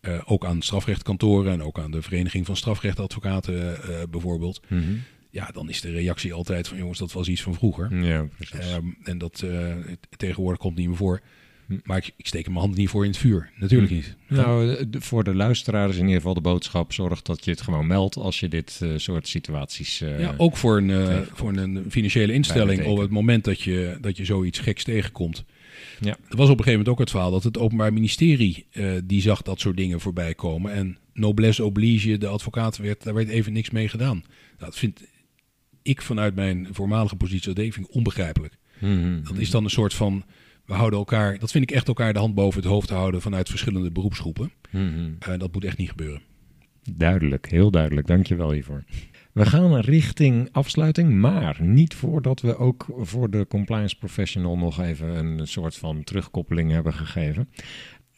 eh, ook aan strafrechtkantoren en ook aan de Vereniging van Strafrechtadvocaten bijvoorbeeld. Ja, dan is de reactie altijd van jongens, dat was iets van vroeger. Ja, precies. Ehm, en dat eh, tegenwoordig komt niet meer voor. Maar ik, ik steek mijn hand niet voor in het vuur. Natuurlijk Hm. niet. Nou, eh, voor de luisteraar is in ieder geval de boodschap: zorg dat je het gewoon meldt als je dit eh, soort situaties. Ja, ook voor een, voor een financiële instelling op het moment dat je, dat je zoiets geks tegenkomt. Ja. Er was op een gegeven moment ook het verhaal dat het Openbaar Ministerie die zag dat soort dingen voorbij komen. En noblesse oblige, de advocaat, werd, daar werd even niks mee gedaan. Nou, dat vind ik vanuit mijn voormalige positie als denk ik onbegrijpelijk. mhm. Dat is dan een soort van, we houden elkaar, dat vind ik echt elkaar de hand boven het hoofd houden vanuit verschillende beroepsgroepen. Eh, dat moet echt niet gebeuren. Duidelijk, heel duidelijk. Dank je wel hiervoor. We gaan richting afsluiting, maar niet voordat we ook voor de compliance professional nog even een soort van terugkoppeling hebben gegeven.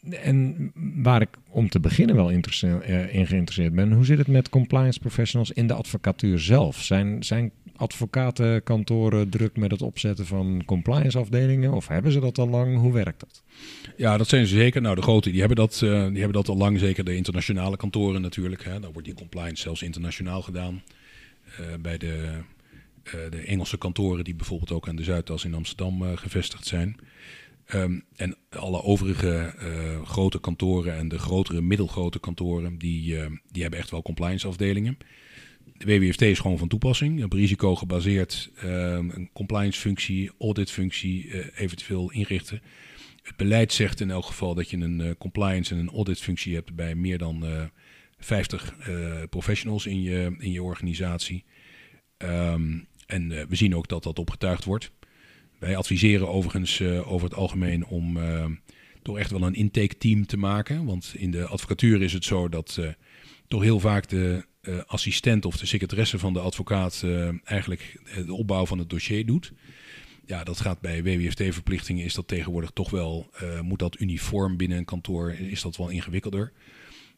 En waar ik om te beginnen wel eh, in geïnteresseerd ben, hoe zit het met compliance professionals in de advocatuur zelf? Zijn, zijn advocatenkantoren druk met het opzetten van compliance afdelingen of hebben ze dat al lang? Hoe werkt dat? Ja, dat zijn ze zeker. Nou, de grote die hebben dat, eh, die hebben dat al lang. Zeker de internationale kantoren natuurlijk. Hè. Dan wordt die compliance zelfs internationaal gedaan. Eh, bij de, de Engelse kantoren die bijvoorbeeld ook aan de Zuidas in Amsterdam gevestigd zijn. Ehm, en alle overige eh, grote kantoren en de grotere middelgrote kantoren, die, eh, die hebben echt wel compliance afdelingen. De WWFT is gewoon van toepassing. Op risico gebaseerd ehm, een compliance functie, audit functie eh, eventueel inrichten. Het beleid zegt in elk geval dat je een eh, compliance en een audit functie hebt bij meer dan eh 50 eh, professionals in je, in je organisatie. Ehm, en we zien ook dat dat opgetuigd wordt. Wij adviseren overigens eh, over het algemeen om eh, toch echt wel een intake team te maken. Want in de advocatuur is het zo dat eh, toch heel vaak de assistent of de secretaresse van de advocaat eigenlijk de opbouw van het dossier doet. Ja, dat gaat bij WWFT-verplichtingen is dat tegenwoordig toch wel, moet dat uniform binnen een kantoor, is dat wel ingewikkelder.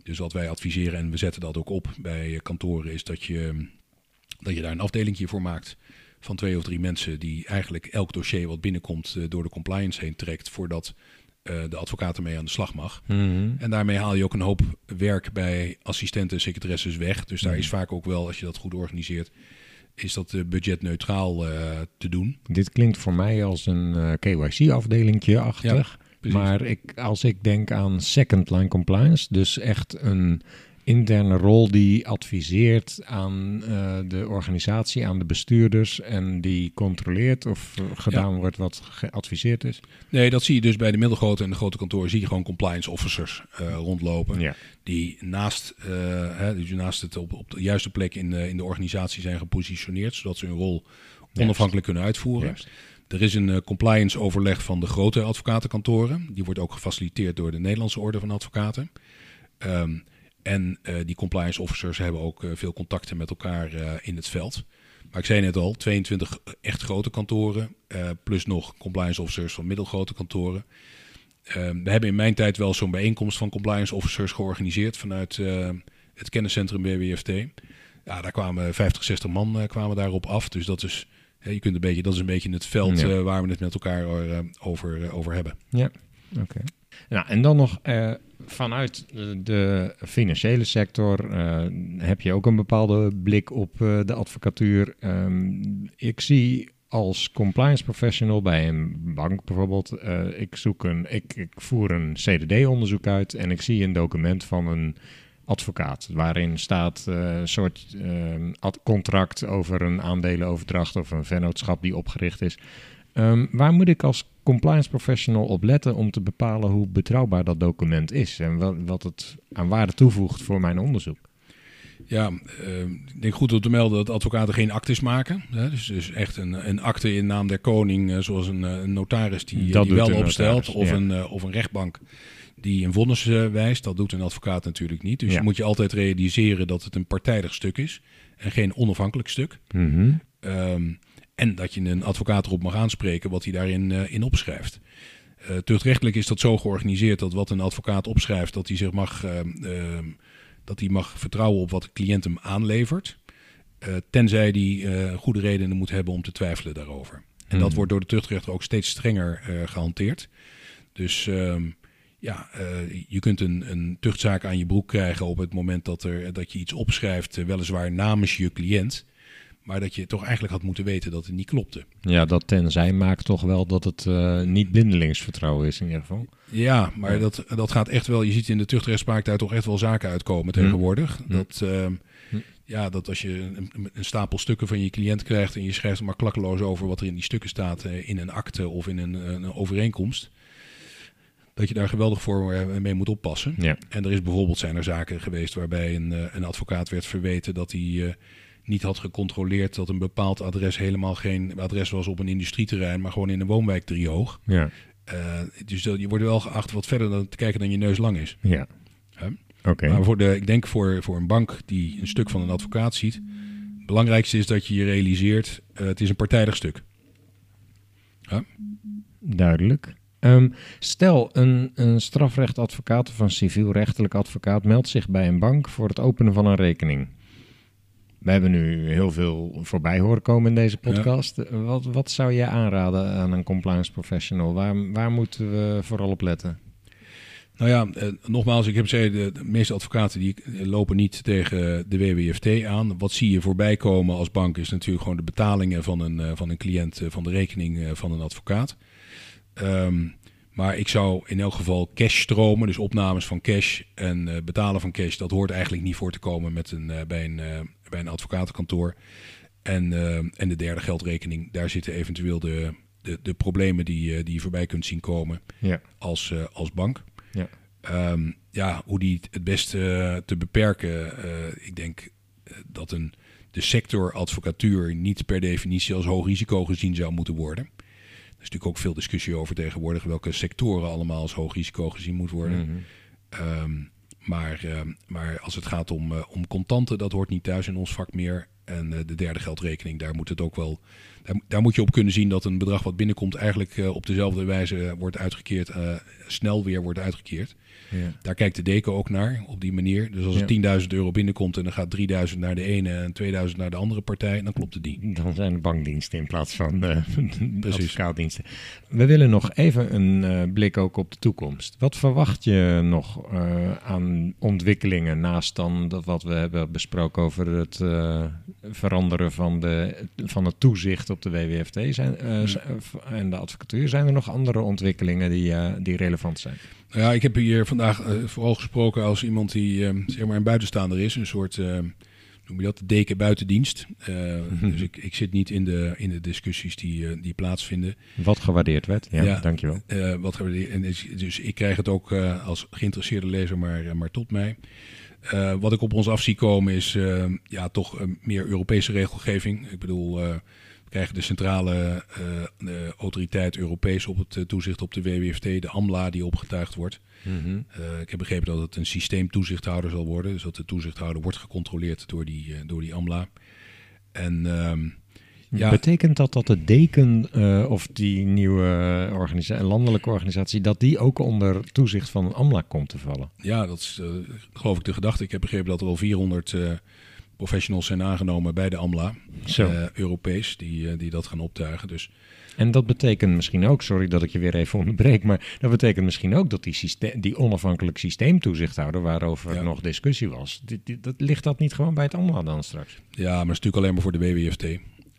Dus wat wij adviseren, en we zetten dat ook op bij kantoren, is dat je, dat je daar een afdelingje voor maakt van twee of drie mensen die eigenlijk elk dossier wat binnenkomt eh, door de compliance heen trekt voordat eh, de advocaat ermee aan de slag mag. En daarmee haal je ook een hoop werk bij assistenten en secretaresses weg. Dus daar is vaak ook wel, als je dat goed organiseert, is dat eh, budgetneutraal te doen. Dit klinkt voor mij als een KYC-afdelingje achtig. precies. maar ik, als ik denk aan second line compliance, dus echt een interne rol die adviseert aan eh, de organisatie, aan de bestuurders en die controleert of gedaan wordt wat geadviseerd is. Nee, dat zie je dus bij de middelgrote en de grote kantoren. Zie je gewoon compliance officers eh, rondlopen. Ja. Die naast, eh, hè, dus naast het op, op de juiste plek in, de in de organisatie zijn gepositioneerd. Zodat ze hun rol onafhankelijk kunnen uitvoeren. Juist. Er is een compliance overleg van de grote advocatenkantoren. Die wordt ook gefaciliteerd door de Nederlandse Orde van Advocaten. Ehm, en eh, die compliance officers hebben ook eh, veel contacten met elkaar eh, in het veld. Maar ik zei net al, 22 echt grote kantoren, plus nog compliance officers van middelgrote kantoren. Ehm, we hebben in mijn tijd wel zo'n bijeenkomst van compliance officers georganiseerd vanuit het kenniscentrum WWFT. Ja, daar kwamen 50, 60 man kwamen daarop af. Dus dat is, je kunt een beetje, dat is een beetje het veld Ja. waar we het met elkaar over, over hebben. Ja, oké. Nou, en dan nog eh, vanuit de- financiële sector eh, heb je ook een bepaalde blik op eh, de advocatuur. Ehm, ik zie als compliance professional bij een bank bijvoorbeeld, ik, zoek een, ik, ik voer een CDD-onderzoek uit en ik zie een document van een advocaat waarin staat een soort ehm, contract over een aandelenoverdracht of een vennootschap die opgericht is. Ehm, waar moet ik als compliance professional op letten om te bepalen hoe betrouwbaar dat document is en wat, het aan waarde toevoegt voor mijn onderzoek? Ja, eh, ik denk goed om te melden dat advocaten geen actes maken. Hè? Dus, dus echt een, een akte in naam der koning, eh, zoals een, eh, een notaris die, Dat die wel opstelt. notaris, Of, ja. een, eh, of een rechtbank die een vonnis wijst. Dat doet een advocaat natuurlijk niet. Dus Ja. moet je altijd realiseren dat het een partijdig stuk is en geen onafhankelijk stuk. Mhm. Ehm, en dat je een advocaat erop mag aanspreken wat hij daarin eh, in opschrijft. Eh tuchtrechtelijk is dat zo georganiseerd dat wat een advocaat opschrijft, dat hij zich mag, ehm, ehm, dat hij mag vertrouwen op wat de cliënt hem aanlevert. Eh, tenzij eh, goede redenen moet hebben om te twijfelen daarover. En dat Mhm. wordt door de tuchtrechter ook steeds strenger eh, gehanteerd. Dus ehm, ja, eh, je kunt een, een tuchtzaak aan je broek krijgen op het moment dat, er, dat je iets opschrijft, eh, weliswaar namens je cliënt. Maar dat je toch eigenlijk had moeten weten dat het niet klopte. Ja, dat tenzij maakt toch wel dat het eh, niet blindelings vertrouwen is in ieder geval. Ja, maar Dat, dat gaat echt wel. Je ziet in de tuchtrechtspraak daar toch echt wel zaken uitkomen tegenwoordig. Hm. Dat, ehm, Hm. ja, dat als je een, een stapel stukken van je cliënt krijgt en je schrijft er maar klakkeloos over wat er in die stukken staat eh, in een akte of in een, een overeenkomst. Dat je daar geweldig voor eh, mee moet oppassen. Ja. En er is bijvoorbeeld zijn er zaken geweest waarbij een, een advocaat werd verweten dat hij niet had gecontroleerd dat een bepaald adres helemaal geen adres was op een industrieterrein, maar gewoon in een woonwijk driehoog. Ja. Eh, dus dat, je wordt wel geacht wat verder dan te kijken dan je neus lang is. Ja. Oké. Maar voor de, ik denk voor, voor een bank die een stuk van een advocaat ziet, het belangrijkste is dat je je realiseert, eh, het is een partijdig stuk. Duidelijk. Ehm, stel, een, een strafrechtadvocaat of een civielrechtelijk advocaat meldt zich bij een bank voor het openen van een rekening. We hebben nu heel veel voorbij horen komen in deze podcast. Eh, Wat, wat zou je aanraden aan een compliance professional? Waar, waar moeten we vooral op letten? Nou ja, eh, nogmaals, ik heb gezegd, de, de meeste advocaten die eh, lopen niet tegen de WWFT aan. Wat zie je voorbij komen als bank is natuurlijk gewoon de betalingen van een, van een cliënt, van de rekening van een advocaat. Ehm, maar ik zou in elk geval cash stromen, dus opnames van cash en betalen van cash, dat hoort eigenlijk niet voor te komen met een, bij, een, bij een advocatenkantoor. En, eh, en de derde geldrekening, daar zitten eventueel de, de, de problemen die, eh, die je voorbij kunt zien komen Ja. als, eh, als bank. Ja. Ehm, ja, hoe die het beste te beperken. ik denk dat een, de sector advocatuur niet per definitie als hoog risico gezien zou moeten worden. Er is natuurlijk ook veel discussie over tegenwoordig welke sectoren allemaal als hoog risico gezien moet worden. Mhm. Ehm, maar, ehm, maar als het gaat om, eh, om contanten, dat hoort niet thuis in ons vak meer. En eh, de derde geldrekening, daar moet het ook wel. Daar, daar moet je op kunnen zien dat een bedrag wat binnenkomt, eigenlijk eh, op dezelfde wijze wordt uitgekeerd, eh, snel weer wordt uitgekeerd. Ja. Daar kijkt de deken ook naar op die manier. Dus als er Ja. 10.000 euro binnenkomt en dan gaat 3.000 naar de ene en 2.000 naar de andere partij, dan klopt het niet. Dan zijn het bankdiensten in plaats van eh Precies. advocaatdiensten. We willen nog even een blik ook op de toekomst. Wat verwacht je nog aan ontwikkelingen naast dan dat wat we hebben besproken over het veranderen van, de, van het toezicht op de WWFT zijn, eh, eh, en de advocatuur? Zijn er nog andere ontwikkelingen die, eh, die relevant zijn? Nou ja, ik heb hier vandaag eh, vooral gesproken als iemand die eh, zeg maar een buitenstaander is. Een soort, eh, noem je dat, de deken buitendienst. Dus ik, ik zit niet in de, in de discussies die, die plaatsvinden. Wat gewaardeerd werd? Ja, Ja. dankjewel. Wat en dus ik krijg het ook als geïnteresseerde lezer maar, maar tot mij. Wat ik op ons af zie komen is ja, toch meer Europese regelgeving. Ik bedoel, krijgen de centrale eh, de autoriteit Europees op het eh, toezicht op de WWFT, de AMLA die opgetuigd wordt. Mhm. Eh, ik heb begrepen dat het een systeemtoezichthouder zal worden. Dus dat de toezichthouder wordt gecontroleerd door die, eh, door die AMLA. En ehm, ja, Betekent dat dat de deken eh, of die nieuwe organisa- landelijke organisatie, dat die ook onder toezicht van AMLA komt te vallen? Ja, dat is eh, geloof ik de gedachte. Ik heb begrepen dat er al 400 eh, professionals zijn aangenomen bij de AMLA, Zo. eh, Europees, die, eh, die dat gaan optuigen. Dus En dat betekent misschien ook, sorry dat ik je weer even onderbreek, maar dat betekent misschien ook dat die, systeem, die onafhankelijk systeemtoezichthouder, waarover Ja. nog discussie was, die, die- dat, ligt dat niet gewoon bij het AMLA dan straks? ja, maar het is natuurlijk alleen maar voor de WWFT.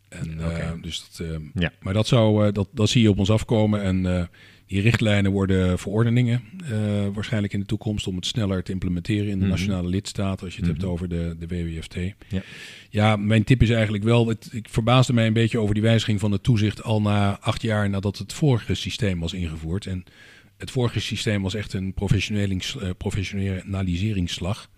En, eh, dus dat, Ja. Maar dat, zou, dat, dat zie je op ons afkomen. En die richtlijnen worden verordeningen eh, waarschijnlijk in de toekomst om het sneller te implementeren in de Mhm. nationale lidstaten. Als je het hebt Mhm. over de, de WWFT. Ja. Ja, mijn tip is eigenlijk wel, het, ik verbaasde mij een beetje over die wijziging van het toezicht al na acht jaar nadat het vorige systeem was ingevoerd. En het vorige systeem was echt een eh, professionaliseringsslag.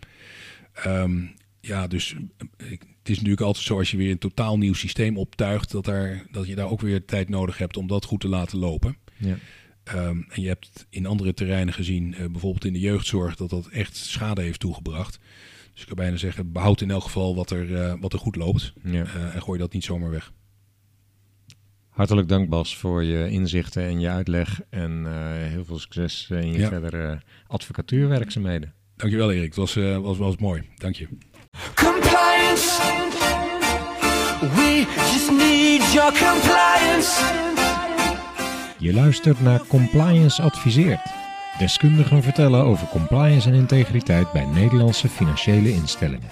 Ehm, ja, dus eh, het is natuurlijk altijd zo als je weer een totaal nieuw systeem optuigt, dat, daar, dat je daar ook weer tijd nodig hebt om dat goed te laten lopen. Ja. Ehm, en je hebt in andere terreinen gezien, eh, bijvoorbeeld in de jeugdzorg, dat dat echt schade heeft toegebracht. Dus ik kan bijna zeggen, behoud in elk geval wat er, eh, wat er goed loopt. Ja. eh, en gooi dat niet zomaar weg. Hartelijk dank Bas voor je inzichten en je uitleg en eh, heel veel succes in je Ja. verdere advocatuurwerkzaamheden. Dankjewel Erik, het was, eh, was, was mooi. Dank je. Compliance. We just need your compliance. Je luistert naar Compliance Adviseert. Deskundigen vertellen over compliance en integriteit bij Nederlandse financiële instellingen.